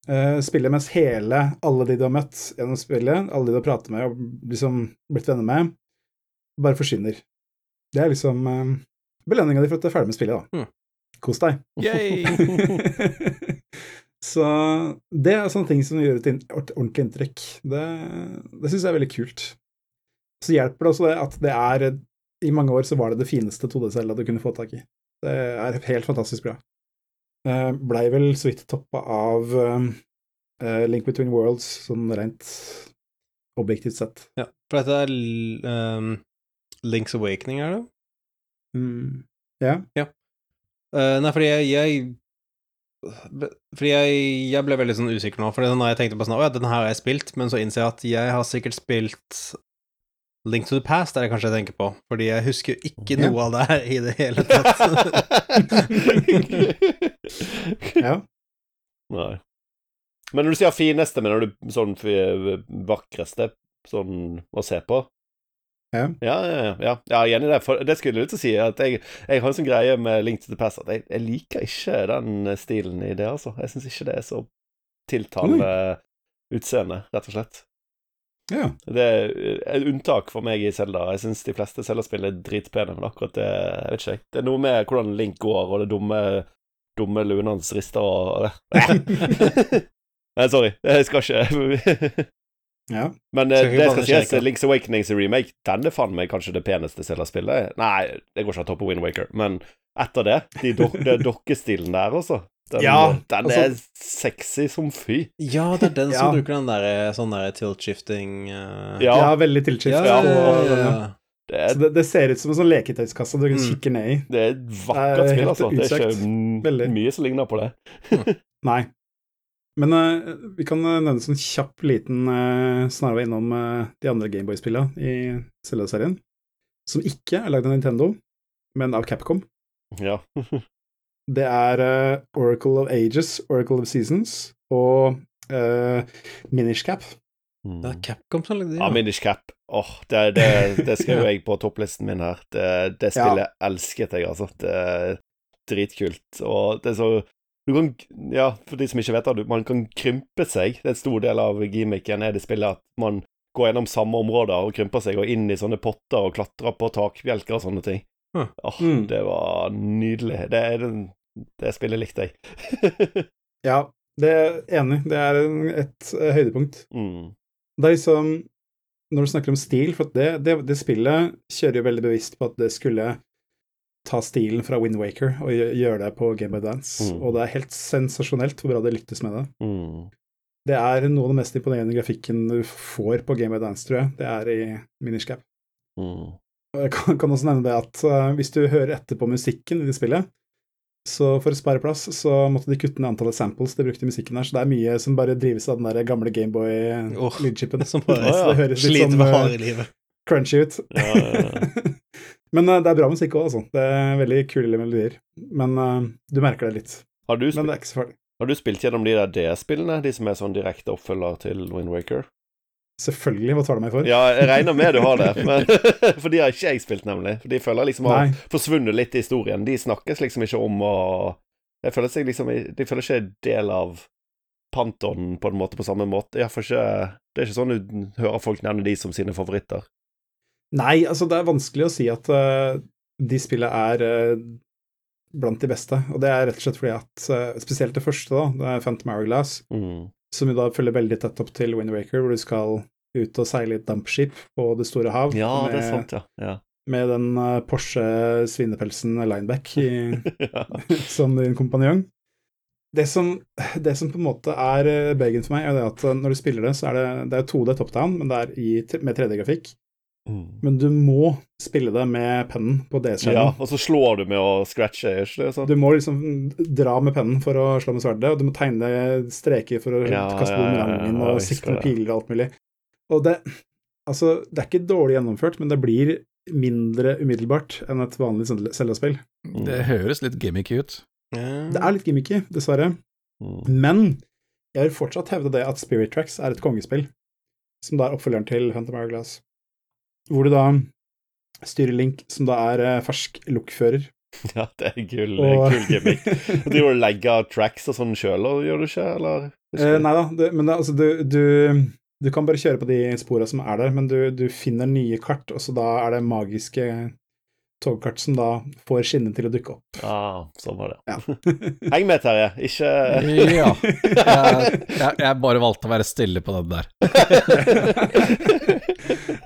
Spiller spille mens hele, alle de du har møtt gjennom spillet, alle de du har pratet med og liksom blitt venner med, bare forsvinner. Det er liksom uh, belønninga di for at du er ferdig med spillet, da. Mm. Kos deg. Så det er sånne ting som gjør et ordentlig inntrykk. Det, det syns jeg er veldig kult. Så hjelper det også det at det er I mange år så var det det fineste 2D-cella du kunne få tak i. Det er helt fantastisk bra. Uh, Blei vel så vidt toppa av eh, Link Between Worlds, sånn rent objektivt sett. Ja, for dette er um, Link's Awakening, er det? Mm. Ja. Uh, nei, fordi jeg, jeg Fordi jeg, jeg ble veldig sånn usikker nå, for jeg tenkte på sånn Å ja, den her har jeg spilt, men så innser jeg at jeg har sikkert spilt Link to the Past, er det kanskje jeg tenker på, fordi jeg husker ikke Ja. noe av det her i det hele tatt. ja. Nei. Men når du sier fineste, mener du sånn vakreste sånn å se på? Ja. Ja, ja, ja. ja. ja enig i det. For det skulle jeg til å si, at jeg, jeg har en sånn greie med Link to the Past at jeg, jeg liker ikke den stilen i det, altså. Jeg syns ikke det er så tiltalende utseende, rett og slett. Ja. Det er et unntak for meg i Zelda. Jeg syns de fleste Zelda-spill er dritpene, men akkurat det jeg vet ikke jeg. Det er noe med hvordan Link går, og det dumme, dumme luen hans rister og Nei, sorry. Jeg skal ikke ja. Men eh, Skal det skal sies. Link's Awakenings remake, den er faen meg kanskje det peneste Zelda-spillet. Nei, det går ikke an å toppe Wind Waker, men etter det, de do det dokkestilen der, altså. Den, Ja, den altså- er sexy som fy. ja, det er den som Ja. bruker den der sånn der tilt-shifting uh, Ja, ja, veldig tilt-shifting ja, ja, ja, ja. det er, det, det ser ut som en sånn leketøyskasse du kan kikker ned i. det er et vakkert er spill, helt altså. Det er ikke mm, Veldig. mye som ligner på det. Nei. Men uh, vi kan eh, nevne en sånn kjapp liten uh, snarvei innom uh, de andre Gameboy-spillene i Zelda-serien, som ikke er lagd av Nintendo, men av Capcom. Ja. Det er uh, Oracle of Ages, Oracle of Seasons og uh, Minish Cap. Mm. Det er Capcom som lagde det. Ja, Minish Cap. Åh, det, det, det skrev jeg på topplisten min her. Det, det spillet elsket jeg, altså. Det er dritkult. Og det er så Du kan Ja, for de som ikke vet det, man kan krympe seg. Det er en stor del av gimmicken er det spillet at man går gjennom samme områder og krymper seg, og inn i sånne potter og klatrer på takbjelker og sånne ting. Huh. Åh, Mm. det var nydelig. Det, er den, det spillet likte jeg. Ja, det er enig. Det er en, et eh, høydepunkt. mm. Det er liksom Når du snakker om stil, for det, det, det spillet kjører jo veldig bevisst på at det skulle ta stilen fra Wind Waker og gjøre det på Game of Dance, Mm. og det er helt sensasjonelt hvor bra det lyktes med det. Mm. Det er noe av det mest imponerende grafikken du får på Game of Dance, tror jeg. Det er i Minish Cap. Mm. Jeg kan, kan også nevne det at uh, hvis du hører etter på musikken i det spillet, så for å spare plass, så måtte de kutte ned antallet samples de brukte i musikken her, så det er mye som bare drives av den der gamle Gameboy-lydchipen. Som bare ja. Det høres litt sliter sånn eh, livet. crunchy ut. Ja, ja, ja. Men uh, det er bra musikk òg, altså. Det er veldig kule melodier. Men uh, du merker det litt. Har du, Men det er ikke så farlig. har du spilt gjennom de der DS-spillene, de som er sånn direkte oppfølger til Wind Waker? Selvfølgelig, hva tar du meg for? Ja, jeg regner med du har det, men For de har ikke jeg spilt, nemlig. For de føler liksom har ha Nei. forsvunnet litt i historien. De snakkes liksom ikke om og jeg føler seg liksom De føler ikke del av Panton på en måte på samme måte. Jeg får ikke Det er ikke sånn du hører folk nevne de som sine favoritter. Nei, altså det er vanskelig å si at uh, de spillene er uh, blant de beste. Og det er rett og slett fordi at uh, spesielt det første, da, det er Phantom Hourglass, Mm. Som jo da følger veldig tett opp til Wind Waker, hvor du skal ut og seile i et dampskip på det store hav Ja, med, det er sant, ja. ja. med den eh, Porsche svinepelsen Lineback i, ja. som din kompanjong. Det som, det som på en måte er eh, for meg, er det at eh, når du spiller det, så er det, det er 2D top down, men det er i, med 3D-grafikk. Mm. Men du må spille det med pennen på ja. DS-skjermen. Og så slår du med å scratche, ikke det sånn? Du må liksom dra med pennen for å slå med sverdet, og du må tegne streker for å Ja, kaste ja, bort ja, ja, ja, og sikte med piler og alt mulig. Og det Altså, det er ikke dårlig gjennomført, men det blir mindre umiddelbart enn et vanlig Zelda-spill. Det høres litt gimmicky ut. Det er litt gimmicky, dessverre. Mm. Men jeg vil fortsatt hevde det at Spirit Tracks er et kongespill, som da er oppfølgeren til Phantom Hourglass. Hvor du da styrer Link, som da er eh, fersk lokfører. Ja, det er gull, Og- kul gimmick. Driver du og legger tracks og sånn sjøl, gjør du ikke, eller? Eh, nei da, det, men det, altså, du, du, du kan bare kjøre på de spora som er der, men du, du finner nye kart, og så da er det magiske togkart som da får skinnene til å dukke opp. Ah, sånn var det. Ja. Heng med, Terje. Ikke Ja. Jeg, jeg, jeg bare valgte å være stille på den der.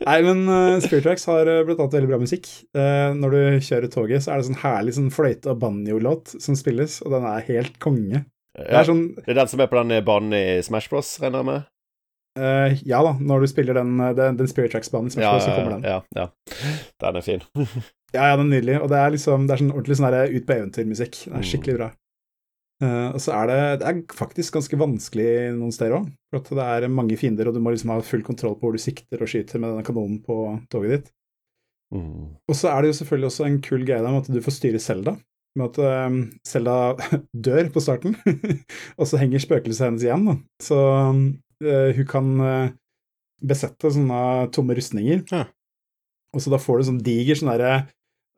Nei, men uh, Spirit Tracks har uh, blant annet veldig bra musikk. Uh, når du kjører toget, så er det sånn herlig sånn fløyte- og banjo-låt som spilles, og den er helt konge. Det er sånn Det er den som er på den banen i Smash Bros, regner jeg med? Uh, Ja da, når du spiller den, den, den Spirit Tracks-banen, i Smash Ja, Bros, så kommer den. ja, ja. Den er fin. Ja, ja, den er nydelig. Og det er liksom Det er sånn ordentlig sånn ut på eventyrmusikk. Det Den er skikkelig bra. Eh, og så er det Det er faktisk ganske vanskelig noen steder òg. For det er mange fiender, og du må liksom ha full kontroll på hvor du sikter og skyter med denne kanonen på toget ditt. Mm. Og så er det jo selvfølgelig også en kul greie med at du får styre Selda. Med at um, Selda dør på starten, og så henger spøkelset hennes igjen. Da. Så um, hun kan uh, besette sånne tomme rustninger. Ja. Og så da får du sånn diger sånn derre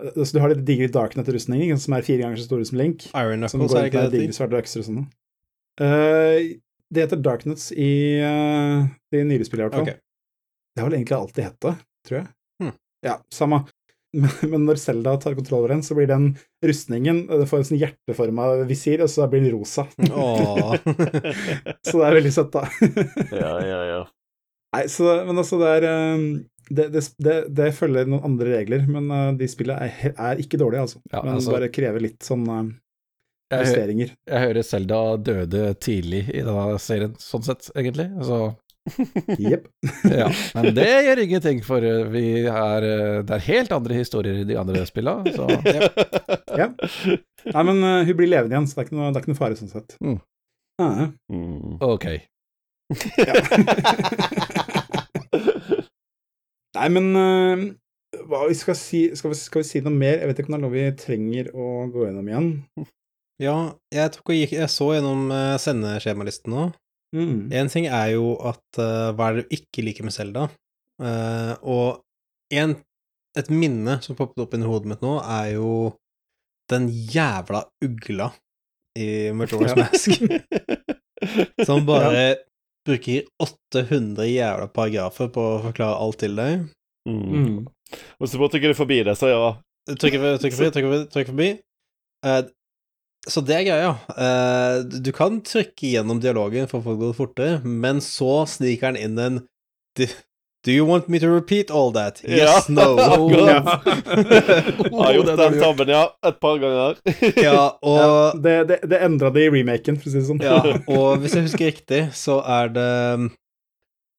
eh, Så du har litt digre Darknet-rustninger som er fire ganger så store som Link. Iron Som Knuckles, går er ut ikke med det? digre svarte økser og sånn. Uh, det heter Darknets i uh, de nyere spillene, i hvert fall. Okay. Det har vel egentlig alltid hett det, tror jeg. Hmm. Ja, samme. Men, men når Selda tar kontroll over den, så blir den rustningen Det får en sånn hjerteforma visir, og så blir den rosa. Åh. så det er veldig søtt, da. ja, ja, ja. Nei, så, men altså, det er um, det, det, det, det følger noen andre regler, men uh, de spillene er, er ikke dårlige, altså. Ja, men altså- bare krever litt sånn uh, Jeg, justeringer. jeg hører Selda døde tidlig i denne serien, sånn sett, egentlig. Altså Jepp. ja. Men det gjør ingenting, for eh, vi er Det er helt andre historier i de andre spillene. så Ja. Nei, men uh, hun blir levende igjen, så det er ikke noe, det er ikke noe fare sånn sett. Mm. Ah, Mm. Ok. Nei, men uh, hva vi skal si skal vi, skal vi si noe mer? Jeg vet ikke om det er noe vi trenger å gå gjennom igjen. Ja, jeg tok og gikk Jeg så gjennom uh, sendeskjemalisten nå. Mm. En ting er jo at uh, hva er det du ikke liker med Selda? og en, et minne som poppet opp inni hodet mitt nå, er jo den jævla ugla i Majora's Mask, som bare bruker 800 jævla paragrafer på å forklare alt til deg. Mm. Mm. Og så bare trykker du forbi det, så ja. Trykker, trykker forbi, trykker forbi, trykker forbi. Uh, så det er greia. Uh, du kan trykke gjennom dialogen for å få det fortere, men så sniker den inn en Do, you want me to repeat all that? Yes, Ja, no. Oh, Ja. Jeg har gjort den har den tabben, ja. Et par ganger. ja, og Ja, det det, det endra det i remaken, for å si det sånn. Ja, og hvis jeg husker riktig, så er det um,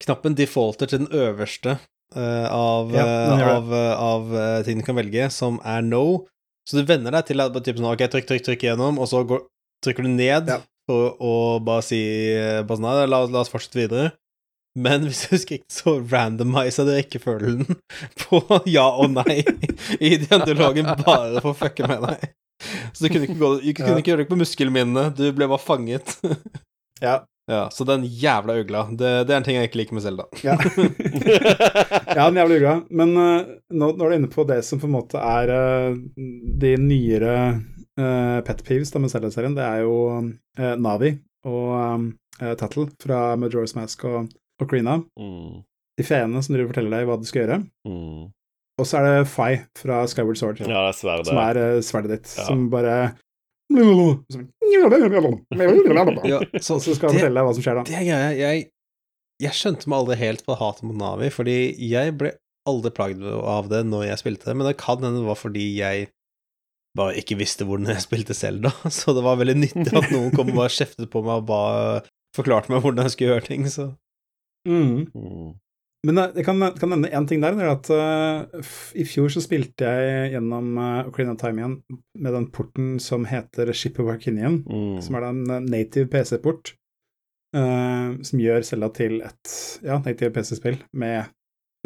Knappen defaulter til den øverste uh, av, Ja, det. av, uh, av ting du kan velge, som er no. Så du venner deg til at bare typ sånn, ok, trykk, trykk, trykk gjennom, og så går, trykker du ned Ja. for å bare si bare sånn, nei, la, la oss fortsette videre. Men hvis jeg husker ikke, så randomisa det rekkefølgen på ja og nei i dialogen bare for å fucke med deg. Så du kunne ikke, gå, du kunne ikke gjøre det på muskelminnet, du ble bare fanget. Ja. Ja, så den jævla ugla, det, det er en ting jeg ikke liker med Selda. Ja. ja, den jævla ugla. Men uh, nå, nå er du inne på det som på en måte er uh, de nyere uh, pet peeves da med Selda-serien. Det er jo Navi og um, Tattle fra Majora's Mask og Ocarina. Mm. De feene som driver og forteller deg hva du skal gjøre. Mm. Og så er det Fai fra Skyward Sword, Ja, det er sverdet. som er uh, sverdet ditt, Ja. som bare Ja, Så, så skal det- fortelle deg hva som skjer da. Det er greia, jeg, jeg skjønte meg aldri helt på hatet mot Navi, fordi jeg ble aldri plagd av det når jeg spilte det, men det kan hende det var fordi jeg bare ikke visste hvordan jeg spilte Selda, så det var veldig nyttig at noen kom og bare kjeftet på meg og bare forklarte meg hvordan jeg skulle gjøre ting, så Mm. Mm. Men eh, jeg kan, kan nevne én ting der. Det er at uh, I fjor så spilte jeg gjennom uh, Ocarina of Time igjen med den porten som heter Ship of Arcinian, Mm. som er en eh, native PC-port. Uh, som gjør Selda til et ja, native PC-spill med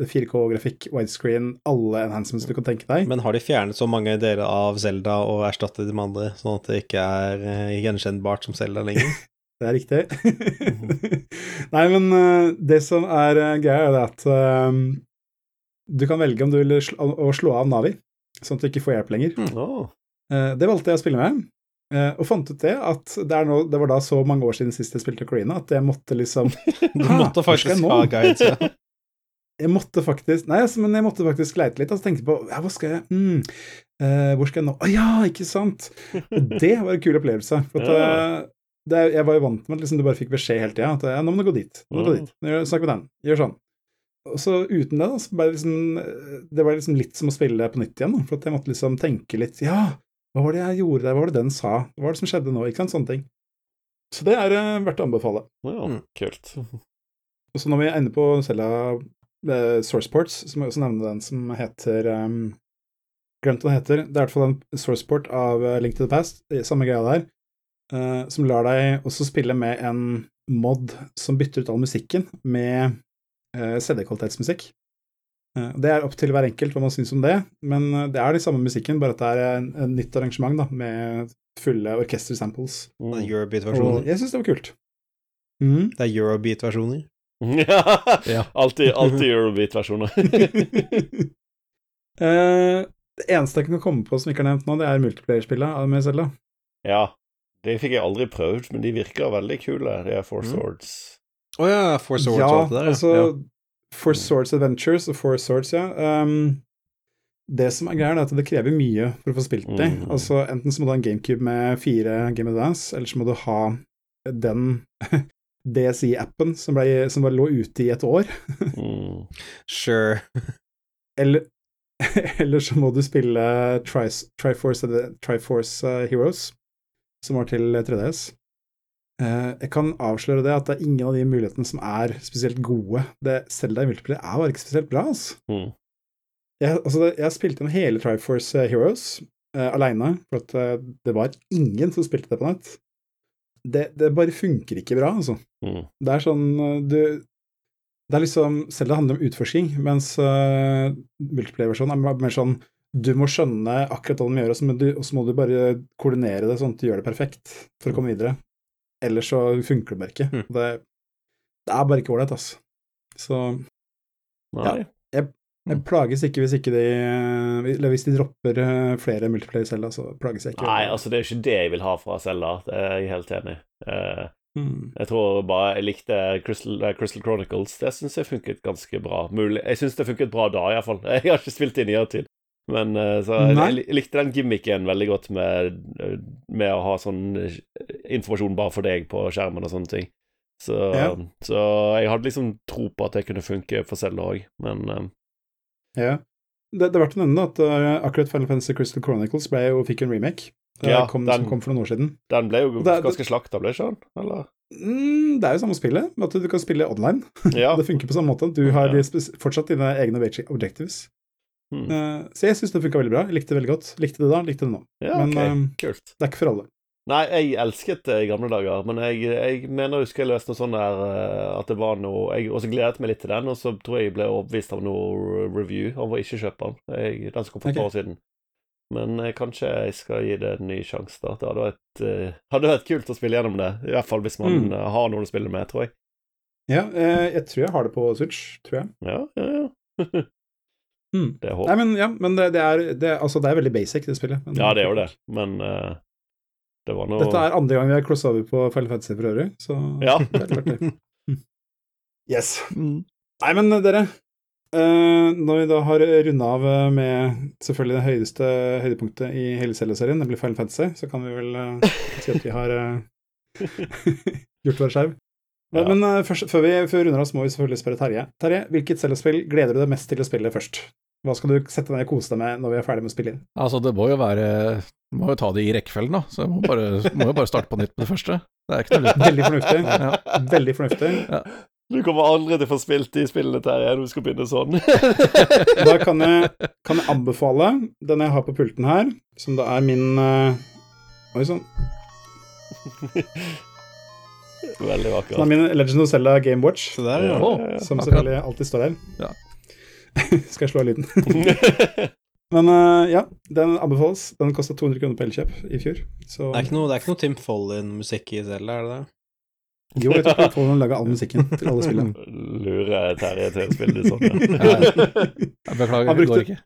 4K-grafikk, widescreen, alle enhancements du kan tenke deg. Men har de fjernet så mange deler av Selda og erstattet de andre, sånn at det ikke er gjenkjennbart som Selda lenger? Det er riktig. Nei, men eh, det som er uh, greia, er at um, du kan velge om du vil slå, å slå av Navi, sånn at du ikke får hjelp lenger. Oh. Uh, det valgte jeg å spille med, uh, og fant ut det at det, er nå, det var da så mange år siden sist jeg spilte Corina, at jeg måtte liksom Du måtte faktisk ha guides, ja. Jeg måtte faktisk Nei, altså, men jeg måtte faktisk leite litt, Altså, tenkte på ja, hva skal jeg mm, uh, Hvor skal jeg nå? Å ja, ikke sant! Og det var en kul opplevelse. For at, eh, er- jeg var jo vant med at liksom, du bare fikk beskjed hele tida at ja, nå må du gå dit, nå må du gå Mm. dit, Gjør- snakk med den, gjør sånn. Og så uten det, da, så ble det liksom Det var liksom litt som å spille på nytt igjen, da, for at jeg måtte liksom tenke litt Ja, hva var det jeg gjorde der, hva var det den sa, hva var det som skjedde nå, ikke sant, sånne ting. Så det er uh, verdt å anbefale. Ja, Mm. kult. Og så når vi er inne på Selda uh, Sourceports, så må jeg også nevne den som heter um, Glemt hva den heter. Det er i hvert fall en sourceport av uh, Link to the Past, eh, samme greia der, eh, som lar deg også spille med en mod som bytter ut all musikken med uh, CD-kvalitetsmusikk. Uh, det er opp til hver enkelt hva man syns om det, men det er de samme musikken, bare at det er en, en nytt arrangement da, med fulle orkestersamples. Er Mm. Eurobeat-versjoner. jeg syns det var kult. Mm. Det er Eurobeat-versjoner. Ja. Ja. Alltid, alltid Eurobeat-versjoner. uh, det eneste jeg kan komme på som ikke er nevnt nå, det er multiplayer-spillet med Zelda. ja. Det fikk jeg aldri prøvd, men de virker veldig kule, de er Four Mm. Swords. Å ja, Four Swords ja, og alt det der. altså ja. For Swords Adventures og Four Swords, ja. Um, det som er greia, er at det krever mye for å få spilt det. Mm. Altså, enten så må du ha en GameCube med fire Game Advance, eller så må du ha den DSI-appen som, ble- som bare lå ute i et år. Mm. Sure. Eller, eller så må du spille Triforce, Triforce uh, Heroes, som var til 3DS. Eh, jeg kan avsløre det at det er ingen av de mulighetene som er spesielt gode. Det Selda i multiplayer er bare ikke spesielt bra, altså. Mm. Jeg, altså jeg spilte gjennom hele Triforce eh, Heroes uh, aleine, for at eh, det var ingen som spilte det på nett. det, det bare funker ikke bra, altså. Mm. Det er sånn du Det er liksom Selv det handler om utforsking, mens uh, multiplayer-versjonen er mer sånn du må skjønne akkurat hva de gjør, og så må du, bare koordinere det sånn at du gjør det perfekt for å komme videre. Ellers så funker det bare ikke. Mm. Det, det er bare ikke ålreit, altså. Så Nei. jeg plages ikke hvis ikke de Eller hvis de dropper eh, flere multiplayer selv, så plages jeg ikke. Nei, altså det er jo ikke det jeg vil ha fra Selda, det er jeg helt enig i. Eh, Mm. Jeg tror bare jeg likte Crystal, eh, Crystal Chronicles. Det syns jeg funket ganske bra. Mulig. Jeg syns det funket bra da, iallfall. Jeg har ikke spilt inn i nyere tid. Men eh, så jeg, jeg likte den gimmicken veldig godt med, med å ha sånn informasjon bare for deg på skjermen og sånne ting. Så, Ja. så jeg hadde liksom tro på at det kunne funke for Selda òg, men eh, Ja. Det, det er verdt å nevne at uh, akkurat Final Fantasy Crystal Chronicles ble jo, fikk en remake. Ja, kom, den- Som kom for noen år siden. den ble jo Det ganske slakta, ble ikke den? Eller? Mm, det er jo samme spillet, at du kan spille online. Ja. det funker på samme måte. Du har Ja. fortsatt dine egne objectives. Hmm. Uh, så jeg syns det funka veldig bra. Jeg likte det veldig godt. Likte det da, likte det nå. ja, Men okay. um, Kult. det er ikke for alle. Nei, jeg elsket det i gamle dager, men jeg, jeg mener jeg husker jeg leste noe sånn der eh, at det var noe jeg, Og så gledet meg litt til den, og så tror jeg jeg ble overbevist av noe review om å ikke kjøpe den. Jeg, den som kom for et par år siden. Men eh, kanskje jeg skal gi det en ny sjanse, da. Det hadde vært, eh, hadde vært kult å spille gjennom det. I hvert fall hvis man Mm. eh, har noen å spille med, tror jeg. Ja, eh, jeg tror jeg har det på Switch, tror jeg. Ja, ja, ja. Mm. Det er Nei, men ja, men det, det, er, det, altså, det er veldig basic, det spillet. Men, Ja, det er jo det, men uh, det var noe Dette er andre gang vi har crossover på Final Fantasy for øvrig, så Ja. det er klart det. Yes. Mm. Nei, men dere. uh, når vi da har runda av eh, med selvfølgelig det høyeste høydepunktet i hele Zelda-serien, nemlig Final Fantasy, så kan vi vel uh, si at vi har eh, gjort vår skjerv. Men, Ja. men uh, først, før vi før vi runder av, så må vi selvfølgelig spørre Terje. Terje, hvilket Zelda-spill gleder du deg mest til å spille først? Hva skal du sette deg og kose deg med når vi er ferdig med å spille inn? Altså, det må jo være Må jo ta det i rekkefølgen, da. Så jeg må, bare, må jo bare starte på nytt med det første. Det er ikke noe lurt. Veldig fornuftig. Ja. Veldig fornuftig. Du kommer aldri til å få spilt de spillene Terje, når du skal begynne sånn. Da kan jeg, kan jeg anbefale den jeg har på pulten her, som da er min uh, Oi sann. Veldig Som er min Legend of Zelda Game Watch, Så der, ja. Ja. som selvfølgelig alltid står der. Ja. Skal jeg slå av lyden? Men uh, ja, den anbefales. Den kosta 200 kroner på Elkjøp i fjor. Så Det er ikke noe, det er ikke noe Tim Follin-musikk i Zelda, er det det? jo, jeg tror Paul laga all musikken til alle spillene. Lure Terje til å spille det sånn, ja. Ja, Jeg beklager, det går ikke.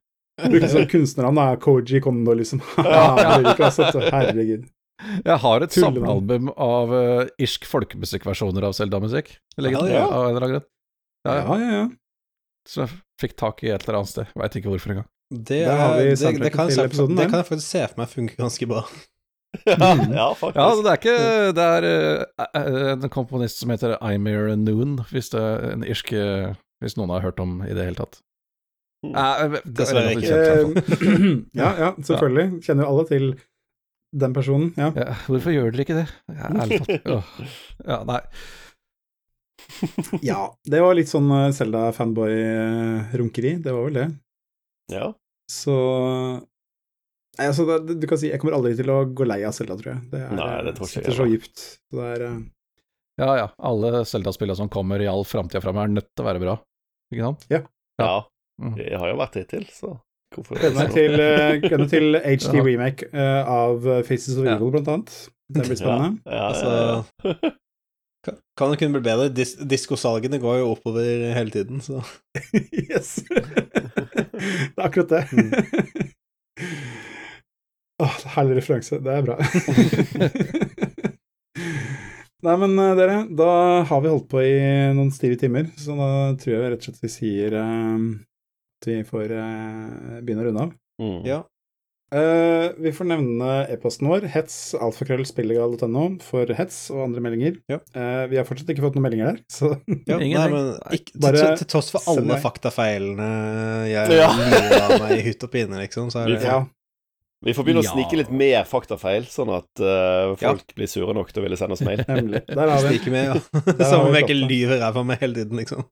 Brukte sånn kunstnernavn. Koji Kondo, liksom. Ja. Det Herregud. Jeg har et samlealbum av uh, irsk folkemusikkversjoner av Selda-musikk. Ja, ja. Av en eller annen grunn. Ja, ja. Ja, ja, Som jeg fikk tak i et eller annet sted. Veit ikke hvorfor engang. Det, er, vi det, det, kan jeg episoden, det kan jeg faktisk se for meg funker ganske bra. ja, faktisk. Ja, det er ikke Det er uh, en komponist som heter Imir Noon, hvis det er en irsk Hvis noen har hørt om i det hele tatt. Mm. Eh, Dessverre ikke. kjent, ja, ja, selvfølgelig. Kjenner jo alle til den personen. Ja. Ja, hvorfor gjør dere ikke det? Ja, ærlig talt. Oh. Ja, nei. ja, det var litt sånn Selda-fanboy-runkeri. Det var vel det. Ja. Så Nei, altså, det, du kan si jeg kommer aldri til å gå lei av Selda, tror jeg. Det er, Nei, det jeg sitter så dypt. Så det er uh... Ja ja, alle Selda-spillene som kommer i all framtida meg er nødt til å være bra. Ikke sant? ja. Mm. Jeg har jo vært hittil, så Gleder meg til, eh, gleder til HD Ja. remake uh, av Faces of Ja. Evil, blant annet. Det blir spennende. Ja, ja, Altså, Kan, det kunne bli bedre? Dis Diskosalgene går jo oppover hele tiden, så yes! det er akkurat det. Åh, herlig referanse. Det er bra. Nei, men eh, dere, da har vi holdt på i noen stive timer, så da tror jeg rett og slett vi sier eh, at vi får eh, begynne å runde av. Mm. ja. Uh, vi får nevne e-posten vår, hets, alfakrøllspillegal.no for hets og andre meldinger. Ja. Uh, vi har fortsatt ikke fått noen meldinger der, så ja nei, men ikke, bare til, til tross for alle faktafeilene jeg Ja. av meg i hytt og pine, liksom, så er det ja. Vi får begynne å Ja. snike litt mer faktafeil, sånn at uh, folk blir sure nok til å ville sende oss mail. Nemlig. Der har vi med, ja. Som om vi jeg ikke det. lyver ræva med hele tiden, liksom.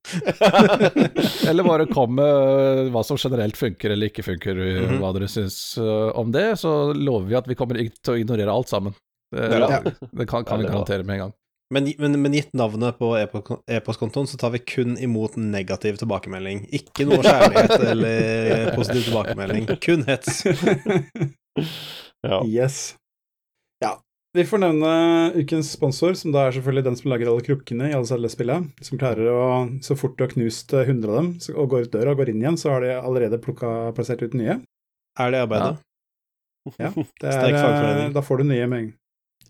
Eller bare kom med hva som generelt funker eller ikke funker, Mhm. hva dere syns eh, om det. Så lover vi at vi kommer til å ignorere alt sammen. Det, Ja. det kan, kan vi Ja, det garantere med en gang. Men, men, men gitt navnet på e-postkontoen, så tar vi kun imot negativ tilbakemelding. Ikke noe kjærlighet eller positiv tilbakemelding. Kun hets. Ja. Yes. Ja. Vi får nevne ukens sponsor, som da er selvfølgelig den som lager alle krukkene i alle celleспillene. Som klarer å, så fort du har knust 100 av dem og går ut døra og går inn igjen, så har de allerede plukka, plassert ut nye. Er det arbeidet? Ja, det er, Sterk eh, fagforening. Da får du nye med en gang.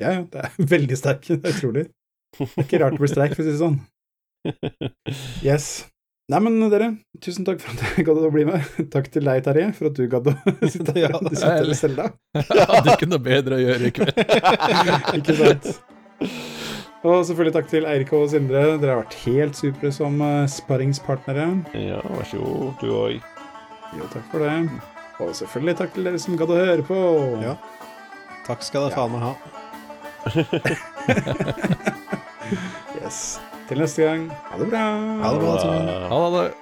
Ja, ja, det er veldig sterk. Det er utrolig. Det er ikke rart det blir streik, for å si det sånn. Yes. Nei, men dere, tusen takk for at dere gadd å bli med. Takk til deg, Terje, for at du gadd å sitte Ja, og selv Selda. Jeg hadde ikke noe bedre å gjøre i kveld. Ikke sant? Og selvfølgelig takk til Eirik og Sindre. Dere har vært helt supre som eh, sparringspartnere. ja, vær så god, du òg. Jo, takk for det. Og selvfølgelig takk til dere som gadd å høre på. Ja. Takk skal dere faen meg ha. Yes. Til neste gang, ha det bra. Ha det bra. Ha det.